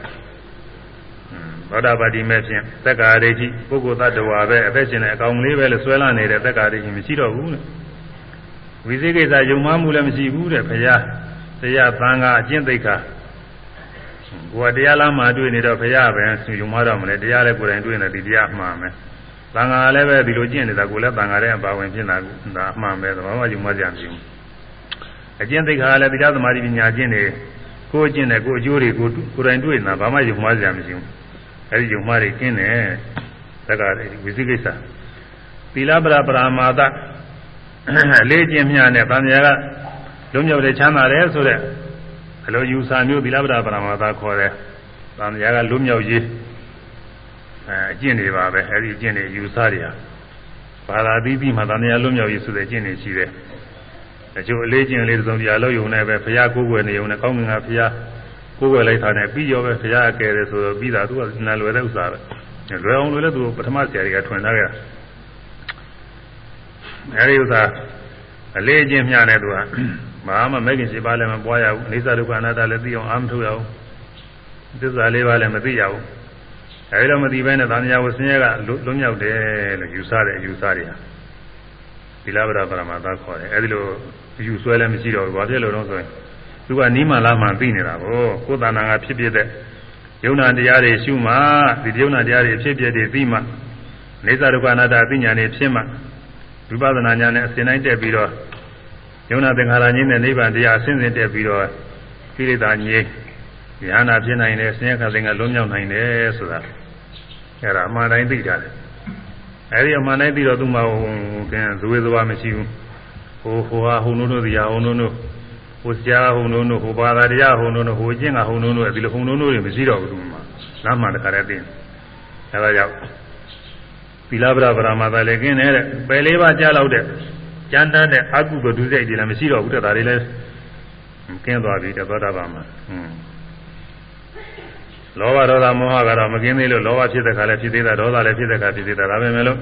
သောတာပတိမဲ့ဖြင့်သက္ကာရိတိပုဂ္ဂိုလ်သတ္တဝါပဲအသက်ရှင်တဲ့အကောင်လေးပဲလို့ဆွဲလာနေတဲ့သက္ကာရိတိမရှိတော့ဘူးတဲ့ဝိသေကိစ္စယုံမှမှုလည်းမရှိဘူးတဲ့ဘုရားတရားသံဃာအကျင့်သိက္ခာ ကိုယ်တရားလားမှတွေ့နေတော့ဘုရားပဲယုံမှတော့မလဲတရားလည်းကိုယ်တိုင်တွေ့နေတယ်ဒီတရားမှန်မယ်သံဃာလည်းပဲဒီလိုကျင့်နေတာကိုယ်လည်းသံဃာရဲ့အပါဝင်ဖြစ်တာဒါအမှန်ပဲသဘာဝယုံမှကြမရှိဘူးအကျင့်သိက္ခာလည်းတရားသမာဓိပညာကျင့်နေကိုယ်ကျင့်တယ်ကိုယ်အကျိုးတွေကိုကိုယ်တိုင်တွေ့နေတာဘာမှယုံမှစရာမရှိဘူးအဲဒီယုံမှတွေကင်းတယ်သက္ကာဝိသိကိစ္စသီလပရပရာမာသအလေးကျင့်မြနဲ့ဗာမယာကလုံးမြောက်တဲ့ချမ်းသာတယ်ဆိုတဲ့ အလိုယူဆမျိုးသီလပရပရာမာသခေါ်တယ်ဗာမယာကလုံးမြောက်ရေးအဲအကျင့်တွေပါပဲအဲဒီအကျင့်တွေယူဆတွေဟာဘာသာသီးသီးမှာဗာမယာလုံးမြောက်ရေးဆိုတဲ့အကျင့်တွေရှိတယ်အကျိုးအလေးကျင့်လေးသုံးတရားလို့ယုံနေပဲဘုရားကိုယ်ွယ်နေယုံနေကောင်းငင်ကဘုရားကိုယ်ွယ်လိုက်တာနဲ့ပြီးရောပဲဘုရားအကယ်တယ်ဆိုတော့ပြီးတာသူကနာလွယ်တဲ့ဥစ္စာပဲလွယ်အောင်လွယ်တဲ့သူပထမဆရာကြီးကထွင်ထားခဲ့တာအဲဒီဥစ္စာအလေးကျင့်မျှတဲ့သူက ဘာမှမဂ္ဂင်ရှိပါလည်းမပွားရဘူးအိသဒုက္ခအနတ္တလည်းသိအောင်အာမထုတ်ရဘူးသစ္စာလေးပါးလည်းမသိရဘူးအဲဒီလိုမသိဘဲနဲ့သံဃာဝဆင်းရဲကလွတ်မြောက်တယ်လို့ယူဆတဲ့အယူဆတွေဟာသီလဗရပရမသာခေါ်တယ်အဲဒီလိုယူဆွဲလည်းမရှိတော့ဘူးဘာဖြစ်လို့လဲဆိုရင်သူကနီးမှလားမှသိနေတာကိုကိုယ်တဏ္ဍာကဖြစ်ဖြစ်တဲ့ယုံနာတရားတွေရှုမှဒီယုံနာတရားတွေဖြစ်ဖြစ်တွေသိမှနေသဒုက္ခအနတ္တအသိဉာဏ်တွေဖြစ်မှဝိပဿနာဉာဏ်နဲ့အစဉ်တိုင်းတက်ပြီးတော့ ယုံနာသင်္ခါရကြီးနဲ့နိဗ္ဗာန်တရားအစဉ်စဉ်တက်ပြီးတော့ကိလေသာငြိမ်းဉာဏ်နာဖြစ်နိုင်တယ်ဆင်းရဲခါသင်္ကလွံ့မြောက်နိုင်တယ်ဆိုတာအဲ့ဒါအမှန်တိုင်းသိကြတယ်အဲဒီအမှန်တိုင်းသိတော့သူ့မှာဟိုကဲဇဝေဇဝါမရှိဘူးဟိုဟိုဟာဟုံတို့တို့တရားဟုံတို့တို့ဟိုဆရာဟုံတို့တို့ဟိုဘာသာတရားဟုံတို့တို့ဟိုအကျင့်ကဟုံတို့တို့ဒီလိုဟုံတို့တို့တွေမရှိတော့ဘူးသူ့မှာလမ်းမှတခါတည်းသိအဲဒါကြောင့်သီလဗရဗရာမသာလည်းกินနေတဲ့ပယ်လေးပါးကြားလောက်တဲ့ ကျမ်းတမ်းတဲ့အကုသိုလ်ဒုစိတ်တွေလည်းမရှိတော့ဘူးတဲ့ဒါတွေလည်းကင်းသွားပြီတဲ့သောတာပန်မှာဟွန်းလောဘဒေါသမောဟကတော့မကင်းသေးလို့လောဘဖြစ်တဲ့ခါလည်းဖြစ်သေးတာဒေါသလည်းဖြစ်တဲ့ခါဖြစ်သေးတာဒါပဲမဲ့လို့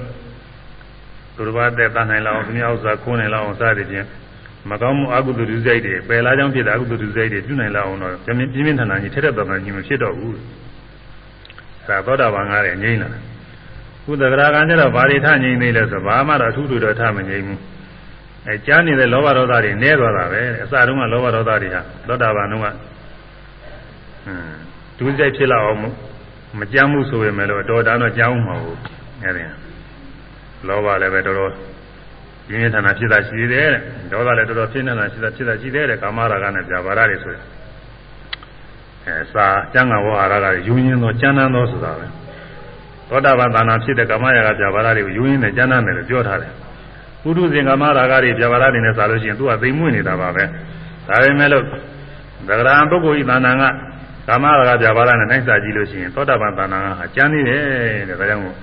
သူတစ်ပါးသက်တတ်နိုင်လောက်သူများဥစ္စာခိုးနိုင်လောက်အောင်စသည်ဖြင့်မကောင်းမှုအကုသိုလ်ဒုစရိုက်တွေပယ်လာကြောင်းဖြစ်တဲ့အကုသိုလ်ဒုစရိုက်တွေပြုနိုင်လောက်အောင်တော့ပြင်းပြင်းထန်ထန်ကြီးထက်ထက်တော်တော်ကြီးမဖြစ်တော့ဘူးဒါသောတာပန်ကားရဲ့ငြိမ့်လာခုသဂရာကံကျတော့ဘာတွေထငြိမ့်သေးလဲဆိုဘာမှတော့အထူးတူတော့ထမငြိမ့်ဘူး အဲကြားနေတဲ့လောဘဒေါသတွေနည်းသွားတာပဲအစတုန်းကလောဘဒေါသတွေဟာသောတာပန်တုန်းကဟွန်းဒုစရိုက်ဖြစ်လာအောင်မကြမ်းမှုဆိုရင်လည်းတော့ဒါတော့ကြောင်းမှာဘူးအဲဒီလောဘလည်းပဲတော်တော်ပြင်းပြထန်ထန်ဖြစ်တာရှိသေးတယ်ဒေါသလည်းတော်တော်ပြင်းထန်ထန်ဖြစ်တာဖြစ်တာရှိသေးတယ်ကာမရာဂနဲ့ပြာပါရတွေဆိုရင်အဲစာကျမ်းဂန်ဝါဟာရကယူရင်းသောကျမ်းမ်းသောဆိုတာပဲသောတာပန်သာနာဖြစ်တဲ့ကာမရာဂပြာပါရတွေကိုယူရင်းနဲ့ကျမ်းမ်းတယ်လို့ပြောထားတယ် ပုထုဇဉ်ကာမရာဂတွေပြဘာရတွေနဲ့စားလို့ရှိရင်သူကသိမ်မွေ့နေတာပါပဲဒါပေမဲ့လို့သဂရံပုဂ္ဂိုလ်ဤသဏ္ဍာန်ကကာမရာဂပြဘာရနဲ့နိုင်စားကြည့်လို့ရှိရင်သောတာပန်သဏ္ဍာန်ဟာကျမ်းသေးတယ်တဲ့ဒါကြောင့်မို့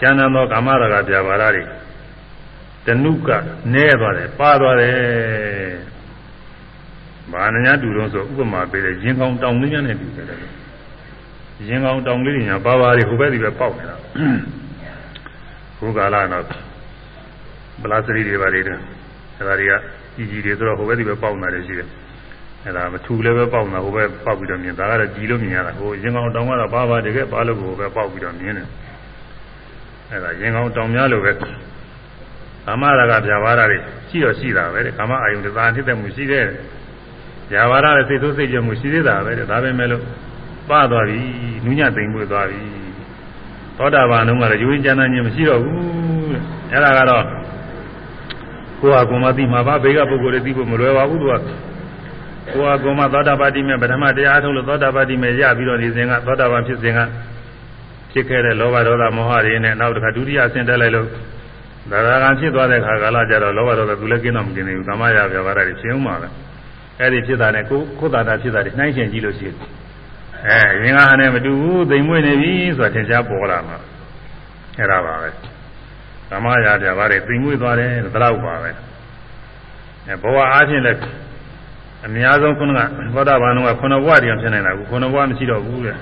ကျမ်းသောကာမရာဂပြဘာရတွေတနုကနဲသွားတယ်ပါသွားတယ်ဘာနညာတူတော့ဆိုဥပမာပေးတယ်ရင်ကောင်းတောင်လေးနဲ့တူတယ်ရင်ကောင်းတောင်လေးညာပါပါတွေဟိုဘက်ဒီဘက်ပေါက်နေတာခုကာလတော့ ဗလာစရီတွေပါလေတဲ့အဲဒါတွေကကြီးကြီးတွေဆိုတော့ဟိုဘက်ဒီဘက်ပေါက်နေတာရှိတယ်အဲဒါမထူလည်းပဲပေါက်နေတာဟိုဘက်ပေါက်ပြီးတော့မြင်ဒါကတော့ကြီးလို့မြင်ရတာဟိုရင်ကောင်းတောင်ကတော့ပါပါတကယ်ပါလို့ဟိုဘက်ပေါက်ပြီးတော့မြင်တယ်အဲဒါရင်ကောင်းတောင်များလို့ပဲကာမရာဂဗျာပါဒတွေရှိတော့ရှိတာပဲတဲ့ကာမအာယုန်တသာဖြစ်တဲ့မှုရှိတဲ့ဗျာပါဒနဲ့စိတ်ဆိုးစိတ်ကြမှုရှိသေးတာပဲတဲ့ဒါပဲမဲ့လို့ပသွားပြီနူးညံ့သိမ်မွေ့သွားပြီသောတာပန်လုံးကတော့ယူရင်းကျမ်းသာခြင်းမရှိတော့ဘူးတဲ့အဲ့ဒါကတော့ ကိုယ်ဟာကိုယ်မသိမှာပါဘေးကပုဂ္ဂိုလ်တွေသိဖို့မလွယ်ပါဘူးသူကကိုယ်ဟာကိုယ်မသောတာပတိမေပထမတရားထုတ်လို့သောတာပတိမေရပြီးတော့ဒီစဉ်ကသောတာပန်ဖြစ်စဉ်ကဖြစ်ခဲ့တဲ့လောဘဒေါသမောဟတွေနဲ့နောက်တစ်ခါဒုတိယအဆင့်တက်လိုက်လို့ဒါရကံဖြစ်သွားတဲ့ခါကာလကျတော့လောဘဒေါသသူလည်းကင်းတော့မကင်းသေးဘူးကာမရာပြဘာရတွေဖြစ်အောင်ပါပဲအဲ့ဒီဖြစ်တာနဲ့ကိုကိုယ်သာတာဖြစ်တာတွေနှိုင်းရှင်ကြည့်လို့ရှိရင်အဲရင်ကဟာနဲ့မတူဘူးသိမ်မွေ့နေပြီဆိုတာသင်ရှားပေါ်လာမှာအဲ့ဒါပါပဲ ကာမရာပြဘာတွေသိမ်မွေ့သွားတယ်သလောက်ပါပဲအဲဘဝအားဖြင့်လည်းအများဆုံးခုနကသောတာပန်ကခုနဘဝတည်းဖြစ်နေတာကူခုနဘဝမရှိတော့ဘူးတဲ့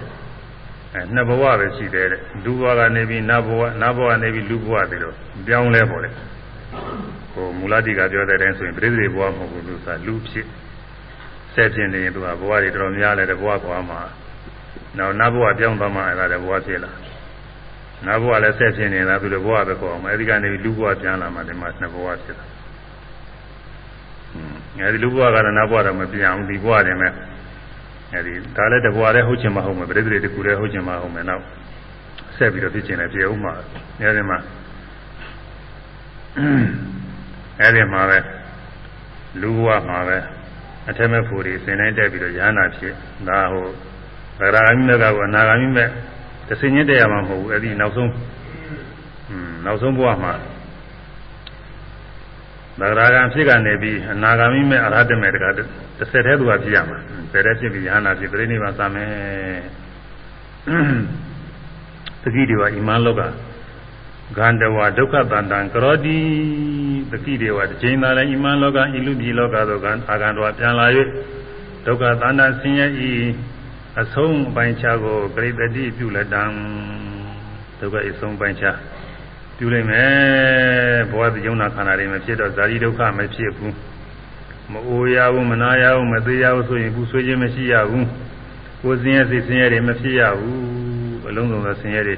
အဲနှစ်ဘဝပဲရှိတယ်တဲ့လူဘဝကနေပြီးနတ်ဘဝနတ်ဘဝကနေပြီးလူဘဝတည်းတော့ပြောင်းလဲပေါ်တယ်ဟိုမူလတိကပြောတဲ့အတိုင်းဆိုရင်ပြိဿေဘဝမဟုတ်ဘူးလို့ဆိုတာလူဖြစ်ဆက်ဖြစ်နေရင်သူကဘဝတွေတော်များလဲတဲ့ဘဝကွာမှာနောက်နတ်ဘဝပြောင်းသွားမှအဲ့ဒါတဲ့ဘဝဖြစ်လာ နတ်ဘဝလည်းဆက်ဖြစ်နေတာသူတို့ဘဝပဲခေါ်အောင်အဲဒီကနေလူဘဝပြန်လာမှဒီမှာနှစ်ဘဝဖြစ်တာအဲဒီလူဘဝကတော့နတ်ဘဝတော့မပြန်ဘူးဒီဘဝတည်းမဲ့အဲဒီဒါလည်းတဘွားလည်းဟုတ်ချင်မဟုတ်မယ်ပြိတ္တိတကူလည်းဟုတ်ချင်မဟုတ်မယ်နောက်ဆက်ပြီးတော့ဖြစ်ချင်တယ်ပြေဦးမှာအဲဒီမှာအဲဒီမှာပဲလူဘဝမှာပဲအထက်မဲ့ဖို့တွေစင်တိုင်းတက်ပြီးတော့ရဟနာဖြစ်ဒါဟိုဗရာဂမိမဲ့ကအနာဂမိမဲ့ တစင်ချင်းတက်ရမှာမဟုတ်ဘူးအဲဒီနောက်ဆုံးอืมနောက်ဆုံးဘဝမှာသဂရာဂံဖြစ်ကနေပြီးအနာဂါမိမဲ့အရဟတမေတကတစ်ဆက်တည်းသူကဖြစ်ရမှာပယ်တဲ့ဖြစ်ပြီးယဟနာဖြစ်ပြိဋိနိဗ္ဗာန်စမယ်သတိတွေကအီမန်လောကဂန္ဓဝဒုက္ခတန်တံကရောတိသတိတွေကတစ်ချိန်သာလည်းအီမန်လောကဤလူပြည်လောကသို့ကအာဂန္ဓဝပြန်လာ၍ဒုက္ခတန်တံဆင်းရဲဤ အဆုံးအပိုင်းခြားကိုပရိသတိပြုလက်တံဒုက္ခအဆုံးပိုင်းခြားပြုလိုက်မယ်ဘဝတည်ုံနာခန္ဓာတွေမဖြစ်တော့ဇာတိဒုက္ခမဖြစ်ဘူးမအိုရဘူးမနာရဘူးမသေးရဘူးဆိုရင်ဘူးဆွေးခြင်းမရှိရဘူးကိုယ်စင်းရဲစိတ်စင်းရဲတွေမဖြစ်ရဘူးအလုံးစုံသောဆင်းရဲတွေ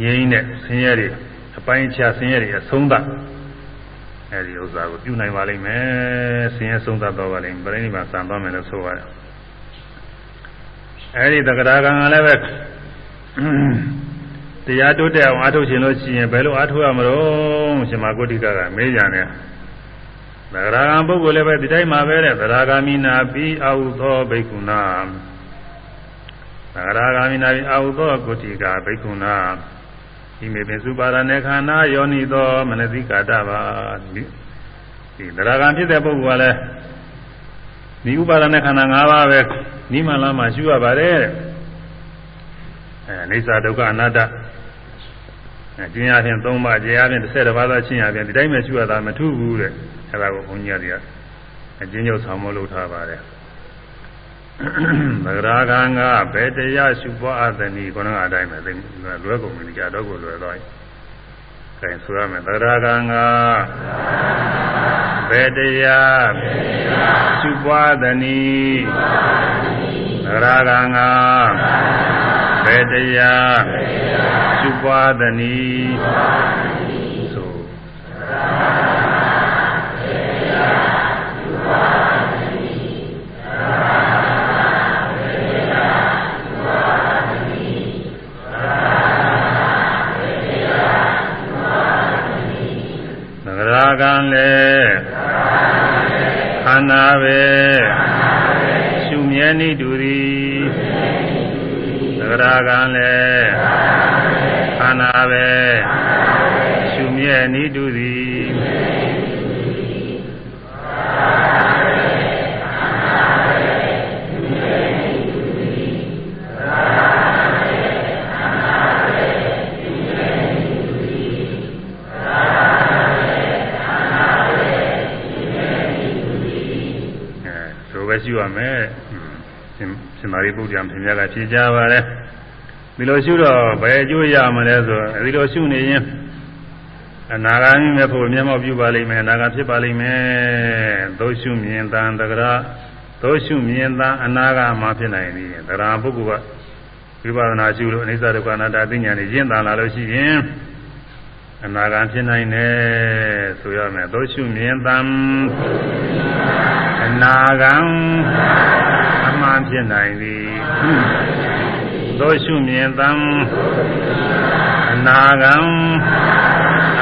ငြိမ်းတဲ့ဆင်းရဲတွေအပိုင်းခြားဆင်းရဲတွေအဆုံးသတ်အဲဒီဥစ္စာကိုပြုနိုင်ပါလိမ့်မယ်ဆင်းရဲဆုံးသတ်တော့ပါလိမ့်ပြိဋိနိဗ္ဗာန်စံသွားမယ်လို့ဆိုရတယ် အဲဒီတက္ကရာကံကလည်းပဲတရားတိုးတက်အောင်အားထုတ်ခြင်းလို့ရှိရင်ဘယ်လိုအားထုတ်ရမလို့ရှင်မဂုတိကကမေးကြတယ်သဂရာဂံပုဂ္ဂိုလ်လည်းပဲဒီတိုင်းမှာပဲတဲ့သဂရာဂာမိနာပြီးအာဟုသောဘိက္ခုနာသဂရာဂာမိနာပြီးအာဟုသောဂုတိကဘိက္ခုနာဒီမေပင်စုပါရဏေခန္ဓာယောနိသောမနတိကာတပါဒီသဂရာဂံဖြစ်တဲ့ပုဂ္ဂိုလ်ကလည်း ဒီဥပါဒณะခန္ဓာ၅ပါးပဲနိမလာမှာရှုရပါတယ်အဲအိဋ္ဌဒုက္ခအနတ္တအဲကျင်းရဖြင့်၃ပါးကျေရဖြင့်30ပါးသောချင်းရဖြင့်ဒီတိုင်းပဲရှုရတာမထူးဘူးတဲ့အဲဒါကိုဘုန်းကြီးတွေကအကျဉ်းချုပ်ဆောင်မလို့ထားပါတယ်သဂရာဂံကဘယ်တရားရှုပွားအပ်သနည်းခေါင်းကအတိုင်းပဲလွယ်ကုန်ပြီကြတော့ကိုလွယ်သွားပြီ။အဲဆိုရမယ်သဂရာဂံက ဘယ်တရားရှုပွားသနည်းသဂရာဂံကဘယ်တရားရှုပွားသနည်းဆိုရာဂံလေခ န္ဓာပဲရှုမြဲနိတူသည်သဂရာဂံလေခန္ဓာပဲရှုမြမြဲနိတုသည် ရှိရမယ်ရှင်ရှင်မာရိပုတ္တရာပြင်ပြကဖြေကြပါတယ်ဒီလိုရှုတော့ဘယ်အကျိုးရမလဲဆိုဒီလိုရှုနေရင်အနာဂါမိမဲ့ဖို့မျက်မှောက်ပြုပါလိမ့်မယ်အနာဂါဖြစ်ပါလိမ့်မယ်သို့ရှုမြင်တန်တကရာသို့ရှုမြင်တန်အနာဂါမှာဖြစ်နိုင်သည်တရာပုဂ္ဂိုလ်ကဝိပဿနာရှုလို့အနိစ္စဒုက္ခအနတ္တသိဉာဏ်နဲ့ရင့်တန်လာလို့ရှိရင်အနာဂါဖြစ်နိုင်တယ်ဆိုရမယ်သို့ရှုမြင်တန် အနာဂံအမှန်ဖြစ်နိုင်သည်သို့ရှုမြင်တံအနာဂံ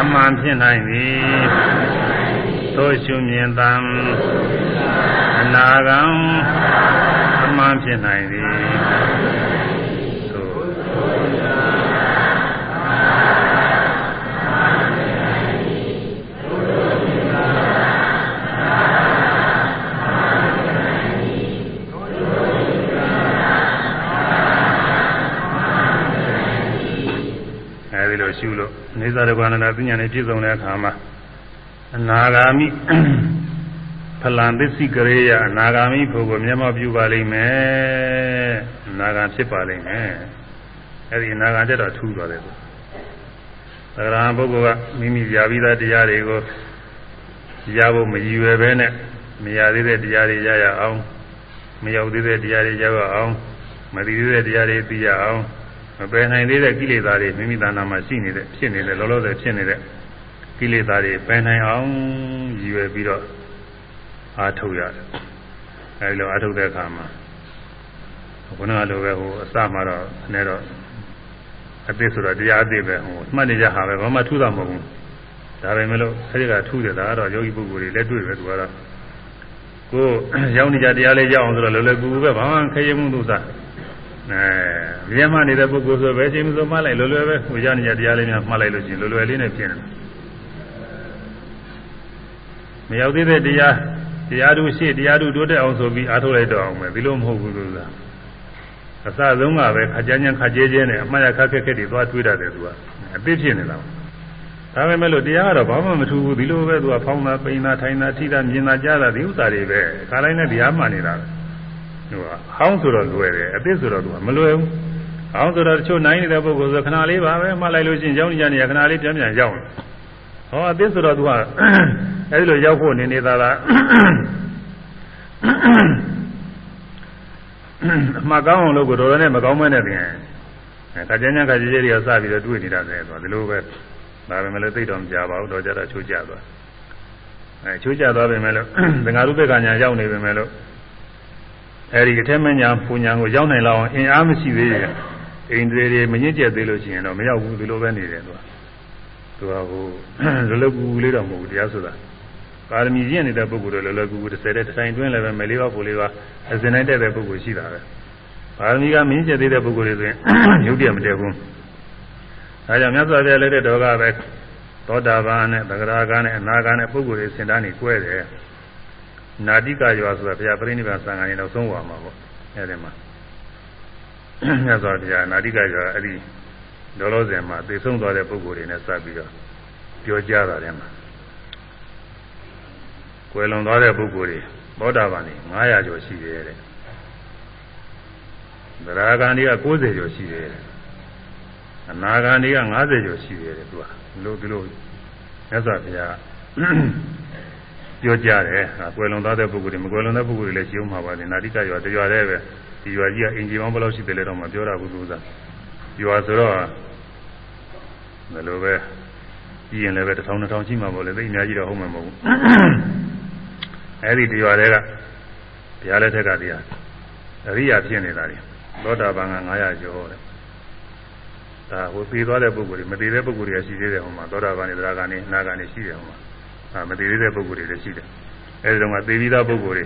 အမှန်ဖြစ်နိုင်သည်သို့ရှုမြင်တံအနာဂံအမှန်ဖြစ်နိုင်သည် အဲဒီလိုရှုလို့နေသာရကွာနန္ဒပညာနဲ့ပြည့်စုံတဲ့အခါမှာအနာဂါမိဖလံသစ္စိကရေယအနာဂါမိဖို့ကိုမျက်မှောက်ပြုပါလိမ့်မယ်အနာဂါဖြစ်ပါလိမ့်မယ်အဲဒီအနာဂါတက်တော့ထူးသွားတယ်သူသရဟံပုဂ္ဂိုလ်ကမိမိကြာပြီးသားတရားတွေကိုရဖို့မရည်ရွယ်ပဲနဲ့မရသေးတဲ့တရားတွေရရအောင်မရောက်သေးတဲ့တရားတွေရောက်အောင်မသိသေးတဲ့တရားတွေသိရအောင် မပယ်နိုင်သေးတဲ့ကိလေသာတွေမိမိတဏ္ဍာမှာရှိနေတဲ့ဖြစ်နေတဲ့လောလောဆယ်ဖြစ်နေတဲ့ကိလေသာတွေပယ်နိုင်အောင်ရည်ရွယ်ပြီးတော့အားထုတ်ရတယ်။အဲဒီလိုအားထုတ်တဲ့အခါမှာခုနကလိုပဲဟိုအစမှာတော့အနေတော့အသစ်ဆိုတော့တရားအသစ်ပဲဟိုမှတ်နေကြဟာပဲဘာမှထူးတာမဟုတ်ဘူး။ဒါပဲမလို့အဲဒီကထူးတယ်ဒါကတော့ယောဂီပုဂ္ဂိုလ်တွေလက်တွေ့ပဲသူကတော့ကိုရောက်နေကြတရားလေးရောက်အောင်ဆိုတော့လောလောကူကူပဲဘာမှခရင်မှုသူစား အဲမြဲမှနေတဲ့ပုဂ္ဂိုလ်ဆိုပဲအချိန်မဆိုမှလိုက်လွယ်လွယ်ပဲဟိုရနေကြတရားလေးများမှတ်လိုက်လို့ရှိရင်လွယ်လွယ်လေးနဲ့ဖြစ်နေတယ်မရောက်သေးတဲ့တရားတရားသူရှိတရားသူတိုးတက်အောင်ဆိုပြီးအားထုတ်လိုက်တော့အောင်ပဲဒီလိုမဟုတ်ဘူးလို့သာအစဆုံးကပဲခကြမ်းကြမ်းခကြဲကျဲနဲ့အမှတ်ရခက်ခက်ခက်တွေသွားတွေးတတ်တယ်သူကအသိဖြစ်နေတာဒါပေမဲ့လို့တရားကတော့ဘာမှမထူးဘူးဒီလိုပဲသူကဖောင်းတာပိန်တာထိုင်တာထိတာမြင်တာကြားတာဒီဥစ္စာတွေပဲခါတိုင်းနဲ့တရားမှန်နေတာပဲ ဟိုဟောင်းဆိုတော့လွယ်တယ်အသစ်ဆိုတော့သူကမလွယ်ဘူးဟောင်းဆိုတော့တချို့နိုင်နေတဲ့ပုဂ္ဂိုလ်ဆိုခဏလေးပါပဲမှတ်လိုက်လို့ရှိရင်ကြောင်းကြနေရခဏလေးပြန်ပြန်ရောက်တယ်ဟောအသစ်ဆိုတော့သူကအဲဒီလိုရောက်ဖို့နေနေတာလားအမှကောင်းအောင်လို့ကိုတော်တော်နဲ့မကောင်းမဲနဲ့ပြင်အဲခကြမ်းကြမ်းခကြဲကြဲတွေကစပြီးတော့တွေ့နေတာတယ်ဆိုတော့ဒီလိုပဲဒါပဲမလို့သိတော့မကြပါဘူးတော့ကြတော့ချိုးကြသွားအဲချိုးကြသွားပြီမဲ့လို့သင်္ဃာရုပ္ပကညာရောက်နေပြီမဲ့လို့ အဲဒီအထက်မညာပူညာကိုရောက်နိုင်လောက်အောင်အင်အားမရှိသေးရဲ့အိန္ဒြေတွေမညစ်ကျက်သေးလို့ရှိရင်တော့မရောက်ဘူးဒီလိုပဲနေတယ်သူကသူကဟိုလောလောကူကူလေးတော့မဟုတ်ဘူးတရားဆိုတာပါရမီရင့်နေတဲ့ပုဂ္ဂိုလ်တွေလောလောကူကူတစ်ဆယ်တဲ့တစ်ဆိုင်တွင်းလည်းပဲမလေးပါပူလေးပါအစဉ်တိုင်းတက်တဲ့ပုဂ္ဂိုလ်ရှိတာပဲပါရမီကမင်းကျက်သေးတဲ့ပုဂ္ဂိုလ်တွေဆိုရင်ရုပ်တရက်မတက်ဘူးဒါကြောင့်မြတ်စွာဘုရားလက်တဲ့တော်ကပဲသောတာပန်နဲ့သဂရာကနဲ့အနာဂါနဲ့ပုဂ္ဂိုလ်တွေစင်တန်းနေ꿰တယ် နာတိကရွာဆိုတာဘုရားပြိဋိဘံသံဃာနေတော့သုံးဝါမှာပေါ့အဲဒီမှာမြတ်စွာဘုရားနာတိကရွာအဲ့ဒီလောလောဆယ်မှာသိဆုံးသွားတဲ့ပုဂ္ဂိုလ်တွေနဲ့စပ်ပြီးတော့ပြောကြတာတဲ့မှာကွယ်လွန်သွားတဲ့ပုဂ္ဂိုလ်တွေသောတာပန်တွေ900ကျော်ရှိတယ်တဲ့သရဂန်တွေက90ကျော်ရှိတယ်အနာဂန်တွေက90ကျော်ရှိတယ်တဲ့သူကလို့ဒီလိုမြတ်စွာဘုရား ပြောကြတယ်။ကွယ်လွန်သွားတဲ့ပုဂ္ဂိုလ်တွေမကွယ်လွန်တဲ့ပုဂ္ဂိုလ်တွေလည်းရှိအောင်မှာပါတယ်။နာတိကရွာတရွာတည်းပဲဒီရွာကြီးကအင်ဂျီမောင်းဘယ်လောက်ရှိတယ်လဲတော့မပြောရဘူးသူက။ရွာဆိုတော့ဘယ်လိုပဲကြီးရင်လည်းပဲတစ်ထောင်တစ်ထောင်ရှိမှာပေါ့လေသိအများကြီးတော့ဟုတ်မှာမဟုတ်ဘူး။အဲဒီတရွာတည်းကဘုရားလက်ထက်ကတရားအရိယာဖြစ်နေတာတွေသောတာပန်က900ကျော်တဲ့။ဒါဟိုသိသွားတဲ့ပုဂ္ဂိုလ်တွေမသိတဲ့ပုဂ္ဂိုလ်တွေကရှိသေးတယ်ဟိုမှာသောတာပန်နေသရဂန်နေအနာဂန်နေရှိတယ်ဟိုမှာ။ အာမတည်သေးတဲ့ပုဂ္ဂိုလ်တွေလည်းရှိတယ်အဲဒီတော့ကသေပြီးသားပုဂ္ဂိုလ်တွေ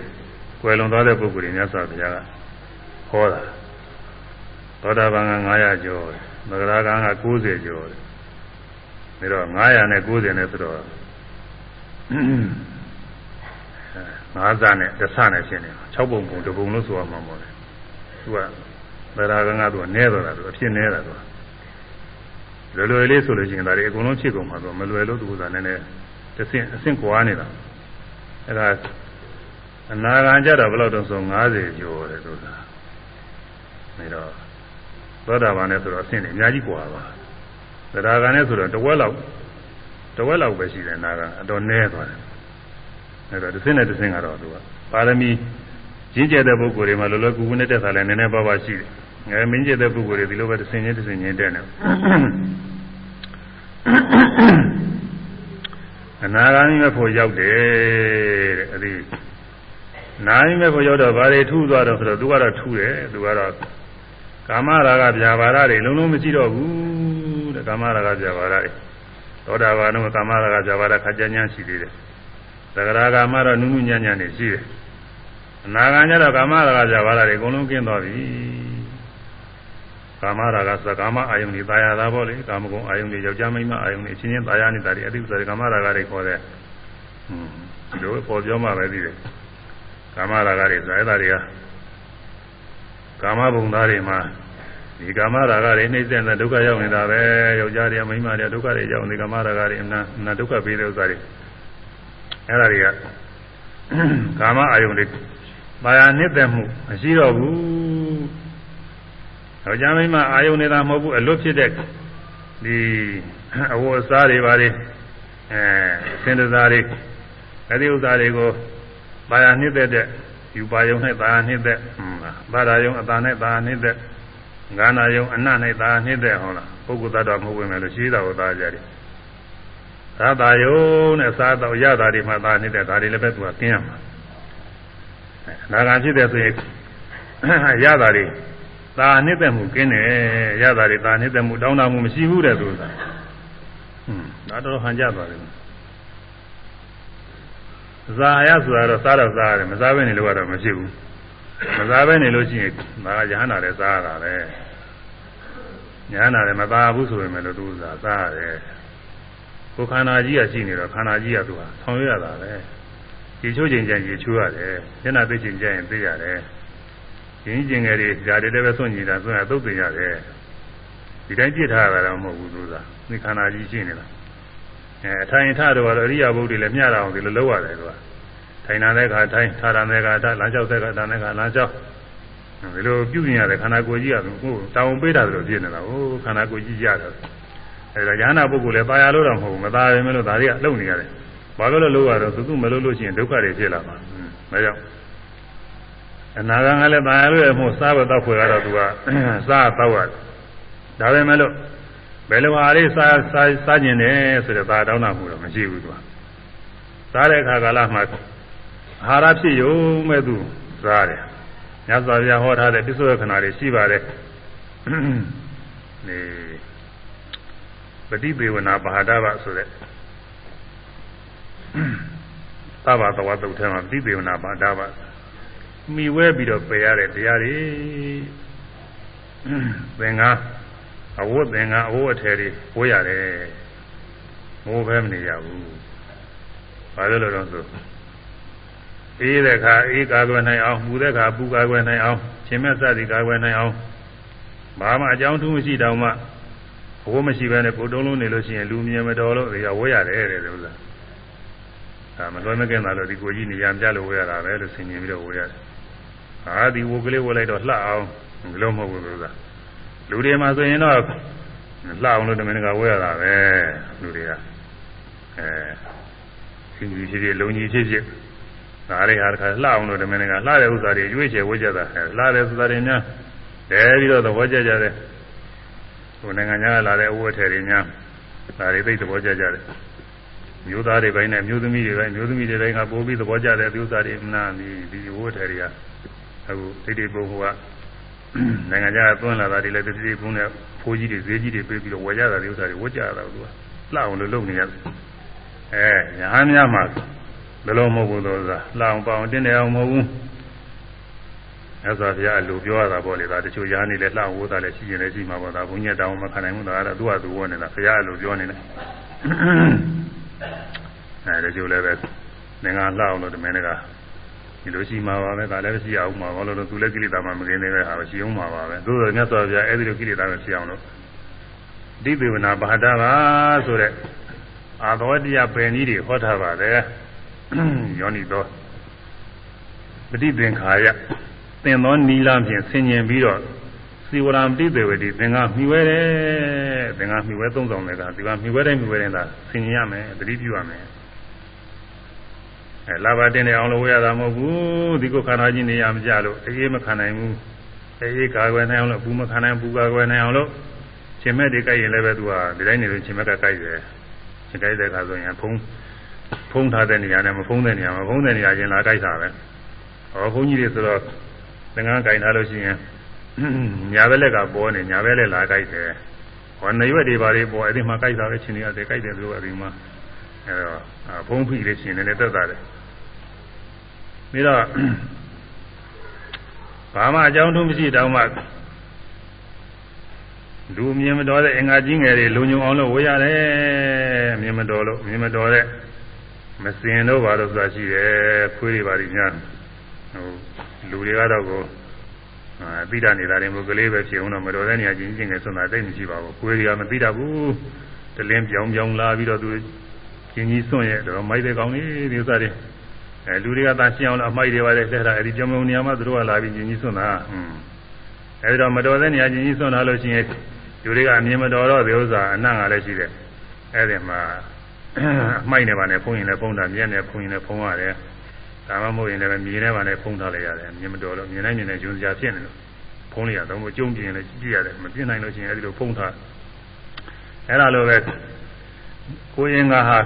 ကွယ်လွန်သွားတဲ့ပုဂ္ဂိုလ်တွေမြတ်စွာဘုရားကဟောတာသောတာပန်က900ကျော်တယ်မဂရာကံက90ကျော်တယ်ဒါတော့900နဲ့90နဲ့ဆိုတော့၅စနဲ့တစ်ဆနဲ့ရှင်းနေ6ပုံပုံတစ်ပုံလို့ဆိုရမှာမဟုတ်ဘူးသူကဗရာကငါသူကနဲတော့တာသူအဖြစ်နဲတာသူလွယ်လွယ်လေးဆိုလို့ရှိရင်ဒါတွေအကုန်လုံးဖြစ်ကုန်မှာသူမလွယ်လို့သူကလည်းနည်းနည်း တစ်ဆင့်အဆင့်ကွာနေတာအဲ့ဒါအနာဂံကြတော့ဘယ်လောက်တော့ဆို90ကျော်တယ်သူကဒါတော့သောတာပန်နဲ့ဆိုတော့အဆင့်တွေအများကြီးကွာပါသရဂံနဲ့ဆိုတော့တဝက်လောက်တဝက်လောက်ပဲရှိတယ်နာကအတော်နည်းသွားတယ်အဲ့တော့တစ်ဆင့်နဲ့တစ်ဆင့်ကတော့သူကပါရမီရင့်ကျက်တဲ့ပုဂ္ဂိုလ်တွေမှာလောလောကူကူနဲ့တက်တာလည်းနည်းနည်းပါးပါးရှိတယ်ငယ်မင်းကျက်တဲ့ပုဂ္ဂိုလ်တွေဒီလိုပဲတစ်ဆင့်ချင်းတစ်ဆင့်ချင်းတက်နေ အနာဂါမိမဲ့ဖို့ရောက်တယ်တဲ့အဲ့ဒီနာမိမဲ့ဖို့ရောက်တော့ဘာတွေထူးသွားတော့ဆိုတော့သူကတော့ထူးတယ်သူကတော့ကာမရာဂဗျာပါဒတွေလုံးလုံးမရှိတော့ဘူးတဲ့ကာမရာဂဗျာပါဒတွေသောတာပန်တော့ကာမရာဂဗျာပါဒခကြញ្ញမ်းရှိသေးတယ်သဂရာဂမတော့နုနုညံ့ညံ့နေရှိတယ်အနာဂံကျတော့ကာမရာဂဗျာပါဒတွေအကုန်လုံးကင်းသွားပြီ ကာမရာဂသကာမအာယုန်တွေတာယာတာပေါ့လေကာမဂုဏ်အာယုန်တွေယောက်ျားမိန်းမအာယုန်တွေအချင်းချင်းတာယာနေတာတွေအတိဥစ္စာတွေကာမရာဂတွေခေါ်တဲ့ဟွန်းဒီလိုပေါ်ပြောမှပဲသိတယ်ကာမရာဂတွေဆိုအဲ့ဒါတွေကကာမဘုံသားတွေမှာဒီကာမရာဂတွေနှိမ့်ဆက်တဲ့ဒုက္ခရောက်နေတာပဲယောက်ျားတွေမိန်းမတွေဒုက္ခတွေရောက်နေကာမရာဂတွေအနာအနာဒုက္ခပေးတဲ့ဥစ္စာတွေအဲ့ဒါတွေကကာမအာယုန်တွေပါရနှစ်သက်မှုမရှိတော့ဘူး ယောက်ျားမိန်းမအာယုန်နေတာမဟုတ်ဘူးအလွတ်ဖြစ်တဲ့ဒီအဝတ်အစားတွေပါလေအဲစင်တစားတွေအဲ့ဒီဥစ္စာတွေကိုပါရနှစ်သက်တဲ့ယူပါယုံနဲ့ပါရနှစ်သက်ပါရယုံအတာနဲ့ပါရနှစ်သက်ငါနာယုံအနနဲ့ပါရနှစ်သက်ဟုတ်လားပုဂ္ဂိုလ်သတ္တမဟုတ်ဝင်မယ်လို့ရှိတာကိုသားကြတယ်သာသာယုံနဲ့စားတော့ရတာတွေမှသာနေတဲ့ဒါတွေလည်းပဲသူကကျင်းရမှာနာဂံဖြစ်တဲ့ဆိုရင်ရတာတွေ သာနှစ်သက်မှုကျင်းတယ်ရတာတွေသာနှစ်သက်မှုတောင်းတမှုမရှိဘူးတဲ့သူကဟွန်းဒါတော့ဟန်ကြသွားတယ်ဇာယဆိုတာတော့စားတော့စားရတယ်မစားဘဲနေလို့ကတော့မရှိဘူးမစားဘဲနေလို့ရှိရင်ဒါကယဟနာလည်းစားရတာပဲယဟနာလည်းမသားဘူးဆိုရင်လည်းသူစားစားရတယ်ကိုခန္ဓာကြီးကရှိနေတော့ခန္ဓာကြီးကသူကဆောင်ရွက်ရတာပဲရေချိုးချိန်ကျရင်ရေချိုးရတယ်မျက်နှာသိချိန်ကျရင်သိရတယ် ရင်းကျင်ငယ်တွေဓာတ်တွေလည်းပဲစွန့်ကြည့်တာစွန့်ရသုတ်သိရတယ်ဒီတိုင်းပြစ်ထားရတာတော့မဟုတ်ဘူးသူကဒီခန္ဓာကြီးရှိနေတာအဲအထိုင်ထတော့အရိယာဘုဒ္ဓတွေလည်းမျှတာအောင်ဒီလိုလုပ်ရတယ်သူကထိုင်နာတဲ့ခါထိုင်ထားတာတဲ့ခါထားလမ်းလျှောက်တဲ့ခါထားတဲ့ခါလမ်းလျှောက်ဒီလိုပြုပြင်ရတယ်ခန္ဓာကိုယ်ကြီးကကိုယ်တောင်းပေးတာလို့ဖြစ်နေတာဟိုခန္ဓာကိုယ်ကြီးရတယ်အဲဒါညာနာပုဂ္ဂိုလ်လည်းตายရလို့တော့မဟုတ်ဘူးမตายရင်မလို့ဒါတွေကလုံနေရတယ်ဘာလို့လဲလို့ရတော့သူသူမလို့လို့ရှိရင်ဒုက္ခတွေဖြစ်လာမှာဒါကြောင့် အနာဂံကလည်းပါရလို့မို့စားဖို့တောက်ခွေကတော့သူကစားတောက်ရတယ်ဒါပဲမဲ့လို့ဘယ်လိုဟာလေးစားစားစားကျင်တယ်ဆိုတော့ဒါတောင်းတာမဟုတ်တော့မရှိဘူးသူကစားတဲ့အခါကာလမှာအာဟာရဖြစ်ရုံမဲ့သူစားတယ်ညစာပြဟောထားတဲ့ပြစ္ဆောခဏတွေရှိပါတယ်နေပฏิပေဝနာပါဟတာဘဆိုတဲ့သဘာဝတဝတုထဲမှာပฏิပေဝနာပါဟတာဘ မိဝဲပြီးတော့ပယ်ရတဲ့တရားတွေသင်္ကားအဝတ်သင်္ကားအဝတ်အထည်တွေဝေးရတယ်မိုးပဲမနေရဘူးဘာလို့လဲတော့ဆိုအေးတဲ့ခါအေးကာကွယ်နိုင်အောင်ပူတဲ့ခါပူကာကွယ်နိုင်အောင်ရှင်မဲ့စသည်ကာကွယ်နိုင်အောင်ဘာမှအကြောင်းထူးမရှိတောင်မှဘိုးမရှိဘဲနဲ့ကိုတုံးလုံးနေလို့ရှိရင်လူမြင်မတော်လို့ဒီကဝဲရတယ်တဲ့ဥစ္စာဒါမလွယ်မကင်းတာလို့ဒီကိုကြီးနေရပြလို့ဝဲရတာပဲလို့ဆင်ញင်ပြီးတော့ဝဲရတယ် ဟာဒီဝုတ်ကလေးဝဲလိုက်တော့လှအောင်ဘလို့မဟုတ်ဘူးဥစ္စာလူတွေမှာဆိုရင်တော့လှအောင်လို့တမင်ကဝဲရတာပဲလူတွေကအဲစင်ကြီးဖြစ်ဖြစ်လုံကြီးဖြစ်ဖြစ်ဒါတွေဟာတခါလှအောင်လို့တမင်ကလှတဲ့ဥစ္စာတွေရွေးချယ်ဝဲကြတာလှတဲ့ဥစ္စာတွေများတဲပြီးတော့သဘောကျကြတယ်ဟိုနိုင်ငံခြားလာတဲ့အဝတ်ထည်တွေများဒါတွေသိသဘောကျကြတယ်မျိုးသားတွေပိုင်းနဲ့မျိုးသမီးတွေပိုင်းမျိုးသမီးတွေတိုင်းကပိုးပြီးသဘောကျတဲ့သူဥစ္စာတွေမနာဒီဒီဝတ်ထည်တွေက အခုဒိဋ္ဌိပုဂ္ဂိုလ်ကနိုင်ငံခြားသွင်းလာတာတွေလည်းဒိဋ္ဌိပုဂ္ဂိုလ်နဲ့ဖိုးကြီးတွေဈေးကြီးတွေပေးပြီးတော့ဝယ်ကြတာဒီဥစ္စာတွေဝတ်ကြတာသူကလှအောင်လို့လုပ်နေရတယ်အဲညာဟန်းများမှာဘယ်လိုမဟုတ်ဘူးလို့ဆိုတာလှအောင်ပအောင်တင်းတယ်အောင်မဟုတ်ဘူးမြတ်စွာဘုရားအလိုပြောရတာပေါ့လေဒါတချို့ရားနေလဲလှဝိုးတာလည်းရှိရင်လည်းရှိမှာပေါ့ဒါဘုညက်တောင်းမခံနိုင်ဘူးဒါကတော့သူ့ဟာသူဝနေလားဘုရားအလိုပြောနေတယ်အဲဒီကျိုးလည်းပဲသင်္ဃာလှအောင်လို့တမင်တကာ ဒီလိုရှိမှာပါပဲဒါလည်းရှိအောင်မှာဘာလို့လဲသူလည်းကိလေသာမှမကင်းသေးပဲဟာရှိအောင်မှာပါပဲသို့တော်မြတ်စွာဘုရားအဲဒီလိုကိလေသာမဖြစ်အောင်လို့ဒီသေဝနာဘာဒပါဆိုတဲ့အာသောတရားပင်ကြီးတွေဟောထားပါတယ်ယောနိသောပฏิသင်္ခါယသင်သောနီလာဖြင့်ဆင်ញင်ပြီးတော့စီဝရံပฏิသေဝတိသင်္ဃမှီဝဲတယ်သင်္ဃမှီဝဲသုံးဆောင်တဲ့ကဒီကမှီဝဲတိုင်းမှီဝဲတိုင်းသာဆင်ញင်ရမယ်တတိပြုရမယ် အဲလာဘတင်နေအောင်လို့ဝေရတာမဟုတ်ဘူးဒီကိုခန္ဓာကြီးနေရမကြလို့အေးမခံနိုင်ဘူးအေးကာကွယ်နိုင်အောင်လို့ဘူးမခံနိုင်ဘူးကာကွယ်နိုင်အောင်လို့ရှင်မဲ့တွေကြိုက်ရင်လည်းပဲသူကဒီတိုင်းနေလို့ရှင်မဲ့ကကြိုက်တယ်ရှင်ကြိုက်တဲ့အခါဆိုရင်ဖုံးဖုံးထားတဲ့နေရာနဲ့မဖုံးတဲ့နေရာမဖုံးတဲ့နေရာချင်းလာကြိုက်တာပဲဟောဘုန်းကြီးတွေဆိုတော့သင်္ကန်းကြိုင်ထားလို့ရှိရင်ညာဘက်လက်ကပေါ်နေညာဘက်လက်လာကြိုက်တယ်ဟောနေရွက်တွေပါလေးပေါ်အဲ့ဒီမှာကြိုက်တာပဲရှင်တွေကကြိုက်တယ်လို့အဲ့ဒီမှာအဲ့တော့ဖုံးဖိလေးရှင်နေလည်းတက်တာတယ် ပြီးတော့ဘာမှအကြောင်းထုံးမရှိတောင်းမှလူမြင်မတော်တဲ့အင်္ဂါကြီးငယ်တွေလုံညုံအောင်လို့ဝေရတယ်မြင်မတော်လို့မြင်မတော်တဲ့မစင်တော့ဘာလို့ဆိုတာရှိတယ်ခွေးတွေပါလိညာဟိုလူတွေကတော့ကိုအာသိတာနေတာတွေမို့ကလေးပဲဖြစ်အောင်တော့မတော်တဲ့နေရာချင်းချင်းငယ်ဆွမ်းတာတိတ်မရှိပါဘူးခွေးတွေကမသိတတ်ဘူးတလင်းပြောင်းပြောင်းလာပြီးတော့သူချင်းကြီးဆွန့်ရဲ့တော့မိုက်တဲ့ကောင်းလေးဒီဥစ္စာတွေ အဲလူတွေကသာရှင်းအောင်လို့အမိုက်တွေပါလေဆက်တာအဲဒီပြောင်းပြောင်းနေရာမှာသူတို့ကလာပြီးချင်းကြီးဆွန့်တာဟွန်းအဲဒီတော့မတော်တဲ့နေရာချင်းကြီးဆွန့်လာလို့ရှိရင်လူတွေကအမြင်မတော်တော့ဒီဥစ္စာအနံ့ကလည်းရှိတယ်အဲဒီမှာအမိုက်နေပါနဲ့ဖုံးရင်လည်းဖုံးတာမြက်နဲ့ဖုံးရင်လည်းဖုံးရတယ်ဒါမှမဟုတ်ရင်လည်းမြေထဲမှာလည်းဖုံးထားလိုက်ရတယ်မြင်မတော်လို့မြင်နိုင်မြင်နိုင်ဂျုံစရာဖြစ်နေလို့ဖုံးလိုက်ရတော့မကျုံပြင်းလည်းကြည့်ရတယ်မပြင်းနိုင်လို့ရှိရင်အဲဒီလိုဖုံးထားအဲလိုပဲကိုရင်ကဟာ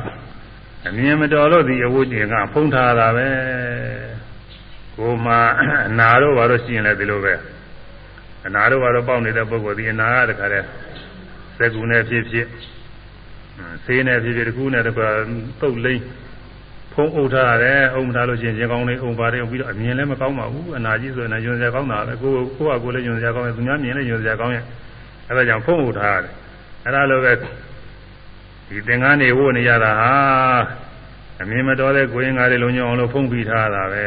အမြင်မတော်လို့ဒီအဝတ်ကျင်ကဖုံးထားတာပဲကိုမှအနာတော့ဘာလို့ရှိရင်လည်းဒီလိုပဲအနာတော့ဘာလို့ပေါက်နေတဲ့ပုဂ္ဂိုလ်ဒီအနာကတခါတည်းစက်ကူနဲ့ဖြစ်ဖြစ်ဆေးနဲ့ဖြစ်ဖြစ်တခုနဲ့တခါတုတ်လိမ့်ဖုံးအုပ်ထားရတယ်အုံမထားလို့ရှိရင်ရင်ကောင်းလေးအုံပါတယ်ပြီးတော့အမြင်လည်းမကောင်းပါဘူးအနာကြီးဆိုရင်ညွန်စရာကောင်းတာပဲကိုကိုကကိုလည်းညွန်စရာကောင်းရဲ့သူများမြင်လည်းညွန်စရာကောင်းရဲ့အဲဒါကြောင့်ဖုံးအုပ်ထားရတယ်အဲဒါလိုပဲ ဒီသင်္ကန်းနေဝို့နေရတာဟာအမြင်မတော်တဲ့ကိုရင်ကားတွေလုံးညောင်းလို့ဖုံးပြီးထားတာပဲ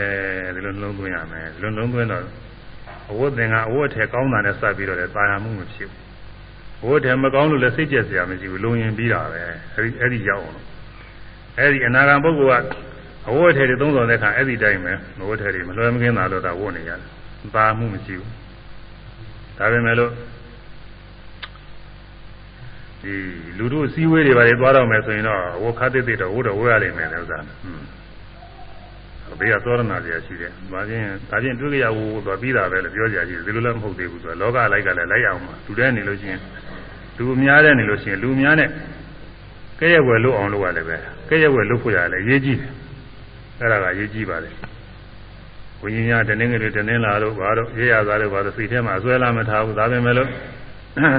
ဒီလိုလုံးသွင်းရမယ်ဒီလိုလုံးသွင်းတော့အဝတ်သင်္ကအဝတ်ထဲကောင်းတာနဲ့စပ်ပြီးတော့လည်းတာယာမှုမဖြစ်ဘူးအဝတ်ထဲမကောင်းလို့လည်းစိတ်ကျက်စရာမရှိဘူးလုံရင်ပြီးတာပဲအဲဒီအဲ့ဒီရောက်အောင်အဲ့ဒီအနာဂံပုဂ္ဂိုလ်ကအဝတ်ထဲတွေသုံးဆောင်တဲ့အခါအဲ့ဒီတိုင်းပဲအဝတ်ထဲတွေမလွယ်မကင်းတာလို့ဒါဝတ်နေရတယ်ပါမှုမရှိဘူးဒါပေမဲ့လို့ ဒီလူတို့စည်းဝေးတွေပါလေသွားတော့မယ်ဆိုရင်တော့ဝခတ်တိတိတော့ဝတ်တော့ဝတ်ရလိမ့်မယ်လေဥစ္စာဟွန်းဘေးကသောရဏစရာရှိတယ်။ဒါချင်းဒါချင်းတွေ့ကြရဝသွားပြီးတာပဲလို့ပြောကြရရှိတယ်။ဒီလိုလည်းမဟုတ်သေးဘူးဆိုတော့လောကလိုက်ကလည်းလိုက်အောင်ပါ။လူတဲ့နေလို့ရှိရင်လူအများတဲ့နေလို့ရှိရင်လူအများနဲ့ကဲ့ရဲ့ွယ်လို့အောင်လုပ်ရလည်းပဲကဲ့ရဲ့ွယ်လုပ်ဖို့ရတယ်အရေးကြီးတယ်။အဲ့ဒါကအရေးကြီးပါလေ။ဝိညာဉ်များတနင်္ဂနွေတနင်္လာတို့ဘာတို့ရေးရသားတို့ဘာတို့စိတ်ထဲမှာအစွဲလာမထားဘူး။ဒါပေမဲ့လို့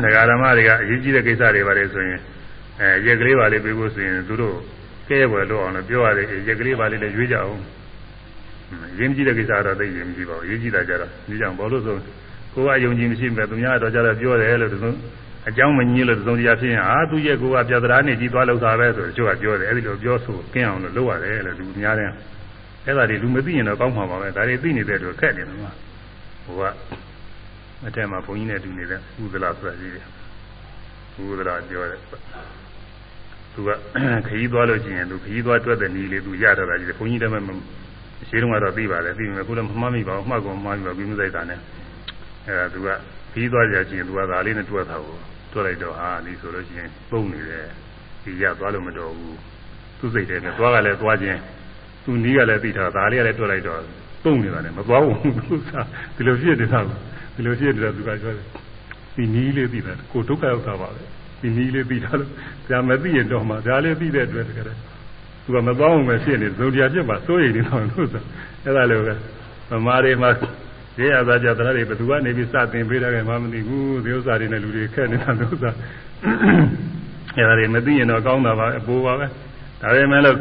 ဒကာဓမ္မတွေကအရေးကြီးတဲ့ကိစ္စတွေပါလေဆိုရင်အဲရက်ကလေးပါလေးပြေးဖို့ဆိုရင်သူတို့ကဲ့ရဲ့ွယ်လို့အောင်လို့ပြောရတယ်ရက်ကလေးပါလေးလည်းရွေးကြအောင်။ရင်းကြီးတဲ့ကိစ္စတော့သိရင်မကြည့်ပါဘူး။ရေးကြည့်တာကြတော့ဒီကြောင့်ဘောလို့ဆိုကိုကယုံကြည်မရှိမဲ့သူများတော့ကြတော့ပြောတယ်လို့သူအကြောင်းမညင်းလို့သုံးတရားဖြစ်ရင်အာသူရဲ့ကိုကပြဿနာနေကြီးသွားလောက်တာပဲဆိုတော့ကျိုးကပြောတယ်အဲ့ဒီလိုပြောဆိုကင်းအောင်လို့လုပ်ရတယ်လို့လူများတယ်အဲ့ဒါတွေလူမသိရင်တော့ကောင်းမှာပါပဲဒါတွေသိနေတဲ့အတွက်ခက်တယ်မှာဟိုက အထက်မှာဘုန်းကြီးနဲ့တူနေတဲ့ဥဒလာဆိုတာကြီးတယ်ဥဒလာပြောတယ်သူကခရီးသွားလို့ရှိရင်သူခရီးသွားတွက်တဲ့နည်းလေးသူရတော့တာကြီးတယ်ဘုန်းကြီးတည်းမှရှိတုန်းကတော့သိပါတယ်သိမယ်ခုလည်းမမှတ်မိပါဘူးမှတ်ကုန်မှတ်ပြီးပါပြီးမသိတာနဲ့အဲ့ဒါသူကခရီးသွားကြချင်းသူကဒါလေးနဲ့တွက်တာကိုတွက်လိုက်တော့ဟာဒီဆိုလို့ရှိရင်ပုံနေတယ်ဒီရသွားလို့မတော်ဘူးသူစိတ်ထဲနဲ့သွားကလည်းသွားခြင်းသူနီးကလည်းသိတာဒါလေးကလည်းတွက်လိုက်တော့ပုံနေတာနဲ့မသွားဘူးသူကဒီလိုဖြစ်နေတာ ဒီလိုဖြစ်နေတာသူကပြောတယ်ဒီနီးလေးသိတာကိုဒုက္ခရောက်တာပါပဲဒီနီးလေးသိတာလို့ဒါမသိရင်တော့မှဒါလေးသိတဲ့အတွက်တကယ်သူကမသွားအောင်ပဲဖြစ်နေဇုံတရားဖြစ်ပါစိုးရိမ်နေတော့လို့ဆိုအဲ့ဒါလည်းပဲဗမာတွေမှာရေရသာကြတရားတွေဘယ်သူကနေပြီးစတင်ပေးတယ်ကမှမသိဘူးဒီဥစ္စာတွေနဲ့လူတွေခက်နေတာဒီဥစ္စာအဲ့ဒါတွေမသိရင်တော့ကောင်းတာပါအပိုးပါပဲဒါပေမဲ့လို့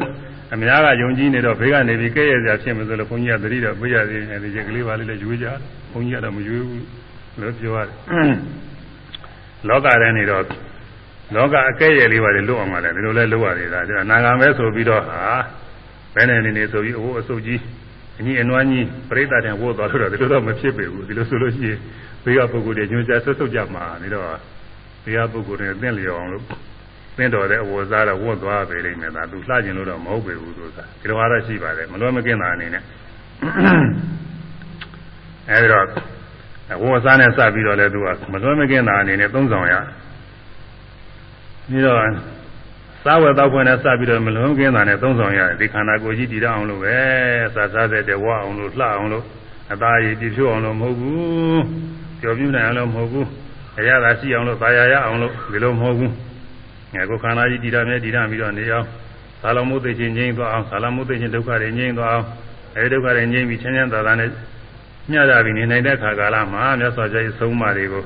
အများကယုံကြည်နေတော့ဘေးကနေပြီးကဲ့ရဲ့စရာဖြစ်မှဆိုလို့ဘုန်းကြီးကသတိတော့ပြရသေးတယ်ဒီချက်ကလေးပါလေးလည်းယူကြဘုန်းကြီးကတော့မယူဘူးလို့ပြောရတယ်လောကထဲနေတော့လောကအကဲ့ရဲ့လေးပါလေလွတ်အောင်ပါလေဒီလိုလဲလွတ်ရသေးတာဒီအနာဂံပဲဆိုပြီးတော့ဟာဘယ်နဲ့နေနေဆိုပြီးအိုးအစုပ်ကြီးအညီအနွမ်းကြီးပြိဿတဲ့ဝိုးသွားလို့တော့ဒီလိုတော့မဖြစ်ပေဘူးဒီလိုဆိုလို့ရှိရင်ဘေးကပုဂ္ဂိုလ်တွေညွှန်ကြားဆွတ်ဆုတ်ကြမှာနေတော့ဘေးကပုဂ္ဂိုလ်တွေသင့်လျော်အောင်လို့ သင့်တော်တဲ့အဝတ်စားတော့ဝတ်သွားပေလိမ့်မယ်ဒါသူလှကျင်လို့တော့မဟုတ်ပေဘူးဆိုတာဒီလိုအားတော့ရှိပါတယ်မလွယ်မကင်းတာအနေနဲ့အဲဒီတော့ဝတ်စားနဲ့စပြီးတော့လဲသူကမလွယ်မကင်းတာအနေနဲ့သုံးဆောင်ရပြီးတော့စားဝယ်တောက်ဖွင့်နဲ့စပြီးတော့မလွန်ကင်းတာနဲ့သုံးဆောင်ရတယ်ဒီခန္ဓာကိုယ်ကြီးတည်ရအောင်လို့ပဲစားစားတဲ့ဝအောင်လို့လှအောင်လို့အသားရည်ပြည့်ဖြိုးအောင်လို့မဟုတ်ဘူးပျော်ပြူးနိုင်အောင်လို့မဟုတ်ဘူးအရသာရှိအောင်လို့သာယာရအောင်လို့ဒီလိုမဟုတ်ဘူး ငါကိုခန္ဓာကြီးတည်ရမယ်တည်ရပြီးတော့နေအောင်သာလမုသိချင်းငြိမ်းသွားအောင်သာလမုသိချင်းဒုက္ခတွေငြိမ်းသွားအောင်အဲဒီဒုက္ခတွေငြိမ်းပြီးချမ်းချမ်းသာသာနဲ့မျှတာပြီးနေနိုင်တဲ့ခါကာလမှာမြတ်စွာဘုရားရဲ့ဆုံးမတွေကို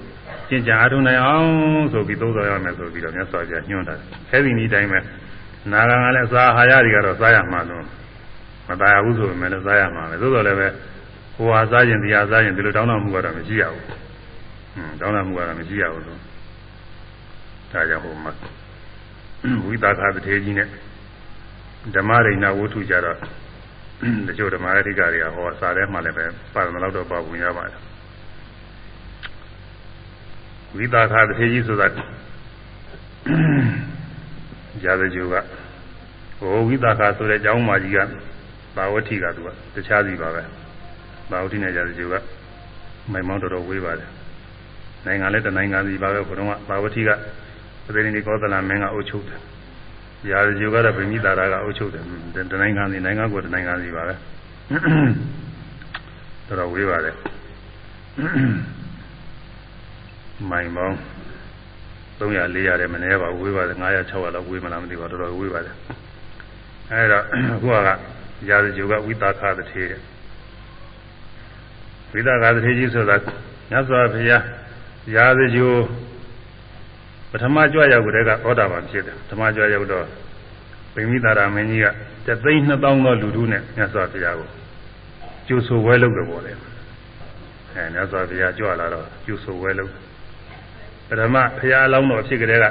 ကျင့်ကြံအားထုတ်နိုင်အောင်ဆိုပြီးသုံးတော်ရမယ်ဆိုပြီးတော့မြတ်စွာဘုရားညွှန်တာအဲဒီနည်းတိုင်းပဲနာဂံကလည်းစားဟာရတွေကတော့စားရမှာလို့မตายဘူးဆိုပေမဲ့လည်းစားရမှာပဲသို့တော်လည်းပဲဟိုဟာစားရင်တရားစားရင်ဒီလိုတောင်းတမှုကတော့မရှိရဘူးဟွန်းတောင်းတမှုကတော့မရှိရဘူးလို့ဒါကြောင့်ဟိုမှာ ဝိသကာတထေကြီးနဲ့ဓမ္မရိဏဝုထုကြတော့တချို့ဓမ္မရတိကတွေကဟောစားထဲမှာလည်းပဲပါတယ်တော့တော့ပါဘူးရပါတယ်ဝိသကာတထေကြီးဆိုတာဇာတကျူကဟိုဝိသကာဆိုတဲ့ကျောင်းမကြီးကဘာဝတိကသူကတခြားစီပါပဲဘာဝတိနဲ့ဇာတကျူကမိုင်မောင်းတော်တော်ဝေးပါတယ်နိုင်ငံလည်းတနိုင်ငံစီပါပဲဘုရားကဘာဝတိက ပသေနိကောသလမင်းကအုပ်ချုပ်တယ်ရာဇဂျူကတော့ဗိမိတာရာကအုပ်ချုပ်တယ်တနိုင်ငံစီနိုင်ငံကိုတနိုင်ငံစီပါပဲတော်တော်ဝေးပါတယ်မိုင်ပေါင်း300 400တဲ့မနေပါဘူးဝေးပါတယ်900 600လောက်ဝေးမလားမသိပါတော်တော်ဝေးပါတယ်အဲဒါအခုကရာဇဂျူကဝိတာခသထေတဲ့ဝိတာခသထေကြီးဆိုတာမြတ်စွာဘုရားရာဇဂျူပ ထမကြွရောက်တဲ့ကသောတာပန်ဖြစ်တယ်ပထမကြွရောက်တော့ဗိမိတာရာမင်းကြီးကတသိန်း2000သောလူထုနဲ့မြတ်စွာဘုရားကိုကျူဆိုဝဲလုပ်တယ်ပေါ့လေအဲမြတ်စွာဘုရားကြွလာတော့ကျူဆိုဝဲလုပ်ပထမဘုရားအလောင်းတော်ဖြစ်ကြတဲ့က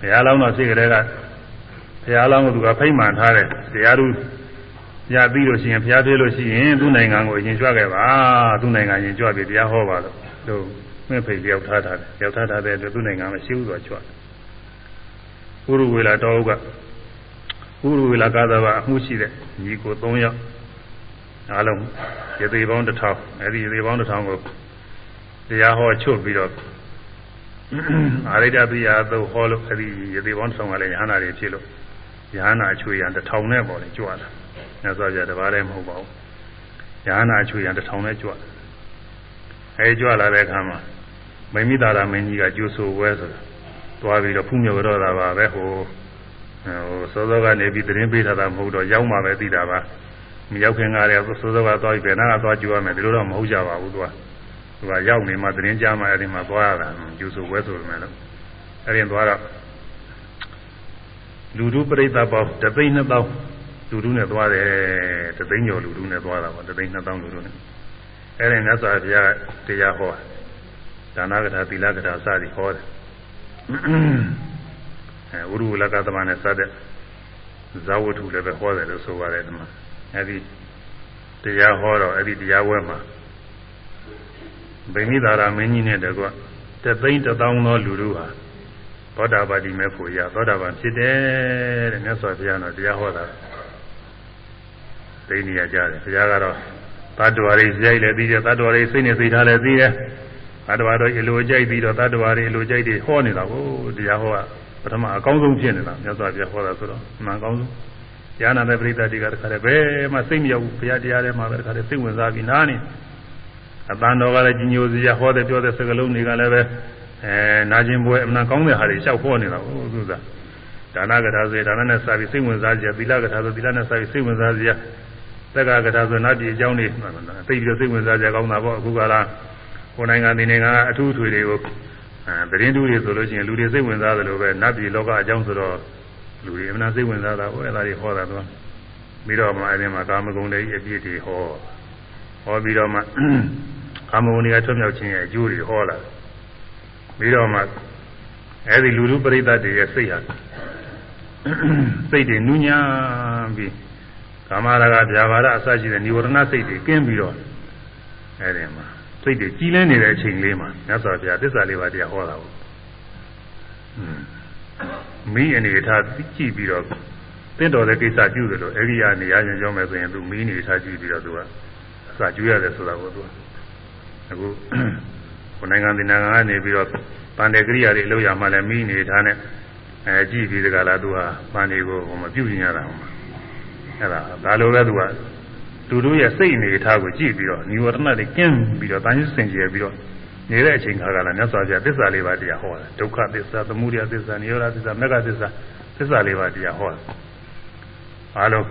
ဘုရားအလောင်းတော်ဖြစ်ကြတဲ့ကဘုရားအလောင်းကိုသူကဖိမှန်ထားတယ်တရားသူရပြီးလို့ရှိရင်ဘုရားပြေးလို့ရှိရင်သူ့နိုင်ငံကိုအရင်ကြွခဲ့ပါသူ့နိုင်ငံရင်ကြွပြီးတရားဟောပါလို့တို့ မင်းဖိတ်ရောက်ထားတာရောက်ထားတဲ့အတွက်သူ့နိုင်ငံမရှိဘူးဆိုကြွဥရဝေလာတော်ကဥရဝေလာကာသဘာအမှုရှိတဲ့ညီကို3ယောက်အားလုံးရေသေးပေါင်းတစ်ထောင်အဲဒီရေသေးပေါင်းတစ်ထောင်ကိုတရားဟောချုပ်ပြီးတော့အာရိတပိယသုဟောလို့အဲဒီရေသေးပေါင်းတစ်ထောင်ကလည်းယဟနာတွေဖြစ်လို့ယဟနာအချွေရန်တစ်ထောင်နဲ့ပေါ့လေကြွလာမြတ်စွာဘုရားတပါးလည်းမဟုတ်ပါဘူးယဟနာအချွေရန်တစ်ထောင်နဲ့ကြွလာအဲကြွလာတဲ့အခါမှာ မိမိသားရာမင်းကြီးကကျိုးဆိုဝဲဆိုတာသွားပြီးတော့ဖူးမြော်တော့တာပါပဲဟိုဟိုစောစောကနေပြီးသတင်းပေးထားတာမဟုတ်တော့ရောက်မှပဲသိတာပါမရောက်ခင်ကလည်းစောစောကသွားပြီးဘယ်နာကသွားကြည့်ရမယ်ဒီလိုတော့မဟုတ်ကြပါဘူးသူကသူကရောက်နေမှသတင်းကြားမှအဲ့ဒီမှာသွားရတာကျိုးဆိုဝဲဆိုတယ်မယ်လို့အဲ့ဒီသွားတော့လူတို့ပြိဿပေါင်းတသိန်းနှစ်သောင်းလူတို့နဲ့သွားတယ်တသိန်းကျော်လူတို့နဲ့သွားတာပေါ့တသိန်းနှစ်သောင်းလူတို့နဲ့အဲ့ဒီမြတ်စွာဘုရားတရားဟော ဒါနကထာသီလကထာစသည်ဟောတယ်အဲဝိရုလကသမနဲ့စတဲ့ဇာဝတ္ထုလည်းပဲဟောတယ်လို့ဆိုပါတယ်ဒီမှာအဲဒီတရားဟောတော့အဲဒီတရားဝဲမှာဗိမိသာရမင်းကြီးနဲ့တကွတသိန်းတသောင်းသောလူတို့ဟာသောတာပတိမေဖို့ရသောတာပန်ဖြစ်တယ်တဲ့မြတ်စွာဘုရားတော်တရားဟောတာသိနေရကြတယ်ဘုရားကတော့တတ္တဝါတွေကြိုက်လည်းသိတယ်တတ္တဝါတွေစိတ်နဲ့သိထားလည်းသိတယ် တတ္တဝါတို့အလိုကြိုက်ပြီးတော့တတ္တဝါတွေအလိုကြိုက်တွေဟောနေတာကိုတရားဟောကပထမအကောင်းဆုံးဖြစ်နေတာမြတ်စွာဘုရားဟောတာဆိုတော့အမှန်ကောင်းဆုံးဉာဏ်နာတဲ့ပရိသတ်တွေကတခါတည်းဘယ်မှစိတ်မရောက်ဘူးဘုရားတရားထဲမှာပဲတခါတည်းစိတ်ဝင်စားပြီးနားနေအတန်တော်ကလည်းကြီးညိုစရာဟောတဲ့ပြောတဲ့စကားလုံးတွေကလည်းပဲအဲနာကျင်ပွဲအမှန်ကောင်းတဲ့ဟာတွေလျှောက်ဟောနေတာဟုတ်သူကဒါနကထာဆိုဒါနနဲ့စပြီးစိတ်ဝင်စားကြသီလကထာဆိုသီလနဲ့စပြီးစိတ်ဝင်စားကြသက်ကကထာဆိုနတ်ပြည်အကြောင်းတွေသိပြီးတော့စိတ်ဝင်စားကြကောင်းတာပေါ့အခုကလား ကိုယ်နိုင်ငံဒီနိုင်ငံကအထူးထွေတွေကိုအဲသတင်းတူတွေဆိုလို့ရှိရင်လူတွေစိတ်ဝင်စားတယ်လို့ပဲနတ်ပြည်လောကအကြောင်းဆိုတော့လူတွေအမှန်စိတ်ဝင်စားတာဟောအဲ့ဒါတွေဟောတာတော့ပြီးတော့မှအဲဒီမှာကာမဂုဏ်တွေအပြည့်တွေဟောဟောပြီးတော့မှကာမဂုဏ်တွေကထွတ်မြောက်ခြင်းရဲ့အကျိုးတွေဟောလာပြီးတော့မှအဲဒီလူလူပရိသတ်တွေရဲ့စိတ်ဟာစိတ်တွေနူးညံ့ပြီးကာမရာဂဗျာပါဒအစရှိတဲ့និဝရဏစိတ်တွေကင်းပြီးတော့အဲဒီမှာ စိတ်တွေကြီးလင်းနေတဲ့အချိန်လေးမှာမြတ်စွာဘုရားသစ္စာလေးပါးတရားဟောတာပေါ့မိအနေထားကြည့်ပြီးတော့တင့်တော်တဲ့ကိစ္စပြုတယ်လို့အဲဒီကနေရရင်ကြောမယ်ဆိုရင်သူမိအနေထားကြည့်ပြီးတော့သူကအစာကျွေးရတယ်ဆိုတာကိုသူကအခုကိုနိုင်ငံဒီနိုင်ငံကနေပြီးတော့ပန္တေကရိယာတွေအလုပ်ရမှလည်းမိအနေထားနဲ့အဲကြည့်ပြီးတကလားသူကပန္တေကိုဟိုမပြုတ်ညင်ရတာဟိုမှာအဲ့ဒါဒါလိုပဲသူက သူတို့ရဲ့စိတ်အနေထားကိုကြည့်ပြီးတော့និဝရဏတွေကင်းပြီးတော့တန်ရှင်းစင်ကြယ်ပြီးတော့နေတဲ့အချိန်ခါကလည်းမြတ်စွာဘုရားသစ္စာလေးပါးတရားဟောတယ်ဒုက္ခသစ္စာသမုဒယသစ္စာနိရောဓသစ္စာမေဃသစ္စာသစ္စာလေးပါးတရားဟောတယ်အားလုံး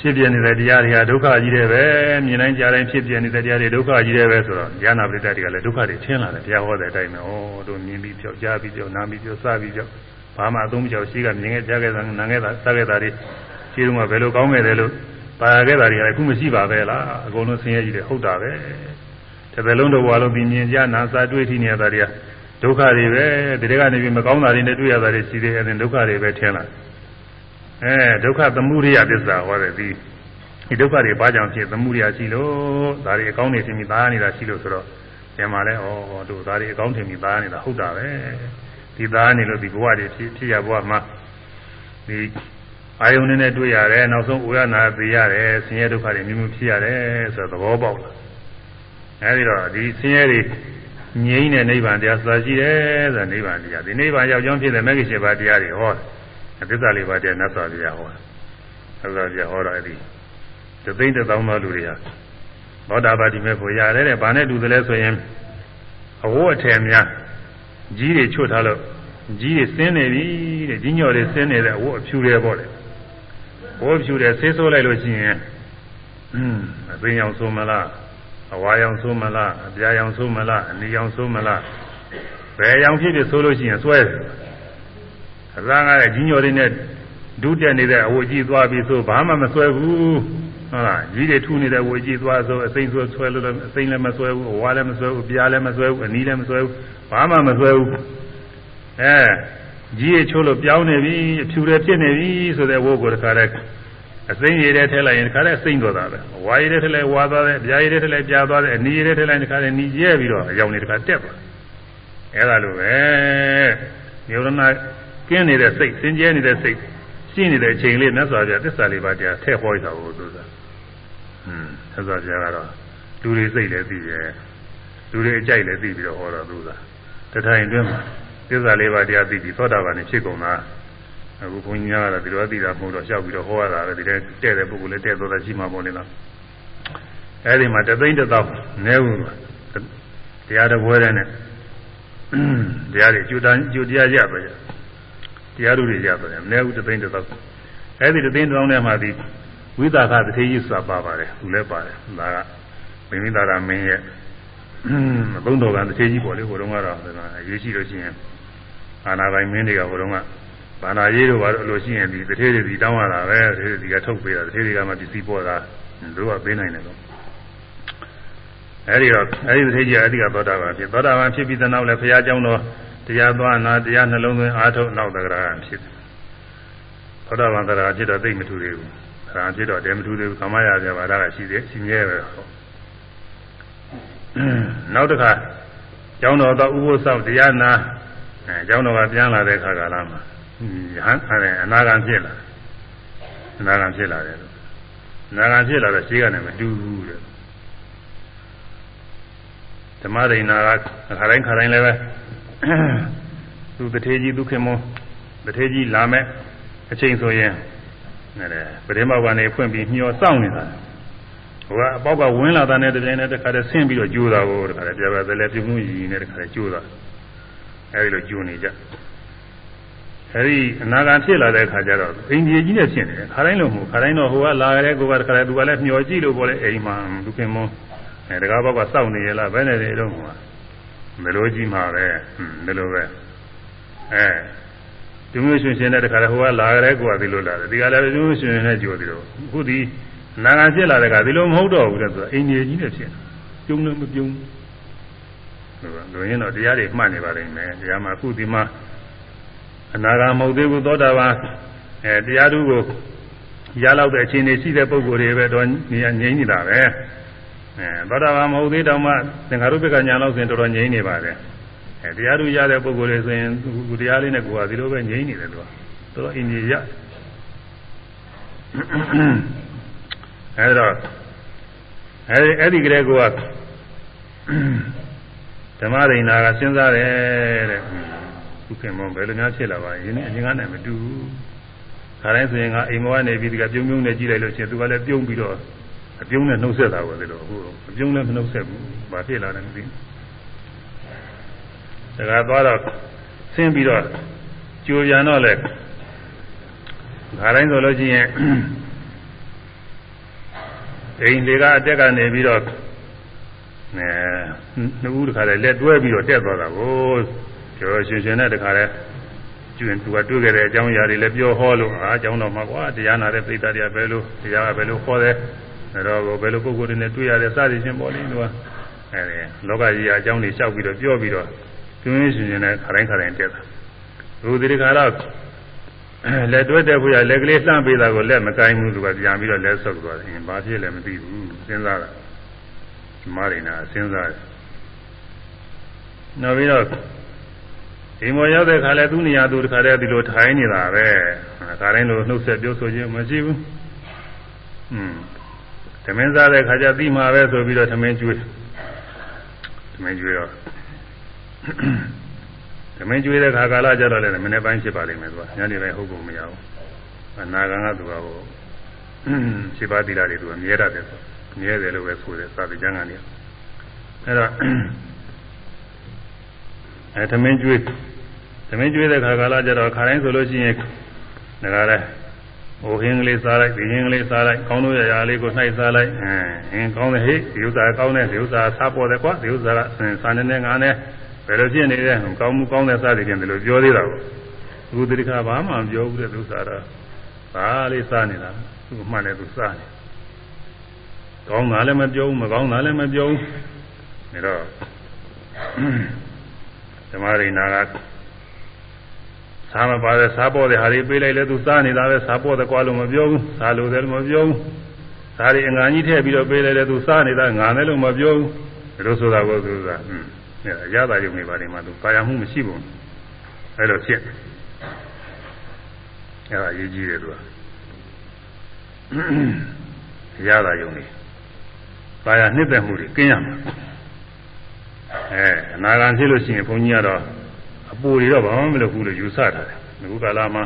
ဖြစ်ပြနေတဲ့တရားတွေကဒုက္ခကြီးတယ်ပဲမြင်တိုင်းကြားတိုင်းဖြစ်ပြနေတဲ့တရားတွေဒုက္ခကြီးတယ်ပဲဆိုတော့ဉာဏပရိသတ်တွေကလည်းဒုက္ခတွေထင်လာတယ်တရားဟောတဲ့အတိုင်းပဲဩတို့မြင်ပြီးပြောက်ကြားပြီးပြောက်နားပြီးပြောက်စားပြီးပြောက်ဘာမှအသုံးမချောက်ရှိကမြင်ခဲ့ကြားခဲ့တာနားခဲ့တာစားခဲ့တာတွေခြေတုံးကဘယ်လိုကောင်းခဲ့တယ်လို့ ပါခဲ့တာတွေကလည်းအခုမရှိပါပဲလားအကုန်လုံးဆင်းရဲကြီးတယ်ဟုတ်တာပဲတစ်ပယ်လုံးတစ်ဘဝလုံးပြီးမြင်ကြနာစားတွေ့ထိနေတာတွေကဒုက္ခတွေပဲဒီတွေကနေပြီးမကောင်းတာတွေနဲ့တွေ့ရတာတွေရှိသေးတယ်ဒုက္ခတွေပဲထင်လာအဲဒုက္ခသမုဒိယသစ္စာဟောတယ်ဒီဒီဒုက္ခတွေဘာကြောင့်ဖြစ်သမုဒိယရှိလို့ဒါတွေအကောင်းနေခြင်းမိသားနေတာရှိလို့ဆိုတော့ကျင်မှာလဲဩတို့ဒါတွေအကောင်းထင်မိသားနေတာဟုတ်တာပဲဒီသားနေလို့ဒီဘဝတွေဖြစ်ဖြစ်ရဘဝမှာဒီ အာယုန်နဲ့တွေ့ရတယ်နောက်ဆုံးဥရနာသိရတယ်ဆင်းရဲဒုက္ခတွေမျိုးမျိုးဖြစ်ရတယ်ဆိုတော့သဘောပေါက်လာအဲဒီတော့ဒီဆင်းရဲတွေငြိမ်းတဲ့နိဗ္ဗာန်တရားဆိုတာရှိတယ်ဆိုတာနိဗ္ဗာန်တရားဒီနိဗ္ဗာန်ရောက်ကြောင်းဖြစ်တဲ့မဂ္ဂင်7ပါးတရားတွေဟောတယ်သစ္စာလေးပါးတရားနတ်စွာဘုရားဟောတယ်သစ္စာဘုရားဟောတော့အဲဒီသသိမ့်တဲ့သောင်းသောလူတွေဟာသောတာပတိမေဖို့ရတယ်တဲ့ဘာနဲ့တူတယ်လဲဆိုရင်အဝတ်အထည်များကြီးတွေချွတ်ထားလို့ကြီးတွေဆင်းနေပြီတဲ့ကြီးညော်တွေဆင်းနေတဲ့အဝတ်အဖြူတွေပေါ့လေ ဘိုးဖြူတယ်ဆေးဆိုးလိုက်လို့ရှိရင်อืมအသိအောင်ဆိုမလားအဝါရောင်ဆိုးမလားအပြာရောင်ဆိုးမလားအနီရောင်ဆိုးမလားဘယ်ရောင်ဖြစ်ဖြစ်ဆိုးလို့ရှိရင်စွဲတယ်အစားကားတဲ့ကြီးညော်တွေနဲ့ဒုတက်နေတဲ့အဝတ်ကြီးသွားပြီးဆိုဘာမှမစွဲဘူးဟုတ်လားကြီးတွေထူနေတဲ့အဝတ်ကြီးသွားဆိုအစိမ့်ဆွဲဆွဲလို့အစိမ့်လည်းမဆွဲဘူးအဝါလည်းမဆွဲဘူးအပြာလည်းမဆွဲဘူးအနီလည်းမဆွဲဘူးဘာမှမဆွဲဘူးအဲ ကြီးရချိုးလို့ပြောင်းနေပြီအဖြူတွေဖြစ်နေပြီဆိုတဲ့ဝိုးကိုတခါတည်းအစိမ့်ရည်တဲ့ထဲလိုက်ရင်တခါတည်းစိမ့်တော့တာပဲဝါရည်တဲ့ထဲလိုက်ဝါသွားတယ်ပြာရည်တဲ့ထဲလိုက်ပြာသွားတယ်အနီရည်တဲ့ထဲလိုက်တခါတည်းနီကျဲပြီးတော့အယောင်နေတခါတက်သွားအဲဒါလိုပဲမျိုးရဏကင်းနေတဲ့စိတ်စင်ကြဲနေတဲ့စိတ်ရှိနေတဲ့အချိန်လေးမြတ်စွာဘုရားသစ္စာလေးပါးတရားထည့်ဟောရတာကိုသူကဟွန်းသစ္စာဘုရားကတော့လူတွေစိတ်လည်းသိတယ်လူတွေအကြိုက်လည်းသိပြီးတော့ဟောတော့သူကတထိုင်အတွင်းမှာ သစ္စာလေးပါးတရားသိပြီးသောတာပန်ဖြစ်ကုန်တာအခုဘုန်းကြီးများကတော့ဒီလိုသိတာမဟုတ်တော့ရှောက်ပြီးတော့ဟောရတာပဲဒီတဲ့တဲ့တဲ့ပုဂ္ဂိုလ်လည်းတဲ့သောတာရှိမှာပေါ့လေလားအဲဒီမှာတသိန်းတစ်သောင်းနဲဘူးတရားတစ်ပွဲတည်းနဲ့တရားတွေအကျိုးတန်းအကျိုးတရားရပါကြတရားတို့တွေရပါတယ်နဲဘူးတသိန်းတစ်သောင်းအဲဒီတသိန်းတစ်သောင်းထဲမှာဒီဝိသကတထေကြီးစွာပါပါတယ်သူလည်းပါတယ်ဒါကမိမိသားကမင်းရဲ့သုံးတော်ကတထေကြီးပေါ့လေဟိုတုန်းကတော့အရေးရှိလို့ရှိရင် အာနာပိုင်မင်းတွေကဟိုတုန်းကဘာနာရေးတို့ဘာလို့လို့ရှိရင်ဒီတထေတွေဒီတောင်းရတာပဲတထေဒီကထုတ်ပေးတာတထေတွေကမှပစ္စည်းပေါ်တာတို့ကပေးနိုင်တယ်လို့အဲဒီတော့အဲဒီတထေကြီးကအဲဒီကသောတာပန်ဖြစ်သောတာပန်ဖြစ်ပြီးတဲ့နောက်လည်းဘုရားကျောင်းတော်တရားသွားနာတရားနှလုံးသွင်းအားထုတ်နောက်တကရာဖြစ်တယ်သောတာပန်တရာဖြစ်တော့သိမထူသေးဘူး။ဒါဖြစ်တော့တဲမထူသေးဘူး။ကာမရာပြပါဒါကရှိသေးရှိမြဲပဲ။နောက်တစ်ခါကျောင်းတော်တော့ဥပုသ်ဆောင်တရားနာ အဲကျောင်းတော်ကပြန်လာတဲ့ခါကလာမှာဟန်အဲ့အနာဂံဖြစ်လာအနာဂံဖြစ်လာတယ်လို့အနာဂံဖြစ်လာတော့ရှိကနေမတူဘူးတဲ့ဓမ္မဒိနာကခါတိုင်းခါတိုင်းလည်းပဲသူတထေကြီးဒုက္ခမောတထေကြီးလာမဲ့အချိန်ဆိုရင်နဲ့ပရိမောကနေဖွင့်ပြီးမျောစောင့်နေတာဟိုကအပေါက်ကဝင်းလာတဲ့တပြိုင်နက်တခါတည်းဆင်းပြီးတော့ကျိုးတာကိုတခါတည်းပြပါသလဲပြုံးမှုရည်နဲ့တခါတည်းကျိုးတာ အဲဒီလိုကျိုးနေကြအဲဒီအနာဂတ်ဖြစ်လာတဲ့အခါကျတော့အိန္ဒိယကြီးနဲ့ဖြစ်နေတယ်ခါတိုင်းလို့မဟုတ်ခါတိုင်းတော့ဟိုကလာကြတဲ့ကိုကတခါတည်းသူကလည်းမျောကြည့်လို့ပေါ်လဲအိမ်မှာဒုက္ခမောအဲတကားဘောက်ကစောင့်နေရလားဘယ်နဲ့နေတော့မှာမလို့ကြီးမှာပဲဟွန်းဒီလိုပဲအဲဒီမျိုးရှင်ရှင်တဲ့တခါတည်းဟိုကလာကြတဲ့ကိုကဒီလိုလာတယ်ဒီကလည်းဒီမျိုးရှင်ရှင်နဲ့ကြိုးပြီးတော့အခုဒီနာဂံဖြစ်လာတဲ့ကဒီလိုမဟုတ်တော့ဘူးတဲ့ဆိုတော့အိန္ဒိယကြီးနဲ့ဖြစ်ကျုံလည်းမပြုံး လူရင်းတော့တရားတွေမှတ်နေပါလိမ့်မယ်တရားမှာအခုဒီမှာအနာဂါမဟုတ်သေးဘူးသောတာပန်အဲတရားသူကိုရလောက်တဲ့အခြေအနေရှိတဲ့ပုံကိုယ်တွေပဲတော့နေငြိမ့်နေတာပဲအဲသောတာပန်မဟုတ်သေးတော့မှသင်္ခါရုပ္ပကညာလောက်ဆိုရင်တော်တော်ငြိမ့်နေပါတယ်အဲတရားသူရတဲ့ပုံကိုယ်တွေဆိုရင်သူတရားလေးနဲ့ကိုယ်ကဒီလိုပဲငြိမ့်နေတယ်သူကတော်တော်အင်းကြီးရအဲဒါအဲဒီအဲ့ဒီကလေးက ဓမ္မရိဏကစဉ်းစားတယ်တဲ့သူခင်မောဘယ်လိုများဖြစ်လာပါယင်းအရင်ကနဲ့မတူဘူးခါတိုင်းဆိုရင်ကအိမ်မောကနေပြီးဒီကပြုံးပြုံးနဲ့ကြည့်လိုက်လို့ချင်းသူကလည်းပြုံးပြီးတော့အပြုံးနဲ့နှုတ်ဆက်တာပဲဒီလိုအခုအပြုံးနဲ့မနှုတ်ဆက်ဘူးဘာဖြစ်လာတယ်မသိဘူးဒါကသွားတော့ဆင်းပြီးတော့ကြိုပြန်တော့လေခါတိုင်းဆိုလို့ရှိရင်အိမ်တွေကအတက်ကနေပြီးတော့ အဲနှစ်ဦးတခါလဲလက်တွဲပြီးတော့တက်သွားတာကိုကျော်ရှင်ရှင်နဲ့တခါလဲကျွင်သူကတွေ့ခဲ့တဲ့အကြောင်းအရာတွေလည်းပြောဟောလို့အာအကြောင်းတော်မှာကွာတရားနာတဲ့ပိဋကတရားပဲလို့တရားကပဲလို့ခေါ်တယ်အဲတော့ဘယ်လိုပုဂ္ဂိုလ်တွေနဲ့တွေ့ရလဲစသည်ချင်းပေါ်လိမ့်လို့အဲဒီလောကကြီးအကြောင်းတွေလျှောက်ပြီးတော့ပြောပြီးတော့ကျွင်ရှင်ရှင်နဲ့ခတိုင်းခတိုင်းတက်တာသူဒီခါတော့လက်တွဲတဲ့ဖို့ရလက်ကလေးလှမ်းပေးတာကိုလက်မကိုင်းဘူးသူကပြန်ပြီးတော့လက်ဆုပ်သွားတယ်။ဘာဖြစ်လဲမသိဘူးစဉ်းစားတာ။ မာရိနာစဉ်းစားတယ်။နောက်ပြီးတော့ဒီမောရောက်တဲ့ခါလဲသူ့နေရာသူတခါတည်းဒီလိုထိုင်နေတာပဲ။ခါတိုင်းလိုနှုတ်ဆက်ပြောဆိုခြင်းမရှိဘူး။อืมသမင်းစားတဲ့ခါကျပြီးမှာပဲဆိုပြီးတော့သမင်းကျွေးသမင်းကျွေးတော့သမင်းကျွေးတဲ့ခါကာလကြတော့လည်းမနေ့ပိုင်းဖြစ်ပါလိမ့်မယ်သူကညနေပိုင်းဟုတ်ကုန်မရဘူးအနာဂံကသူကဟိုခြေပါတိလာတွေသူကမြဲရတယ်ဆို မြဲတယ်လို့ပဲဆိုတယ်သာတိကျမ်းကနေအဲ့တော့အဲသမင်းကျွေးသမင်းကျွေးတဲ့ခါကာလကြတော့ခါတိုင်းဆိုလို့ရှိရင်ဒါကလည်းဟိုဟင်းကလေးစားလိုက်ဒီဟင်းကလေးစားလိုက်ကောင်းလို့ရရလေးကိုနှိုက်စားလိုက်အဲဟင်းကောင်းတယ်ဟေ့ဒီဥစ္စာကောင်းတယ်ဒီဥစ္စာစားပေါ်တယ်ကွာဒီဥစ္စာကစားနေနေငါနဲ့ဘယ်လိုဖြစ်နေလဲကောင်းမှုကောင်းတဲ့စသည်ဖြင့်ဒီလိုပြောသေးတာကိုသူတိခါဘာမှမပြောဘူးတဲ့သူစားတော့ဘာလေးစားနေတာသူမှလည်းသူစားနေ ကောင်းတာလည်းမပြောဘူးမကောင်းတာလည်းမပြောဘူးဒါတော့ဓမ္မရိနာကစားမပါတဲ့စားပေါ်တဲ့ဟာတွေပေးလိုက်လဲသူစားနေတာပဲစားပေါ်တဲ့ကွာလို့မပြောဘူးစားလို့လည်းမပြောဘူးစားရီအငါကြီးထည့်ပြီးတော့ပေးလိုက်လဲသူစားနေတာငါလည်းလို့မပြောဘူးဒါလို့ဆိုတာကိုသူစားဟွန်းအရသာယုံနေပါလိမ့်မှာသူကာယမှုမရှိဘူးအဲ့လိုဖြစ်အဲ့ဒါအရေးကြီးတယ်သူကအရသာယုံနေကာယ နှစ်သက်မှုတွေကင်းရမှာအဲအနာဂံဖြစ်လို့ရှိရင်ဘုန်းကြီးကတော့အပူတွေတော့ဘာမှမလုပ်ဘူးလို့ယူဆထားတယ်အခုကာလမှာ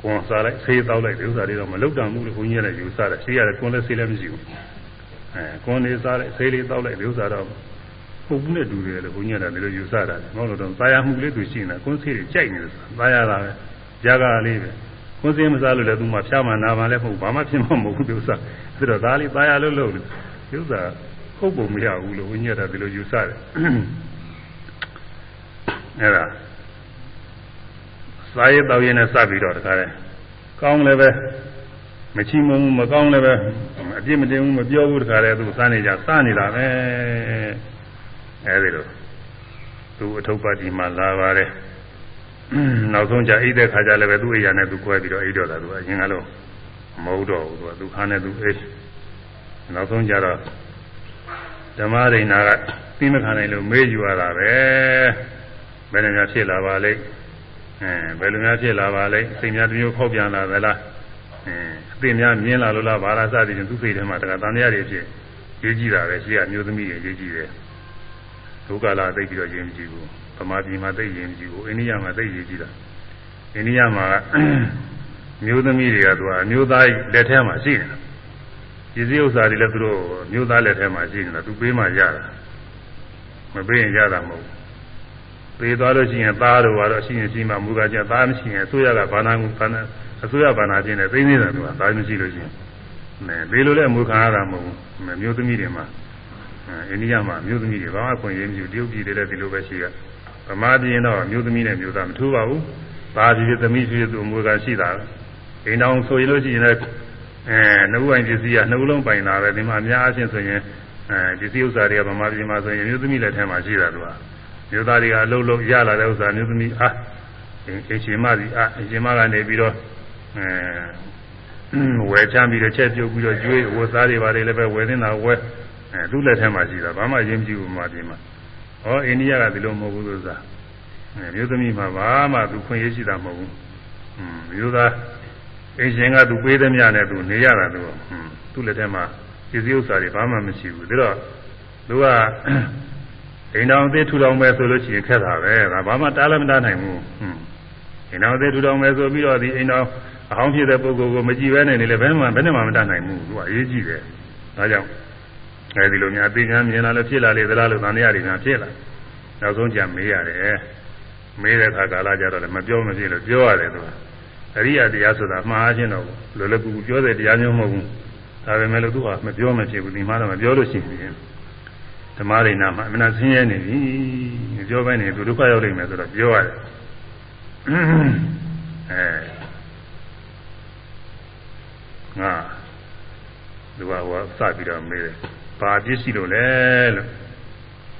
ကွန်စားလိုက်ဆေးတောက်လိုက်ဒီဥစ္စာတွေတော့မလုပ်တတ်ဘူးလို့ဘုန်းကြီးကလည်းယူဆတယ်ဆေးရတယ်ကွန်လည်းဆေးလည်းမရှိဘူးအဲကွန်လေးစားလိုက်ဆေးလေးတောက်လိုက်ဒီဥစ္စာတော့ပုပ်ဘူးနဲ့တူတယ်လို့ဘုန်းကြီးကလည်းဒီလိုယူဆတာမဟုတ်လို့တော့သာယာမှုလေးသူရှိနေတာကွန်းဆေးတွေကြိုက်နေတယ်သာယာတာပဲကြာကလေးပဲကွန်းဆေးမစားလို့လည်းသူမှဖြားမှနာမှလည်းမဟုတ်ဘာမှဖြစ်မှာမဟုတ်ဘူးဒီဥစ္စာဒါတော့ဒါလေးသာယာလို့လို့ဒီ ဥစ္စာဟုတ်ပုံမရဘူးလို့ဘုန်းကြီးကဒီလိုယူဆတယ်အဲ့ဒါစားရတော့ရင်နဲ့စပြီးတော့တခါလဲကောင်းလည်းပဲမချီမုံမကောင်းလည်းပဲအပြစ်မတင်ဘူးမပြောဘူးတခါလဲသူစားနေကြစားနေတာပဲအဲဒီလိုသူအထုပ်ပါတီမှာလာပါတယ်နောက်ဆုံးကြအိတ်တဲ့ခါကျလည်းပဲသူ့အိယာနဲ့သူကွဲပြီးတော့အိတ်တော့တာသူအရင်ကလို့မဟုတ်တော့ဘူးသူကသူခါနဲ့သူအိတ် နောက်ဆုံးကြတော့ဓမ္မရိဏကသိမခံနိုင်လို့မေးယူရတာပဲဘယ်လိုများဖြစ်လာပါလိမ့်အဲဘယ်လိုများဖြစ်လာပါလိမ့်စိတ်များတမျိုးဖောက်ပြန်လာသလားအဲအသိများမြင်လာလို့လားဘာသာစသည်ဖြင့်သူ့စိတ်ထဲမှာတခါတန်တရားတွေဖြစ်ရေးကြည့်တာပဲရှိရမျိုးသမီးတွေရေးကြည့်တယ်ဒုက္ခလာသိပြီးတော့ယဉ်ကြည့်ဘူးဗမာပြည်မှာသိယဉ်ကြည့်ဘူးအိန္ဒိယမှာသိယဉ်ကြည့်တာအိန္ဒိယမှာမျိုးသမီးတွေကသူကအမျိုးသားလက်ထဲမှာရှိနေတာ ပစ္စည်းဥစ္စာတွေလည်းသူတို့မျိုးသားလက်ထဲမှာရှိနေတာသူပေးမှရတာမပေးရင်ရတာမဟုတ်ပေးသွားလို့ရှိရင်သားတို့ကတော့ရှိရင်ရှိမှမူကကြသားမရှိရင်အစိုးရကဘာနာမှုဘာနာအစိုးရဘာနာချင်းနဲ့သိနေတာသူကသားမရှိလို့ရှိရင်အဲပေးလို့လည်းမူခံရတာမဟုတ်ဘူးမျိုးသမီးတွေမှာအိန္ဒိယမှာမျိုးသမီးတွေဘာမှခွင့်ရင်းမရှိဘူးတရုတ်ပြည်တွေလည်းဒီလိုပဲရှိရဗမာပြည်တော့မျိုးသမီးနဲ့မျိုးသားမထူးပါဘူးဘာဖြစ်သမီးဖြစ်သူအမွေကရှိတာအိမ်တော်ဆိုရင်လို့ရှိရင်လည်း အဲနှုတ်ဝိုင်ပစ္စည်းကနှုတ်လုံးပိုင်တာပဲဒီမှာအများအချင်းဆိုရင်အဲဒီစည်းဥစ္စာတွေကဗမာပြည်မှာဆိုရင်မျိုးသမီးလက်ထဲမှာရှိတာသူကမျိုးသားတွေကအလုံးလုံးရလာတဲ့ဥစ္စာမျိုးသမီးအားအရှင်မစီအားအရှင်မကနေပြီးတော့အဲဝယ်ချမ်းပြီးတော့ချက်ပြုတ်ပြီးတော့ကျွေးဝတ်စားတွေပါတယ်လည်းပဲဝယ်နေတာဝယ်အဲသူ့လက်ထဲမှာရှိတာဘာမှအရင်မကြည့်ဘူးဗမာပြည်မှာဟောအိန္ဒိယကဒီလိုမဟုတ်ဘူးလို့ဆိုတာအဲမျိုးသမီးမှာဘာမှသူခွင့်ရရှိတာမဟုတ်ဘူးမျိုးသား အရှင်ကသူပေးသမျှနဲ့သူနေရတာသူသူ့လက်ထဲမှာပစ္စည်းဥစ္စာတွေဘာမှမရှိဘူးဒါတော့သူကအိမ်တော်အသေးထူထောင်မယ်ဆိုလို့ရှိရင်ခက်တာပဲဒါဘာမှတားလည်းမတားနိုင်ဘူးအိမ်တော်အသေးထူထောင်မယ်ဆိုပြီးတော့ဒီအိမ်တော်အဟောင်းဖြစ်တဲ့ပုဂ္ဂိုလ်ကိုမကြည့်ဘဲနဲ့နေလေဘယ်မှဘယ်နဲ့မှမတားနိုင်ဘူးသူကအရေးကြီးတယ်ဒါကြောင့်အဲဒီလိုများသိဉာဏ်မြင်လာလို့ဖြစ်လာလေသလားလို့သံဃာတွေများဖြစ်လာနောက်ဆုံးကြမေးရတယ်မေးတဲ့အခါကာလကြတော့လည်းမပြောမဖြစ်လို့ပြောရတယ်သူက အရိယတရားဆိုတာမှားခြင်းတော့လောလောကူကူပြောတဲ့တရားမျိုးမဟုတ်ဘူးဒါပေမဲ့လို့သူကမပြောမဖြစ်ဘူးဒီမှာတော့မပြောလို့ရှိရင်ဓမ္မရိနာမှာအမှန်ဆင်းရဲနေပြီမပြောဘဲနေသူဒုက္ခရောက်လိမ့်မယ်ဆိုတော့ပြောရတယ်အဲငါသူကဟောစပြီးတော့မေးတယ်ဘာပြစ်ရှိလို့လဲလို့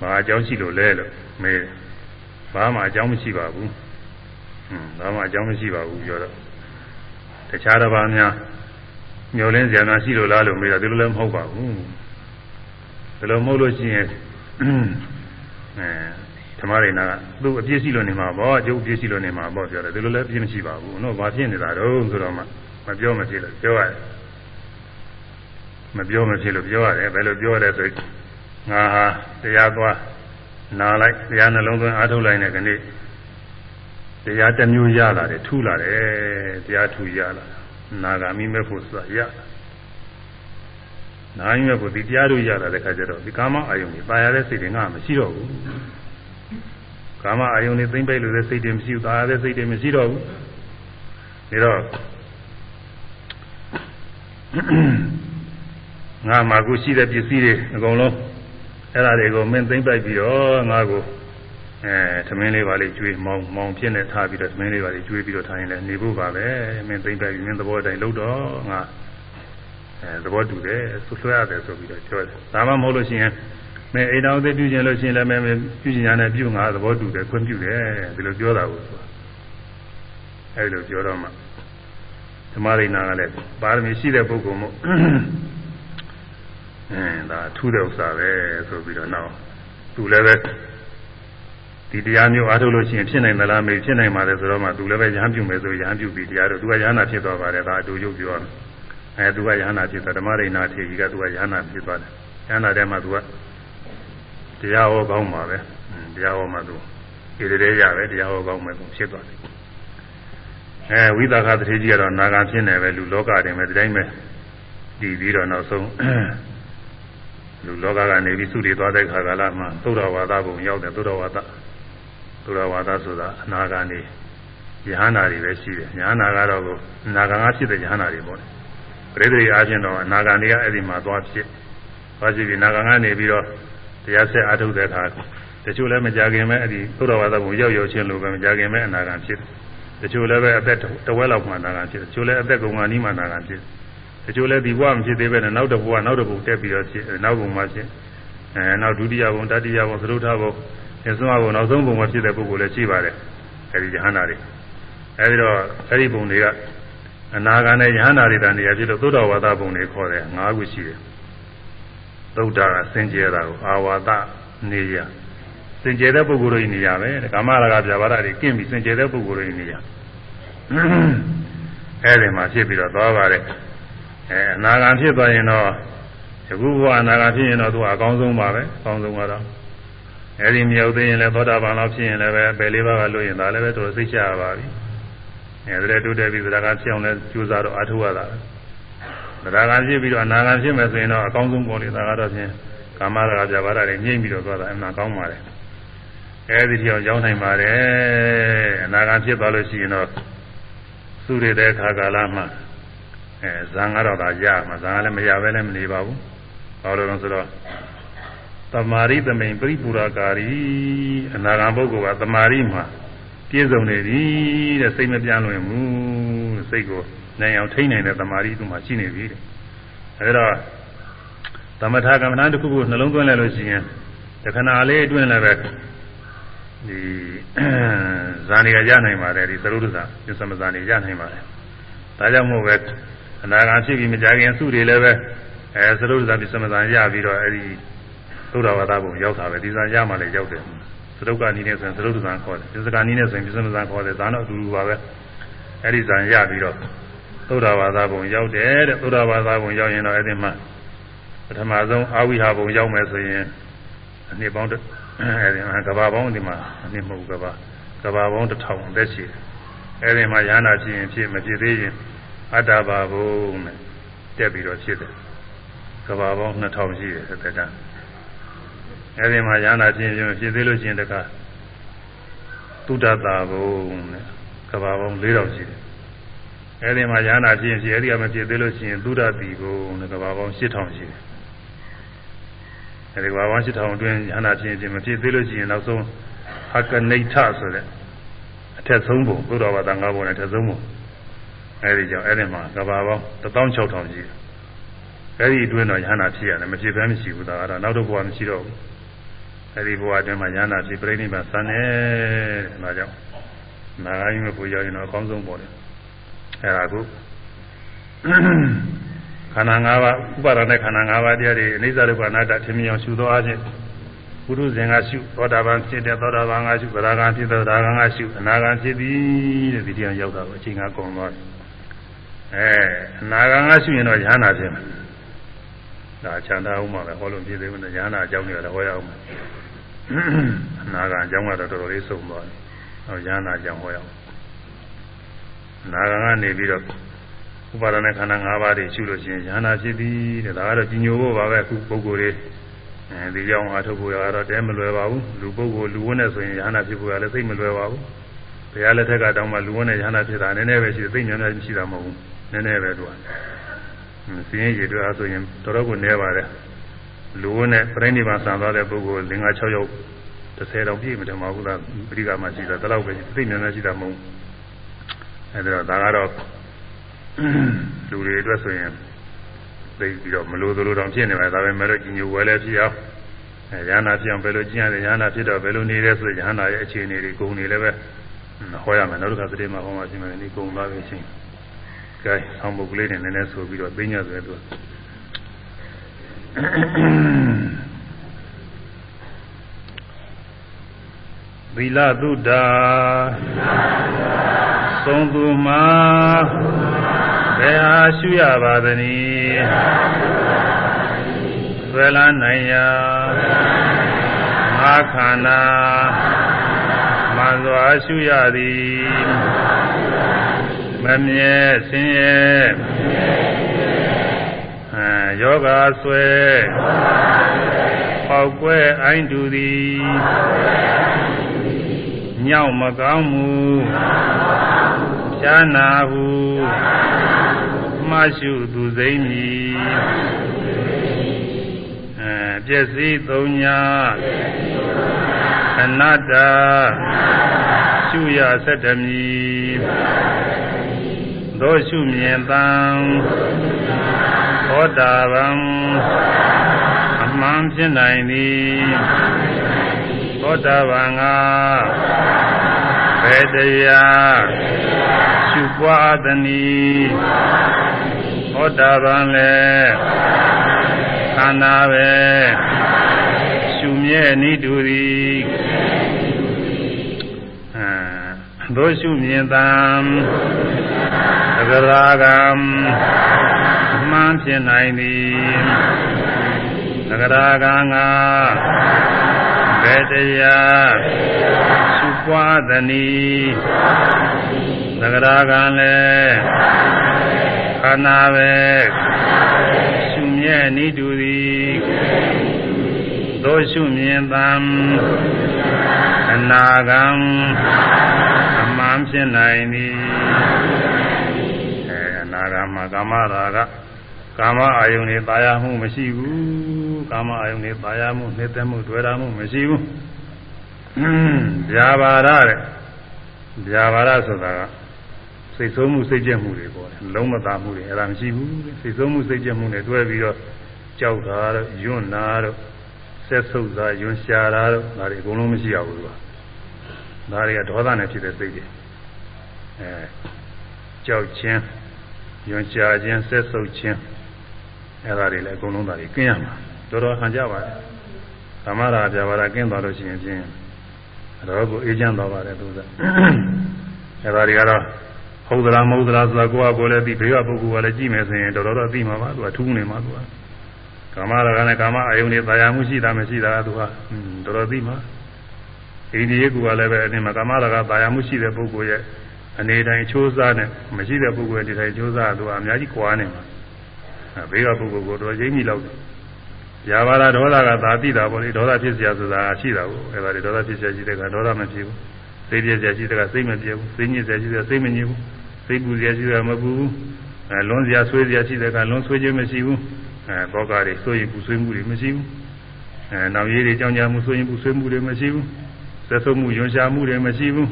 ဘာအကြောင်းရှိလို့လဲလို့မေးတယ်ဘာမှအကြောင်းမရှိပါဘူးဟွန်းဘာမှအကြောင်းမရှိပါဘူးပြောတော့ တခြားတစ်ပါးများမျောလင်းစရာများရှိလို့လားလို့မေးတာဒီလိုလည်းမဟုတ်ပါဘူးဒီလိုမဟုတ်လို့ရှိရင်အဲဓမ္မရိနာကသူ့အပြစ်ရှိလို့နေမှာပေါ့အကျုပ်အပြစ်ရှိလို့နေမှာပေါ့ပြောတယ်ဒီလိုလည်းအပြစ်မရှိပါဘူးနော်ဘာဖြစ်နေတာတော့ဆိုတော့မှမပြောမဖြစ်လို့ပြောရတယ်မပြောမဖြစ်လို့ပြောရတယ်ဘယ်လိုပြောရလဲဆိုငါဟာတရားသွားနာလိုက်တရားနှလုံးသွင်းအားထုတ်လိုက်တဲ့ကနေ့ တရားတစ်မျိုးရလာတယ်ထူလာတယ်တရားထူရလာနာဂာမိမဲ့ဖို့ဆိုတာရနာမိမဲ့ဖို့ဒီတရားတို့ရလာတဲ့ခါကျတော့ဒီကာမအာယုန်ကြီးပါရတဲ့စိတ်တွေငါမရှိတော့ဘူးကာမအာယုန်တွေသိမ့်ပိတ်လို့တဲ့စိတ်တွေမရှိဘူးပါရတဲ့စိတ်တွေမရှိတော့ဘူးဒါတော့ငါမှာကိုရှိတဲ့ပစ္စည်းတွေအကုန်လုံးအဲ့ဒါတွေကိုမင်းသိမ့်ပိုက်ပြီးတော့ငါကို အဲသမင်းလေးပါလေးကျွေးမောင်းမောင်းဖြစ်နေထားပြီးတော့သမင်းလေးပါလေးကျွေးပြီးတော့ထားရင်လည်းနေဖို့ပါပဲမင်းသိမ့်ပိုက်ပြီးမင်းသဘောတိုင်းလုပ်တော့ငါအဲသဘောတူတယ်ဆွဆွဲရတယ်ဆိုပြီးတော့ပြောတယ်ဒါမှမဟုတ်လို့ရှိရင်မင်းအိမ်တော်သေးပြုကျင်လို့ရှိရင်လည်းမင်းပြုကျင်ရတဲ့ပြုငါသဘောတူတယ်ခွင့်ပြုတယ်ဒီလိုပြောတာကိုဆိုအဲဒီလိုပြောတော့မှဓမ္မရိနာကလည်းပါရမီရှိတဲ့ပုဂ္ဂိုလ်မို့အင်းဒါထူးတဲ့ဥစ္စာပဲဆိုပြီးတော့နောက်သူလည်းပဲ ဒီတရားမျိုးအားထုတ်လို့ရှိရင်ဖြစ်နိုင်သလားမေးဖြစ်နိုင်ပါလေဆိုတော့မှသူလည်းပဲရဟန်းပြုမယ်ဆိုရဟန်းပြုပြီးတရားတို့သူကရဟန္တာဖြစ်သွားပါတယ်ဒါအတူရုပ်ပြောအဲသူကရဟန္တာဖြစ်သွားဓမ္မရိနာထေကြီးကသူကရဟန္တာဖြစ်သွားတယ်ရဟန္တာထဲမှာသူကတရားဟောကောင်းပါပဲတရားဟောမှသူဒီတည်းရပဲတရားဟောကောင်းမယ်သူဖြစ်သွားတယ်အဲဝိသခသတိကြီးကတော့နာဂံဖြစ်နေပဲလူလောကတင်ပဲဒီတိုင်းပဲတည်ပြီးတော့နောက်ဆုံးလူလောကကနေပြီးသုတွေသွားတဲ့ခါကလာမှသုဒ္ဓဝါဒဘုံရောက်တယ်သုဒ္ဓဝါဒ သုဒ္ဓဝါဒဆိုတာအနာဂါနေယဟနာတွေပဲရှိတယ်ယဟနာကတော့ကိုနာဂါငါဖြစ်တဲ့ယဟနာတွေပေါ့ပရိသေရီအားဖြင့်တော့အနာဂါနေကအဲ့ဒီမှာသွားဖြစ်သွားရှိပြီးနာဂါငါနေပြီးတော့တရားဆက်အားထုတ်တဲ့အခါတချို့လည်းမကြခင်မဲ့အဲ့ဒီသုဒ္ဓဝါဒဘုံရောက်ရောက်ချင်းလိုပဲမကြခင်မဲ့အနာဂါဖြစ်တချို့လည်းပဲအသက်တဝက်လောက်မှအနာဂါဖြစ်တချို့လည်းအသက်ကုန်ကနီးမှအနာဂါဖြစ်တချို့လည်းဒီဘဝမဖြစ်သေးပဲနဲ့နောက်တစ်ဘဝနောက်တစ်ဘုတက်ပြီးတော့ဖြစ်နောက်ဘုံမှာဖြစ်အဲနောက်ဒုတိယဘုံတတိယဘုံသရုပ်ထဘုံ အဆုံးအဘုံနောက်ဆုံးဘုံမှာဖြစ်တဲ့ပုဂ္ဂိုလ်လည်းရှိပါတယ်အဲဒီယဟန္တာတွေအဲဒီတော့အဲဒီဘုံတွေကအနာဂါနဲ့ယဟန္တာတွေတန်နေရာဖြစ်လို့သုဒ္ဓဝါဒဘုံတွေခေါ်တယ်၅ခုရှိတယ်သုဒ္ဓကစင်ကြယ်တာကိုအာဝါဒနေရစင်ကြယ်တဲ့ပုဂ္ဂိုလ်တွေနေရပဲကာမရာဂပြဘာဒတွေကင်းပြီးစင်ကြယ်တဲ့ပုဂ္ဂိုလ်တွေနေရအဲဒီမှာဖြစ်ပြီးတော့သွားပါတယ်အဲအနာဂံဖြစ်သွားရင်တော့အခုဘဝအနာဂံဖြစ်ရင်တော့သူကအကောင်းဆုံးပါပဲအကောင်းဆုံးကတော့ အဲဒီမြောက်သိရင်လည်းသောတာပန်လောက်ဖြစ်ရင်လည်းပဲပယ်လေးပါးကလို့ရင်ဒါလည်းပဲသူစိတ်ချရပါပြီအဲဒီတိုးတက်ပြီးသဒ္ဒါကဖြစ်အောင်လဲကြိုးစားတော့အထုရတာသဒ္ဒါကဖြစ်ပြီးတော့အနာဂံဖြစ်မယ်ဆိုရင်တော့အကောင်းဆုံးပေါ်လေဒါကတော့ဖြင့်ကာမရာဂပြဘာရတွေငြိမ့်ပြီးတော့သွားတာအမှန်ကောင်းပါလေအဲဒီတိအောင်ရောက်နိုင်ပါတယ်အနာဂံဖြစ်သွားလို့ရှိရင်တော့သုရတဲ့ခါကာလမှာအဲဇံကတော့ဒါရမှာဇံကလည်းမရဘဲလည်းမနေပါဘူးဘာလို့လဲဆိုတော့ သမာရိသမိန်ပြိပူရာကာရီအနာဂံပုဂ္ဂိုလ်ကသမာရိမှာပြည့်စုံနေပြီတဲ့စိတ်မပြန့်လွင်ဘူးစိတ်ကိုနိုင်အောင်ထိန်းနိုင်တဲ့သမာရိသူမှရှိနေပြီတဲ့အဲဒါသမထကမ္မဋ္ဌာန်းတစ်ခုခုနှလုံးသွင်းလိုက်လို့ရှိရင်တခဏလေးအတွင်းလည်းပဲဒီဇာနေရရနိုင်ပါတယ်ဒီသရုပ်ဒသပြသမဇာနေရနိုင်ပါတယ်ဒါကြောင့်မို့ပဲအနာဂါဖြစ်ပြီးမကြခင်စုတွေလည်းပဲအဲသရုပ်ဒသပြသမဇာရပြီးတော့အဲဒီ သုဒ္ဓဝါဒဘုံရောက်တာပဲဒီဇာရမှလည်းရောက်တယ်သရုပ်ကနီးနေဆိုရင်သရုပ်ဒသခေါ်တယ်ပြစ္စကနီးနေဆိုရင်ပြသမဇာခေါ်တယ်ဒါတော့အတူတူပါပဲအဲဒီဇာရပြီးတော့သုဒ္ဓဝါဒဘုံရောက်တယ်တဲ့သုဒ္ဓဝါဒဘုံရောက်ရင်တော့အဲဒီမှာပထမဆုံးအာဝိဟာဘုံရောက်မယ်ဆိုရင်အနှစ်ပေါင်းအဲဒီမှာကဘာပေါင်းဒီမှာအနှစ်မဟုတ်ကဘာကဘာပေါင်းတစ်ထောင်သက်ရှိတယ်အဲဒီမှာရဟနာဖြစ်ရင်ဖြစ်မဖြစ်သေးရင်အတ္တဘာဘုံနဲ့တက်ပြီးတော့ဖြစ်တယ်ကဘာပေါင်း2000ရှိတယ်သက်တမ်း အဲဒီမှာရဟနာဖြစ်ရင်ဖြစ်သေးလို့ရှိရင်တခါသုဒ္ဓတာဘုံနဲ့ကဘာပေါင်း4000ရှိတယ်အဲဒီမှာရဟနာဖြစ်ရင်ဖြစ်အဲဒီကမဖြစ်သေးလို့ရှိရင်သုဒ္ဓတိဘုံနဲ့ကဘာပေါင်း8000ရှိတယ်အဲဒီဘာဝရှိထောင်အတွင်းယန္တာဖြစ်ခြင်းမဖြစ်သေးလို့ရှိရင်နောက်ဆုံးဟကနိဋ္ဌဆိုတဲ့အထက်ဆုံးဘုံသုဒ္ဓဘာသာ၅ဘုံနဲ့အထက်ဆုံးဘုံအဲဒီကြောင့်အဲဒီမှာကဘာပေါင်း16000ရှိတယ်အဲဒီအတွင်းတော့ယန္တာဖြစ်ရတယ်မဖြစ်ဘဲမရှိဘူးဒါကတော့နောက်တော့ဘဝမရှိတော့ဘူး အဲဒီဘဝအတွင်းမှာယန္တာဖြစ်ပြိဋိဘဆန်းတယ်ဒါကြောင့်နာဂိုင်းမပူရရင်တော့အကောင်းဆုံးပေါ်တယ်အဲဒါကုခန္ဓာ၅ပါးဥပါဒနဲ့ခန္ဓာ၅ပါးတရားတွေအနိစ္စဒုက္ခအနတ္တထင်မြင်အောင်ရှုသောအားဖြင့်ပုရုဇဉ်ကရှုသောတာပန်ဖြစ်တဲ့သောတာပန်ကရှုဗရာဂံဖြစ်တဲ့ဗရာဂံကရှုအနာဂံဖြစ်သည်တဲ့ဒီတရားရောက်တာကိုအချိန်ကကုန်သွားတယ်အဲအနာဂံကရှုရင်တော့ယဟနာဖြစ်မယ်ဒါချမ်းသာအောင်ပါပဲဟောလို့ပြည့်သေးဘူးနဲ့ယဟနာအကြောင်းတွေလည်းဟောရအောင် အနာဂံအကြောင်းကတော့တော်တော်လေးစုံသွားတယ်ဟောယဟနာအကြောင်းဟောရအောင်အနာဂံကနေပြီးတော့ဥပါဒณะခန္ဓာ၅ပါးတွေရှုလို့ရှိရင်ဉာဏ်ဖြစ်ပြီတဲ့ဒါကတော့ကြီးညိုဖို့ပါပဲအခုပုဂ္ဂိုလ်တွေအဲဒီကြောင့်အားထုတ်ဖို့ရတော့တဲမလွယ်ပါဘူးလူပုဂ္ဂိုလ်လူဝန်းနဲ့ဆိုရင်ဉာဏ်ဖြစ်ဖို့ရလည်းသိမလွယ်ပါဘူးဘုရားလက်ထက်ကတောင်းမှလူဝန်းနဲ့ဉာဏ်ဖြစ်တာနည်းနည်းပဲရှိတယ်သိဉာဏ်နဲ့ရှိတာမဟုတ်ဘူးနည်းနည်းပဲသူကစင်းရည်တွေအားဆိုရင်တော်တော်ကိုနည်းပါတယ် လူဝန်းနဲ့ပြိဋိဘံဆံသွားတဲ့ပုဂ္ဂိုလ်၅6ယောက်30တောင်ပြည့်မတယ်မဟုတ်ဘူးလားပရိကမှရှိတာတလောက်ပဲသိဉာဏ်နဲ့ရှိတာမဟုတ်ဘူးအဲဒါတော့ဒါကတော့လူတွေအတွက်ဆိုရင်သိပြီးတော့မလိုသလိုတောင်ဖြစ်နေမှာဒါပဲမဲ့တော့ကြီးညိုဝဲလဲဖြစ်အောင်အဲရဟနာဖြစ်အောင်ဘယ်လိုကျင့်ရတယ်ရဟနာဖြစ်တော့ဘယ်လိုနေလဲဆိုရဟနာရဲ့အခြေအနေတွေဂုဏ်တွေလည်းပဲဟောရမယ်နောက်တစ်ခါသတိမှာဟောမှရှိမယ်ဒီဂုဏ်သားပဲချင်းကဲဆောင်းပုတ်ကလေးနဲ့နည်းနည်းဆိုပြီးတော့သိညဆိုတဲ့သူ သီလသုဒ္ဓသုံးသူမှာဘယ်ဟာရှုရပါသနည်းဆွဲလာနိုင်ရာငါခန္ဓာမစွာရှုရသည်မမြဲဆင်းရဲအဲ ယောဂဆွဲပေါက်ကွဲအိုင်းတူသည်ညောင်မကောင်းမှုရှားနာဟုမှရှုသူစိမ့်မည်အဲပျက်စီးသုံးညာအနတ္တရှုရဆက်တမည် သောရှုမြင်တံသောတာပန်အမှန်ဖြစ်နိုင်သည်သောတာပန်ကဘယ်တရားရှုပွားသနည်းဟောတာပန်လေခန္ဓာပဲရှုမြဲနိတူသည် အဲသို့ရှုမြင်တံသဂရာကံမှန်ဖြစ်နိုင်သည်သဂရာကံကဘယ်တရားရှုပွားသနည်းသဂရာကံလည်းခန္ဓာပဲရှုမြဲနိတူသည်သို့ရှုမြင်သံအနာကံအမှ န်ဖြစ်နိုင်သည်အဲအနာဂါမကာမရာဂကာမအာယုန်နဲ့တာယာမှုမရှိဘူးကာမအာယုန်နဲ့တာယာမှုနှိမ့်သက်မှုတွေ့တာမှုမရှိဘူးဗျာပါရတဲ့ဗျာပါရဆိုတာကစိတ်ဆိုးမှုစိတ်ကြက်မှုတွေပေါ့လုံးမသာမှုတွေအဲ့ဒါမရှိဘူးစိတ်ဆိုးမှုစိတ်ကြက်မှုနဲ့တွဲပြီးတော့ကြောက်တာတို့ယွန်းနာတို့ဆက်ဆုပ်တာယွန်းရှာတာတို့ဒါတွေအကုန်လုံးမရှိရဘူးကွာဒါတွေကဒေါသနဲ့ဖြစ်တဲ့စိတ်တွေ အဲကြောက်ခြင်းယွန်းရှာခြင်းဆက်ဆုပ်ခြင်းအဲဒါတွေလည်းအကုန်လုံးဒါတွေကင်းရမှာတော်တော်ဟန်ကြပါတယ်သမာဓိပြပါရကင်းသွားလို့ရှိရင်ချင်းတော့ကိုအေးချမ်းသွားပါတယ်သူကအဲဒါတွေကတော့ဟုတ်သလားမဟုတ်သလားဆိုတာကိုယ့်အကိုလည်းသိဘေးကပုဂ္ဂိုလ်ကလည်းကြည့်မယ်ဆိုရင်တော်တော်တော့သိမှာပါသူကထူးနေမှာသူကကာမရာဂနဲ့ကာမအယုန်တွေတာယာမှုရှိတာမရှိတာသူကတော်တော်သိမှာဣန္ဒိယကူကလည်းပဲအင်းမှာကာမရာဂတာယာမှုရှိတဲ့ပုဂ္ဂိုလ်ရဲ့ အနေတိုင်းချိုးစားနဲ့မရှိတဲ့ပုဂ္ဂိုလ်ရဲ့ဒီတိုင်းချိုးစားသူကအများကြီးကွာနေမှာဘေးကပုဂ္ဂိုလ်ကိုတော့ရိမ့်မိလောက်ရာဘာလာဒေါသကသာတိတာပေါ့လေဒေါသဖြစ်เสียဆိုတာရှိတာကိုအဲဒါတွေဒေါသဖြစ်เสียရှိတဲ့ကဒေါသမဖြစ်ဘူးစိတ်ပြည့်เสียရှိတဲ့ကစိတ်မပြည့်ဘူးစိတ်ညစ်เสียရှိတဲ့စိတ်မညစ်ဘူးစိတ်ပူเสียရှိတဲ့မပူဘူးအဲလွန်เสียဆွေးเสียရှိတဲ့ကလွန်ဆွေးခြင်းမရှိဘူးအဲဘောကတွေဆွေးရင်ပူဆွေးမှုတွေမရှိဘူးအဲနောက်ရည်တွေကြောင်းကြမှုဆွေးရင်ပူဆွေးမှုတွေမရှိဘူးသက်ဆုံးမှုယွန်ရှားမှုတွေမရှိဘူး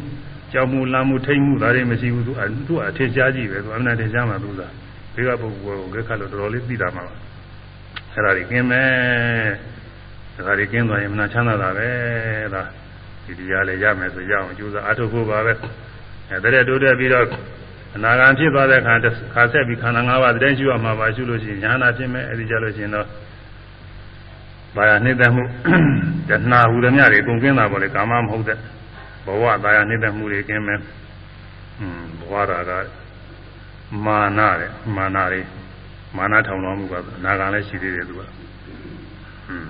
ကြောက်မှုလမ်းမှုထိတ်မှုဒါတွေမရှိဘူးသူသူအထင်ရှားကြည့်ပဲသူအမှန်တည်းရှားမှာသူသာဒီကပုဂ္ဂိုလ်ကိုခက်ခါလို့တော်တော်လေးသိတာမှာပါအဲ့ဒါကြီးကင်းမယ်ဒါကြီးကင်းသွားရင်မနာချမ်းသာတာပဲဒါဒီတရားလည်းရမယ်ဆိုရအောင်အကျိုးစားအထုတ်ဖို့ပါပဲအဲတရက်တိုးတက်ပြီးတော့အနာဂံဖြစ်သွားတဲ့ခါခါဆက်ပြီးခန္ဓာ၅ပါးတိုင်းရှိရမှာပါရှိလို့ရှိရင်ညာနာဖြစ်မယ်အဲဒီကြလို့ရှိရင်တော့ဘာရနှိမ့်သက်မှုတဏှာဟူသမျှတွေကုန်ကင်းတာပေါ့လေကာမမဟုတ်တဲ့ ဘဝဘာယာနှိမ့်သက်မှုတွေကင်းမယ်อืมဘဝရာကမာနတဲ့မာနတွေမာနထောင်တော်မူကအနာဂံလည်းရှိသေးတယ်သူကอืม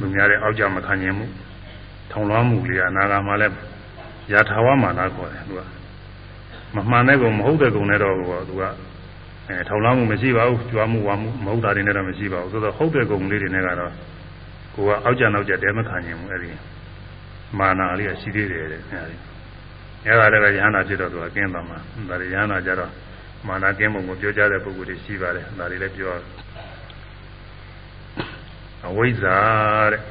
သူများတဲ့အောက်ကြမခံနိုင်မှုထောင်လွှမ်းမှုလေးကအနာဂံမှာလည်းယာထာဝမာနခေါ်တယ်သူကမမှန်တဲ့ကုံမဟုတ်တဲ့ကုံနဲ့တော့သူကအဲထောင်လွှမ်းမှုမရှိပါဘူးကြွားမှုဝါမှုမဟုတ်တာတွေနဲ့တော့မရှိပါဘူးဆိုတော့ဟုတ်တဲ့ကုံလေးတွေနဲ့ကတော့ကိုကအောက်ကြနောက်ကြတဲမခံနိုင်ဘူးအဲဒီ မာနာလေးကရှိသေးတယ်တဲ့အဲဒီအဲဒါလည်းရဟန္တာဖြစ်တော့သူကကင်းသွားမှာဒါတွေရဟန္တာကြတော့မာနကင်းပုံကိုပြောကြတဲ့ပုဂ္ဂိုလ်တွေရှိပါတယ်ဒါတွေလည်းပြောအဝိဇ္ဇာတဲ့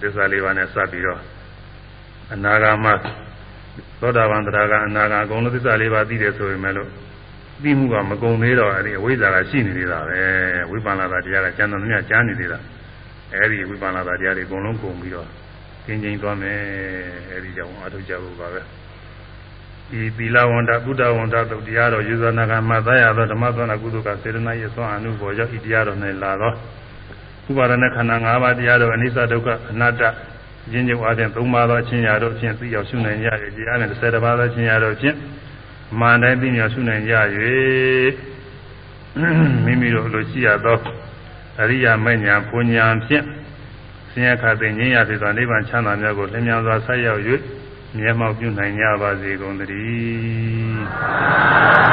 သစ္စာလေးပါးနဲ့စပ်ပြီးတော့အနာဂါမသောတာပန်တရားကအနာဂါအကုန်လုံးသစ္စာလေးပါးသိတယ်ဆိုရင်လည်းသိမှုကမကုန်သေးတော့အဲဒီအဝိဇ္ဇာကရှိနေသေးတာပဲဝိပန္နတာတရားကကျန်တော်များကြားနေသေးတာအဲဒီဝိပန္နတာတရားတွေအကုန်လုံးကုန်ပြီးတော့ ကျင်းကျင်းသွားမယ်အဲဒီကြောင့်အထုကြဖို့ပါပဲဒီသီလဝန္တကုဒဝန္တတုတ်တရားတော်ယူဇနာကမှတ်သားရသောဓမ္မသနာကုသကစေတနာရဲ့သွန်အမှုပေါ်ရောက်ဤတရားတော်၌လာသောဥပါဒณะခန္ဓာ၅ပါးတရားတော်အနိစ္စဒုက္ခအနတ္တရင်းချုပ်အခြင်း၃ပါးသောအချင်းရာတို့ဖြင့်သိရောက်ရှုနိုင်ရ၏တရားနဲ့၁၀ပါးသောအချင်းရာတို့ဖြင့်မှန်တိုင်းသိမြောက်ရှုနိုင်ကြ၍မိမိတို့လိုရှိရသောအရိယာမဉ္ဇဉ်ပူညာဖြင့် ဆင်းရဲခတ်သိငြိမ်းရဖြစ်သောနိဗ္ဗာန်ချမ်းသာမြတ်ကိုလျင်မြန်စွာဆက်ရောက်၍မျက်မှောက်ပြုနိုင်ကြပါစေကုန်သတည်း